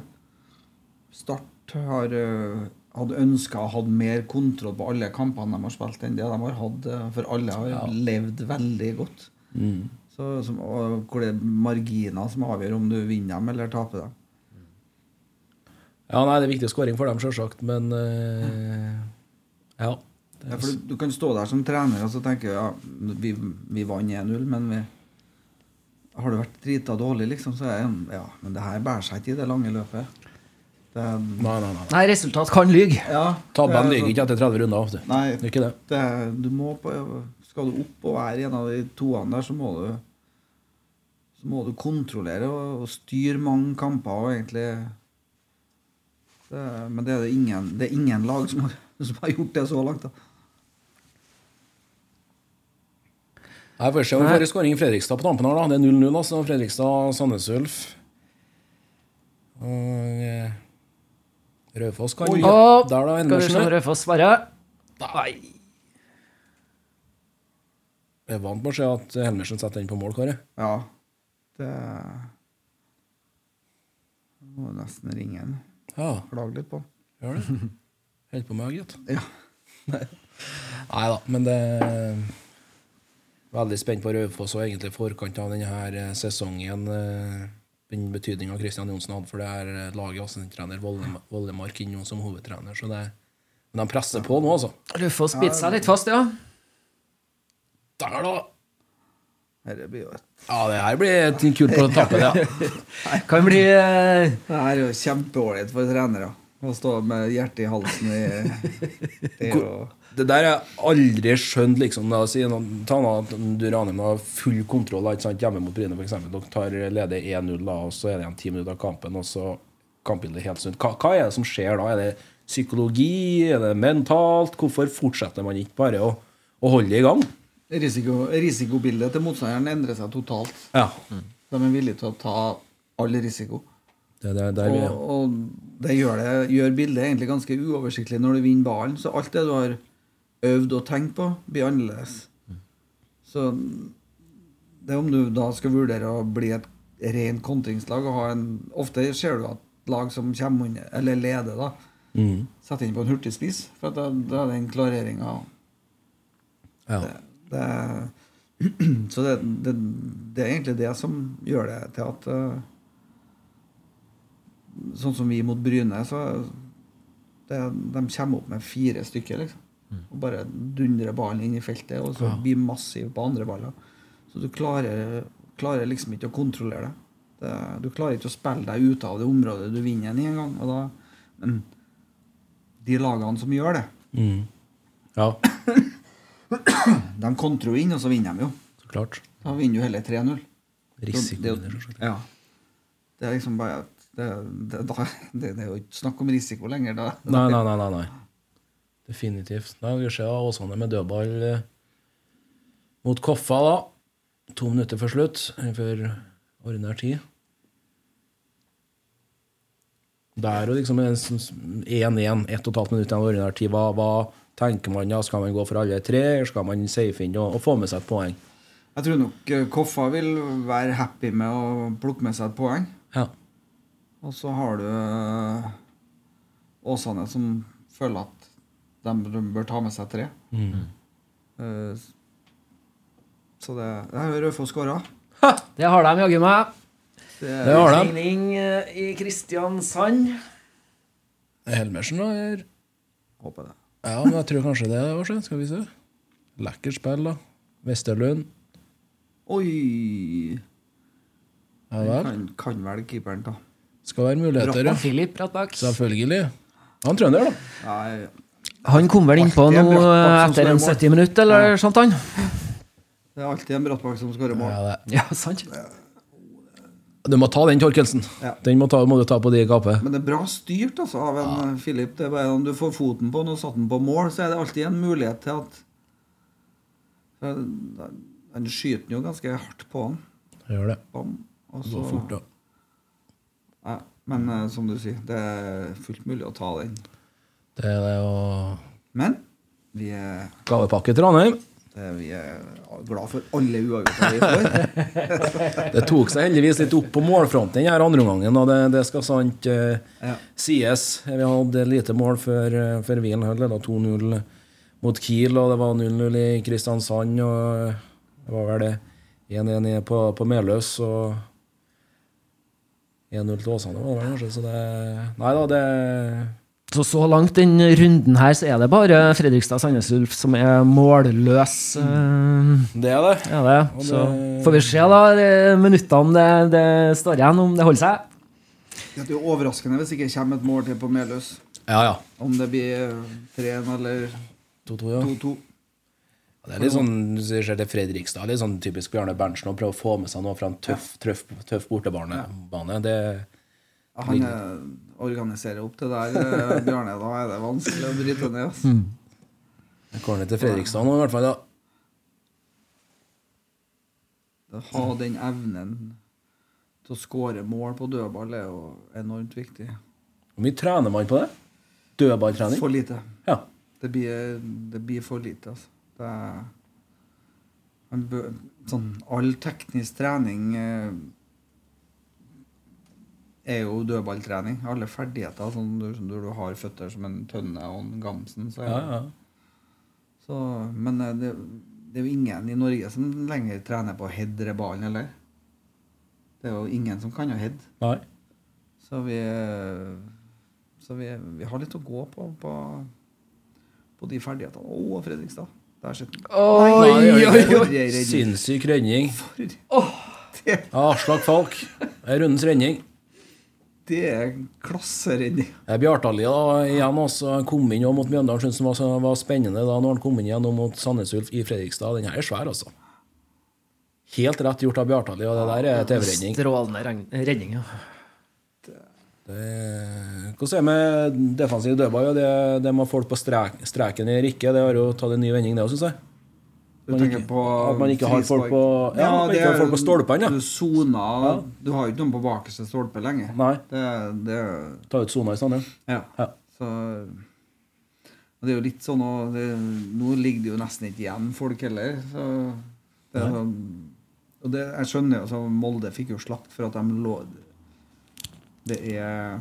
Start har hadde ønska å ha mer kontroll på alle kampene de har spilt, enn det de har hatt. eh, For alle har levd veldig godt. Så, som, hvor det er marginer som avgjør om du vinner dem eller taper dem. Ja, nei, det er viktig skåring for dem, sjølsagt, men eh, Ja. Ja, du, du kan stå der som trener og så tenke ja, vi, vi vant 1-0, men vi, har det vært drita dårlig, liksom, så er det ja, men det her bærer seg ikke i det lange løpet. Det, Nei, nei, nei. Nei, resultat kan lyge. ja, Tabben er lyver ikke etter 30 runder. du. Nei. Det er ikke det. det, du må på, skal du opp og være en av de toene der, så må du så må du kontrollere og, og styre mange kamper og egentlig det, Men det er det ingen, det er ingen lag som har, som har gjort det så langt. da Jeg får se om vi får en skåring i Fredrikstad på tampen her. da. Det er 0-0, altså. Fredrikstad-Sandnes Ulf. Og eh, Raufoss kan Oi. ja. Der, da. Skal vi se om Raufoss svarer. Nei. Jeg er vant med å se at Helmersen setter den på mål, Kåre. Ja. Det Må nesten ringe han. Ja, Klage litt på han. gjør det. Holder på med, gitt. Ja. Nei da, men det Veldig spent på Raufoss og egentlig forkant av denne her eh, sesongen. Den betydninga Kristian Johnsen hadde for det her eh, laget. Vollem- Vollemark inn nå som hovedtrener. Så det, men de presser på nå, altså. Du får biter seg litt fast, ja. Der, da! Dette blir jo Ja, det her blir kult på tappet, ja. Kan bli uh... Det her er jo kjempeålreit for trenere. Å stå med hjertet i halsen i Det er jo Det der har jeg aldri skjønt, liksom. Da, si, ta nå at Duranum har full kontroll ikke sant? hjemme mot Bryne, f.eks. Dere tar leder 1-0, og så er det igjen ti minutter av kampen, og så kampbildet helt sunt. Hva, hva er det som skjer da? Er det psykologi? Er det mentalt? Hvorfor fortsetter man ikke bare å, å holde det i gang? Risiko, Risikobildet til motstanderen endrer seg totalt. Ja. De er villige til å ta all risiko. Det der vi Og, og det gjør, det gjør bildet egentlig ganske uoversiktlig når du vinner ballen. Så alt det du har øvd og tenkt på, blir annerledes. Så det er om du da skal vurdere å bli et rent kontringslag og ha en Ofte ser du at lag som kommer under, eller leder, da, Mm. setter inn på en hurtigspiss. For at da, da er den klareringa Ja. det, det, Så det, det, det er egentlig det som gjør det til at eh, Sånn som vi mot Bryne, så det, De kommer opp med fire stykker, liksom. Og bare dundrer ballen inn i feltet, og så blir massiv på andre baller. Så du klarer, klarer liksom ikke å kontrollere det. det. Du klarer ikke å spille deg ut av det området du vinner i engang. Og da, men de lagene som gjør det, Mm. Ja, de kontrer jo inn, og så vinner de jo. så klart. Da vinner du heller 3-0. Risiko. Det, det er ja. det er liksom bare det, det, det er jo ikke snakk om risiko lenger. Da. Nei, nei, nei. nei, nei. Da Nei, vi se Åsane med dødball eh, mot Koffa, da. To minutter før slutt, før ordinær tid. Det er jo liksom 1-1, 1 12 minutter igjen ordinær tid. Hva, hva tenker man da? Skal man gå for alle tre, eller skal man safe inn og, og få med seg et poeng? Jeg tror nok eh, Koffa vil være happy med å plukke med seg et poeng. Ja. Og så har du eh, Åsane som føler at de bør ta med seg tre. Eh, så det Det har Raufoss skåra. Det har de jaggu meg. Det Det har de. Tegning eh, i Kristiansand. Helmersen har håper det. Ja, men jeg tror kanskje det var sånn. Skal vi se. Lekkert spill, da. Vesterlund. Oi! Ja vel. Kan, kan vel keeperen da. Skal være muligheter, ja. Filip rett bak. Selvfølgelig. Han trønder, da. Ja, ja. Han kom vel innpå nå etter en 70 minutter, eller sånt han? Det er alltid en Brattbakk som skårer mål. Ja. Ja, sant. Du må ta den, Torkelsen. Ja. Den må, ta, må du ta på de gapet. Men det er bra styrt altså, av en ja. Philip. Det er bare Om du får foten på den og satt den på mål, så er det alltid en mulighet til at for Han skyter den jo ganske hardt på han. Gjør det. Bam. Og Det så, går fort, da. ja, men eh, som du sier, det er fullt mulig å ta den. Det er det å Men vi er, Gavepakke Trondheim. Det, vi er glad for alle uavgjorte vi får. Det tok seg heldigvis litt opp på målfronten her andre omgangen, og det, det skal sant eh, Ja. sies. Vi hadde lite mål før, eh, før hvilen. Leda 2-0 mot Kiel, og det var 0-0 i Kristiansand. Og det var vel det 1-1 på, på Meløs og 1-0 til Åsane, var det vel kanskje. Så det Nei da, det Så så langt den runden her, så er det bare Fredrikstad Sandnes Ulf som er målløs. eh, Det er det. Ja, det. Og Så det- får vi se, da, de minuttene det, det står igjen, om det holder seg. Det er jo overraskende hvis det ikke kommer et mål til på Meløs. Ja, ja. Om det blir 3-1 eller 2-2, ja. 2-2. Det er litt sånn, du ser til Fredrikstad, litt sånn typisk Bjarne Berntsen å prøve å få med seg noe fra en tøff, tøff, tøff bortebane. Bane. Det, han er, organiserer opp det der, eh, Bjarne. Da er det vanskelig å bryte ned. Altså. Jeg går ned til Fredrikstad nå, i hvert fall. Ja. Å ha den evnen til å skåre mål på dødball er jo enormt viktig. Hvor mye trener man på det? Dødballtrening? For lite. Ja. Det blir, det blir for lite, altså. Det er bør, sånn, All teknisk trening eh, er jo dødballtrening. Alle ferdigheter. Sånn, når, du har føtter som en tønne og en Gamsen. Så, Ja, ja. Så, men eh, det, det er jo ingen i Norge som lenger trener på å headre ballen, eller? Det er jo ingen som kan å head. Nei. Så vi eh, Så vi, vi har litt å gå på på, på de ferdighetene. Å, Fredrikstad. Der sitter den. Oi, oi, oi, for. Sinnssyk redning. Det, Ja, Aslak Falk. Rundens redning. Det er klasseredning. inni Bjartali da, igjen også. Han kom inn mot Mjøndalen. Syntes det var, var spennende da når han kom inn igjen mot Sandnes Ulf i Fredrikstad. Den her er svær, altså. Helt rett gjort av Bjartali, og det der er TV-redning. Strålende redning, ja. Det- Hvordan er det med defensiv dødball? Det, det med folk på strek, streken i Rikke, det har jo tatt en ny vending, det òg, syns jeg. Du Man tenker ikke- på at man ikke har folk på- ja, at man ikke har folk på stolpene, ja. Du ja. Du har jo ikke noen på bakerste stolpe lenger. Nei. Det, det, Ta ut sona i stedet. ja. Ja. Så og det er jo litt sånn og det, Nå ligger det jo nesten ikke igjen folk heller. Så det, er sånn- og det, jeg skjønner jo så Molde fikk jo slakt for at de lå Det er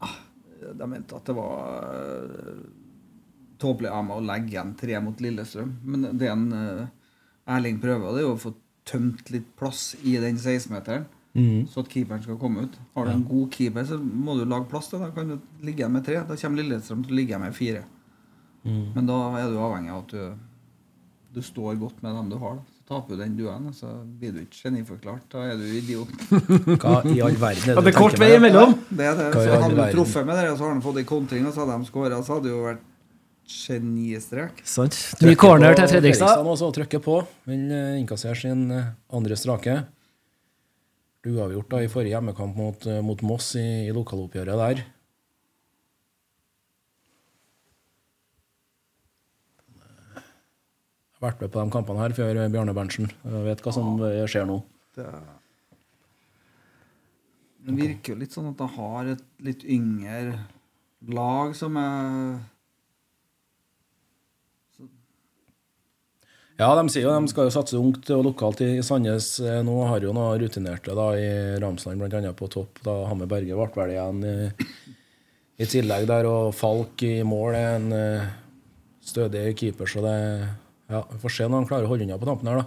ah, De mente at det var tåpelig av meg å legge igjen tre mot Lillestrøm. Men det en eh, Erling prøver, det er jo å få tømt litt plass i den 16-meteren. Så at keeperen skal komme ut. Har du en god keeper, så må du lage plass til det. Da kan du ligge igjen med tre. Da kommer Lillestrøm til å ligge igjen med fire. Men da er du avhengig av at du, du står godt med dem du har. Da. Så taper du den duellen, så blir du ikke geniforklart. Da er du idiot. Hva i all verden er det det du er kort tenker vei med? imellom. Det er det. Hva i Så hadde du truffet med det, så har du fått en kontring, og så hadde de skåra, så hadde det jo vært genistrek. Sant. Ny corner til Fredrikstad. Fredrikstad trykker på. Men eh, innkasserer sin eh, andre strake. Uavgjort da i forrige hjemmekamp mot, eh, mot Moss i, i lokaloppgjøret der. Jeg har vært med på de kampene her før Bjarne Berntsen. Jeg vet hva som skjer nå. Det, det virker jo litt sånn at de har et litt yngre lag som er Ja, de sier jo de skal jo satse ungt og lokalt i Sandnes. Eh, Nå har jo noen rutinerte da i Ramsland, bl.a. på topp. da Hammer Berge ble vel igjen i, i tillegg der, og Falk i mål er en eh, stødig keeper, så det ja, Vi får se når han klarer å holde unna på tampen her, da.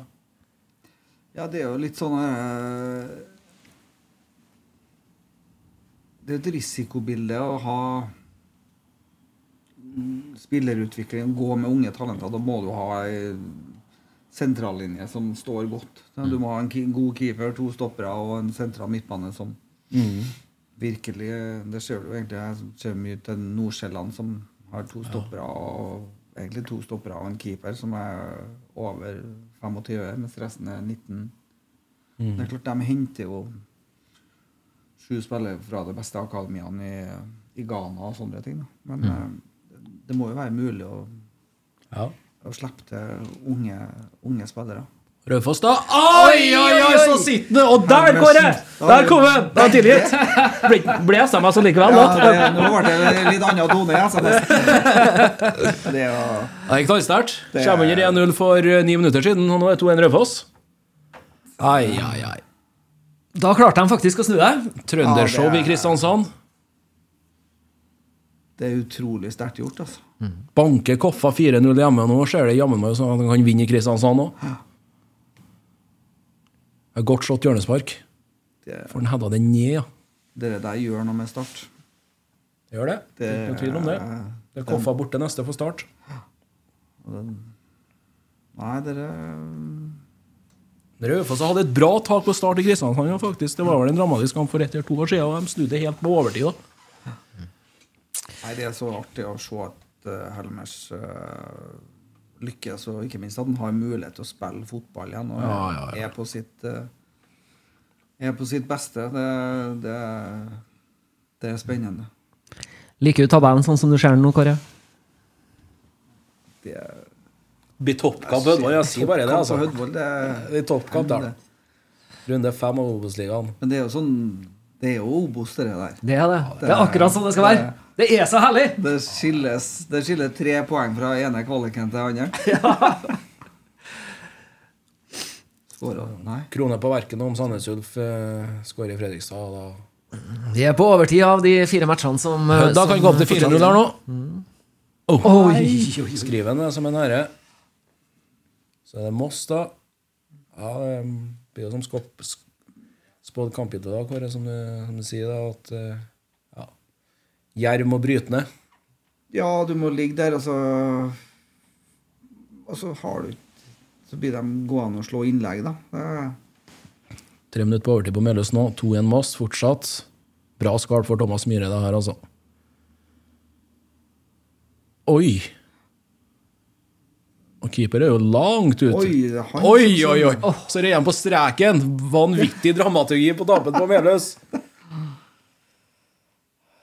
Ja, det er jo litt sånn eh, Det er et risikobilde å ha mm, spillerutvikling, gå med unge talenter. Da må du ha ei sentrallinje som står godt. Du må ha en god keeper, to stoppere og en sentral midtbane som virkelig Det ser du egentlig. Jeg ser mye til Nordsjælland, som har to stoppere og egentlig to stoppere og en keeper som er over 25, mens resten er 19. Det er klart, de henter jo sju spillere fra de beste akademiene i, i Ghana og sånne ting. Da. Men eh, det må jo være mulig å, Ja. Å slippe til unge, unge spillere. Raufoss, da. Oi, oi, oi, så sitter den! Og der, går det! Der kom den! Det var tilgitt. Ble, jeg sammen så likevel, da. det, nå ble det litt annen tone i SMS. Det var Det gikk knallsterkt. Er- Kommer under 1-0 for eh, ni minutter siden, og nå er 2-1 Raufoss. Ai, ai, ai. Da klarte de faktisk å snu deg. Trøndershow Ja, i er- Kristiansand. Det er utrolig sterkt gjort, altså. Banker Koffa 4-0 hjemme, nå ser det jammen meg sånn at han kan vinne i Kristiansand òg. Ja. godt slått hjørnespark. Det, For han hedda den ned, ja. det der gjør noe med Start. Det Gjør det. Det Ikke noe tvil om det. Det er Koffa borte neste for start. Nei, dere Raufoss hadde et bra tak på start i Kristiansand. Faktisk. Det var vel en dramatisk kamp for ett eller to år siden, og de snudde helt på overtid. da. Nei, det er så artig å se at uh, Helmers uh, lykkes, og ikke minst at han har mulighet til å spille fotball igjen. Og Ja, ja, ja. Er, på sitt, uh, er på sitt beste. Det, det, det er spennende. Liker du tabellen sånn som du ser den nå, Kåre? Det, Blir toppkamp Hødvold. Jeg sier bare det, altså. Hødvold, det, Det er toppkamp der. Runde fem av Obos-ligaen. Men det er jo sånn Det er jo Obos, det der. Det er det. Det er akkurat sånn det skal være. Det er så herlig! Det skilles, det skiller tre poeng fra ene kvaliken til andre. Skåra Nei. Krone på verken om Sandnes Ulf eh, skårer i Fredrikstad. Da. Vi er på overtid av de fire matchene som eh, Hødda kan vi gå opp til 4-0 her nå. Oh. Oi, oi, Skriver den som en herre. Så er det Moss, da. Ja, det blir jo som skopp, sk- spådd kamp i dag, Kåre, som du, som du sier. da, at eh, ja. Jerv må bryte ned. Ja, du må ligge der, og så Og så har du Så blir de gående og slå innlegg, da. Det, Tre minutter på overtid på Meløs nå. 2-1 Moss fortsatt. Bra skalp for Thomas Myhre, det her, altså. Oi! Og keeper er jo langt ute. Oi, oi, oi, oi. Så er det igjen på streken. Vanvittig dramaturgi på tapen på Meløs.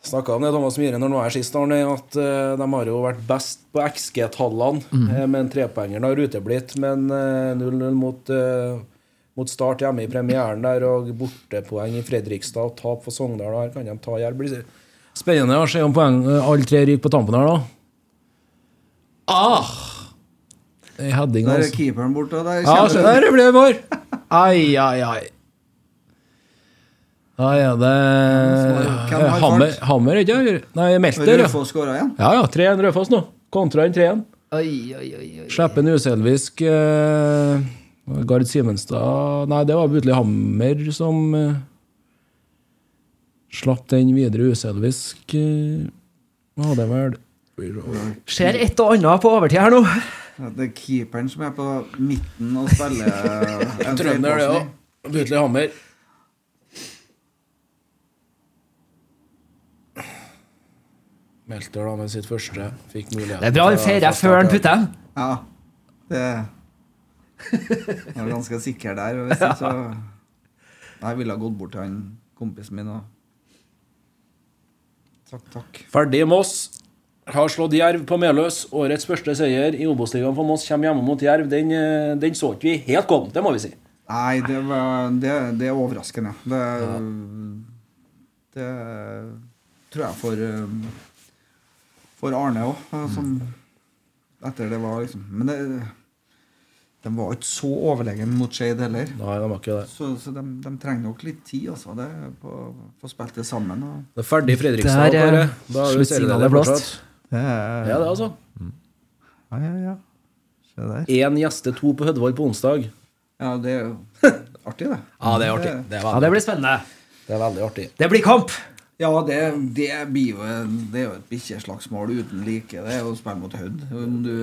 Snakka om det Thomas Myhre når han var her sist, Arne, at eh, de har jo vært best på XG-tallene, Mm. men trepoengeren har uteblitt. Men eh, 0-0 mot, eh, mot Start hjemme i premieren der, og bortepoeng i Fredrikstad og tap for Sogndal. Her kan de ta hjelp. Blir Spennende å se om poeng eh, alle tre ryker på tampen her, da. Ah! Heading, Der er altså. keeperen borte, der Ja, se der ble det mål! Ai, ai, ai. Da er det Hammer. Hammer ikke? Nei, Melter. Rødfoss skåra igjen. ja. ja 3-1 Rødfoss nå. Kontra den 3-1. oi, oi, oi, oi. Slippe en uselvisk eh, Gard Simenstad Nei, det var Butli Hammer som eh, slapp den videre uselvisk. Eh, ja, det vel Skjer et og annet på overtid her nå. Det er keeperen som er på midten og spiller Trønder, det òg. Butli Hammer. Melter da med sitt første fikk mulighet. Det er bra han feirer før han putter. Ja. Det Jeg var ganske sikker der. Og hvis ikke, så Jeg ville ha gått bort til han kompisen min og Takk, takk. Ferdig Moss. Har slått Jerv på Meløs. Årets første seier i Obos-ligaen for Moss kommer hjemme mot Jerv. Den, eh, den så ikke vi helt komme, det må vi si. Nei, det, var, det, det er overraskende. Det, det tror jeg for um, For Arne òg, som etter det var liksom Men det, de var ikke så overlegen mot Skeid heller. Nei, de var ikke det. Så, så de, de trenger nok litt tid, altså. Det, på å få spilt det sammen. Og, Det er ferdig i Fredrikstad, Der, eh, Kåre. Da er sluttsignalet serieleder Det er Ja, det, altså. ja, ja, ja. Se der. Én gjeste, to på Hødvold på onsdag. Ja, det er jo artig, det. Ja, det er artig. Det er Ja, det blir spennende. det er veldig artig. Det blir kamp. Ja, det, det blir jo Det er jo et bikkjeslagsmål uten like. Det er å spille mot Hødd. Om du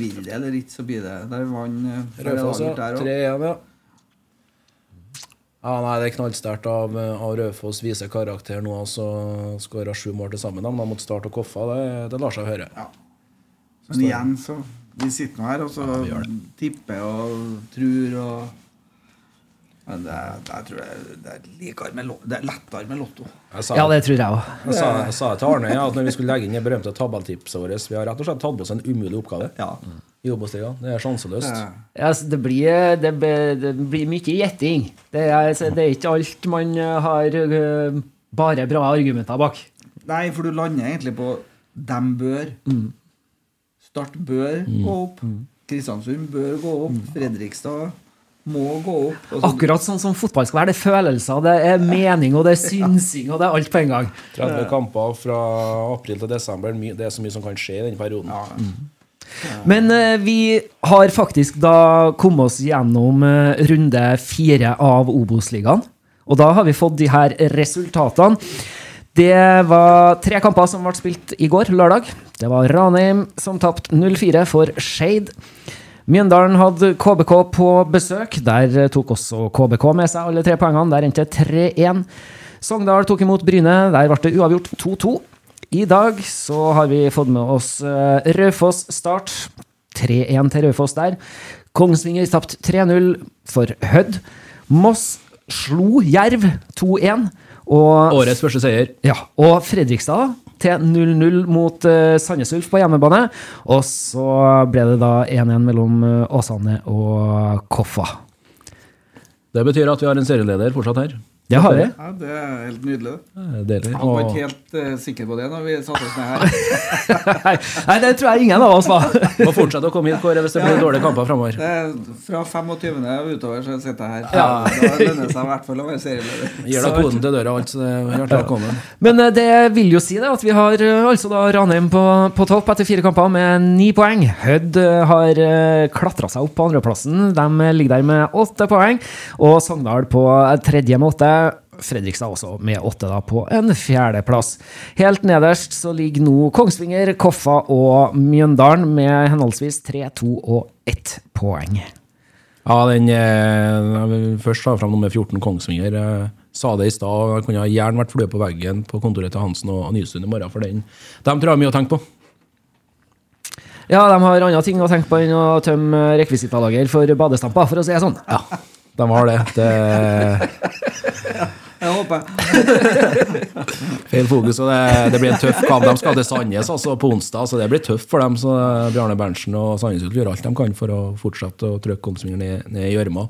vil det eller ikke, så blir det Der vant Raufoss, ja. avgjort der også. 3-1, ja. Ja, nei, Det er knallsterkt av, av Raufoss. Viser karakter nå. altså Skåra sju mål til sammen da, mot Start og Koffa. Det, det lar seg høre. Men igjen, så Vi sitter nå her og så ja, tipper og tror og Men det, er- tror det, er- det er med Det er lettere med Lotto. Sa, Ja, det tror jeg òg. jeg sa, jeg sa til Arne ja, at når vi skulle legge inn det berømte tabelltipset vårt Vi har rett og slett tatt på oss en umulig oppgave Ja. i Obos-ligaen. Det er sjanseløst. Det- Ja, det, blir, det, blir- det blir mye gjetting. Det er, det er ikke alt man eh, har eh, bare bra argumenter bak. Nei, for du lander egentlig på dem bør. Start bør gå opp. Kristiansund bør gå opp. Fredrikstad må gå opp. Og så- Akkurat sånn som fotball skal være. Det er følelser, det er mening, og det er synsing, og det er alt på en gang. 30 kamper fra april til desember. Det er så mye som kan skje i den perioden. Ja. Men eh, vi har faktisk da kommet oss gjennom eh, runde fire av Obos-ligaen. Og da har vi fått de her resultatene. Det var tre kamper som ble spilt i går, lørdag. Det var Ranheim som tapte 0-4 for Skeid. Mjøndalen hadde KBK på besøk. Der eh, tok også KBK med seg alle tre poengene. Der endte 3-1. Sogndal tok imot Bryne. Der ble det uavgjort 2-2. I dag så har vi fått med oss uh, Raufoss Start. 3-1 til Raufoss der. Kongsvinger tapte 3-0 for Hødd. Moss slo Jerv 2-1. Årets første seier. ja, og Fredrikstad til 0-0 mot uh, Sandnes Ulf på hjemmebane. Og så ble det da 1-1 mellom uh, Åsane og Koffa. Det betyr at vi har en serieleder fortsatt her. Det har jeg. Ja, det er helt nydelig. Det er Deilig. Han var ikke helt uh, sikker på det når vi satte oss ned her. Nei, det tror jeg ingen av oss var. må fortsette å komme hit, Kåre, hvis det blir dårlige kamper framover. Er fra 25. og utover så sitter jeg her. Ja. Da lønner det seg i hvert fall å være serieleder. Gir deg koden til døra, alt, så det er hjertelig velkommen. Men eh, det vil jo si det at vi har eh, altså da Ranheim på, på topp etter fire kamper med ni poeng. Hødd har klatra seg opp på andreplassen. De ligger der med åtte poeng. Og Sogndal på tredje med åtte. Fredrikstad også med åtte da på en fjerdeplass. Helt nederst så ligger nå Kongsvinger, Koffa og Mjøndalen med henholdsvis tre, to og ett poeng. Ja, den eh, jeg vil Først ta fram nummer 14, Kongsvinger. Jeg sa det i stad, kunne gjerne vært flue på veggen på kontoret til Hansen og Nysund i morgen, for den. De tror jeg har mye å tenke på. Ja, de har andre ting å tenke på enn å tømme rekvisitalager for badestamper, for å si det sånn. Ja, de har det. det Jeg håper. feil fokus, og det, det blir en tøff kamp. De skal til Sandnes altså, på onsdag, så det blir tøft for dem. Så Bjarne Berntsen og Sandnes gjør alt de kan for å fortsette å trykke Kongsvinger ned, ned i gjørma.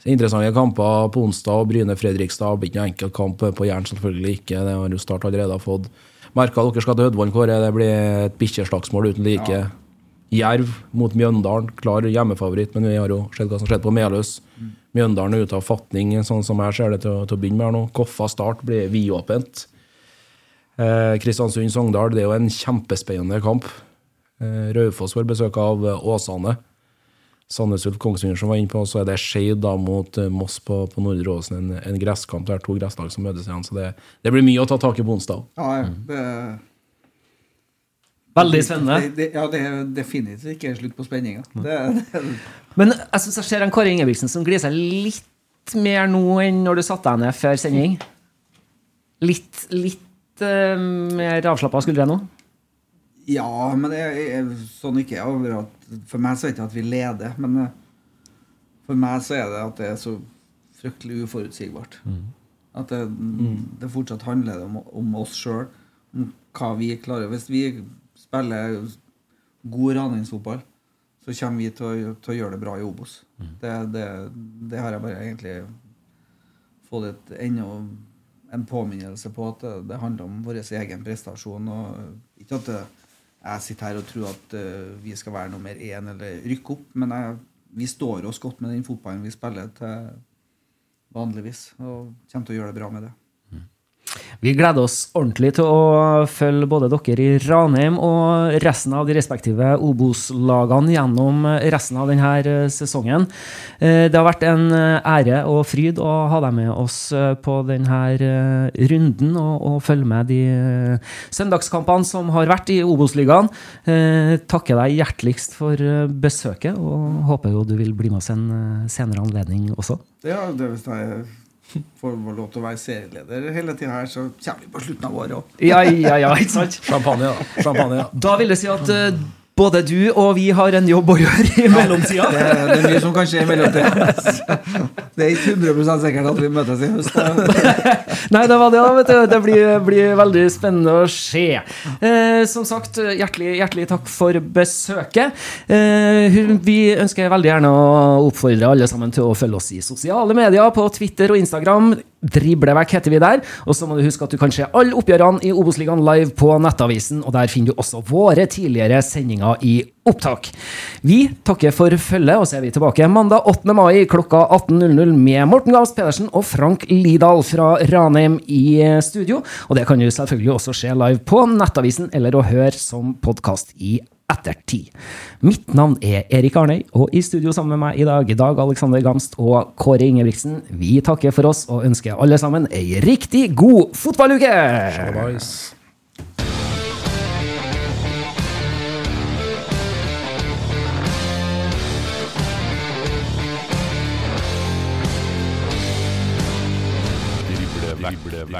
Så Interessante kamper på onsdag. og Bryne-Fredrikstad blir ikke noen enkel kamp på Jæren, selvfølgelig ikke. Det har jo Start allerede fått. Merka dere skal til Hødvann, Kåre. Det blir et bikkjeslagsmål uten like. Jerv mot Mjøndalen, klar hjemmefavoritt, men vi har jo sett hva som skjedde på Meløs. Mjøndalen er ute av fatning, sånn som jeg ser det til, til å begynne med her nå. Koffa Start blir vidåpent. Eh, Kristiansund-Sogndal, det er jo en kjempespennende kamp. Eh, Raufoss får besøk av Åsane. Sandnes Ulf Kongsvinger som var inne på, så er det Skeid da mot eh, Moss på, på Nordre Åsen. En, en gresskamp. Det er to gresslag som møtes igjen, så det, det blir mye å ta tak i på onsdag. Ja, ja, det, Veldig spennende. det, det, ja, det er definitivt ikke slutt på spenninga. Det, det, Men jeg syns jeg ser en Kåre Ingebrigtsen som gliser litt mer nå enn når du satte deg ned før sending. Litt, litt uh, mer avslappa skuldre nå? ja, men det er, sånn ikke er over at For meg så er det ikke at vi leder, men eh, for meg så er det at det er så fryktelig uforutsigbart. At det, det fortsatt handler om, om oss sjøl, om hva vi klarer. Hvis vi spiller god raningsfotball, så kommer vi til å, til å gjøre det bra i Obos. Det, det, det har jeg bare egentlig fått et enda en påminnelse på at det, det handler om vår egen prestasjon. og Ikke at jeg sitter her og tror at eh, vi skal være nummer én eller rykke opp, men jeg, vi står oss godt med den fotballen vi spiller til vanligvis, og kommer til å gjøre det bra med det. Vi gleder oss ordentlig til å følge både dere i Ranheim og resten av de respektive Obos-lagene gjennom resten av denne sesongen. Eh, Det har vært en eh, ære og fryd å ha deg med oss eh, på denne eh, runden og, og følge med de eh, søndagskampene som har vært i Obos-ligaen. Eh, Takker deg hjerteligst for eh, besøket, og håper jo du vil bli med oss en eh, senere anledning også. Ja, det vil jeg får lov til å være serieleder hele tida her, så kommer vi på slutten av året òg. Ja, ja, ja, ikke sant? Champagne, da. Champagne, da. Da vil jeg si at eh, både du og vi har en jobb å gjøre i mellomtida. Det, det er mye som kan skje i mellomtida. Det er ikke 100 sikkert at vi møtes i høst. Nei, det var det, da. vet du. Det blir, blir veldig spennende å se. Eh, som sagt, hjertelig, hjertelig takk for besøket. Eh, vi ønsker veldig gjerne å oppfordre alle sammen til å følge oss i sosiale medier, på Twitter og Instagram. Driblevekk heter vi der. Og så må du huske at du kan se alle oppgjørene i Obos-ligaen live på Nettavisen, og der finner du også våre tidligere sendinger i opptak. Vi takker for følget, og så er vi tilbake mandag 8. mai klokka 18.00 med Morten Gahls Pedersen og Frank Lidahl fra Ranheim i studio. Og det kan du selvfølgelig også se live på Nettavisen eller å høre som podkast i ettertid. Mitt navn er Erik Arnøy, og i studio sammen med meg i dag, Dag Alexander Gamst og Kåre Ingebrigtsen, vi takker for oss og ønsker alle sammen ei riktig god fotballuke! Shalabais.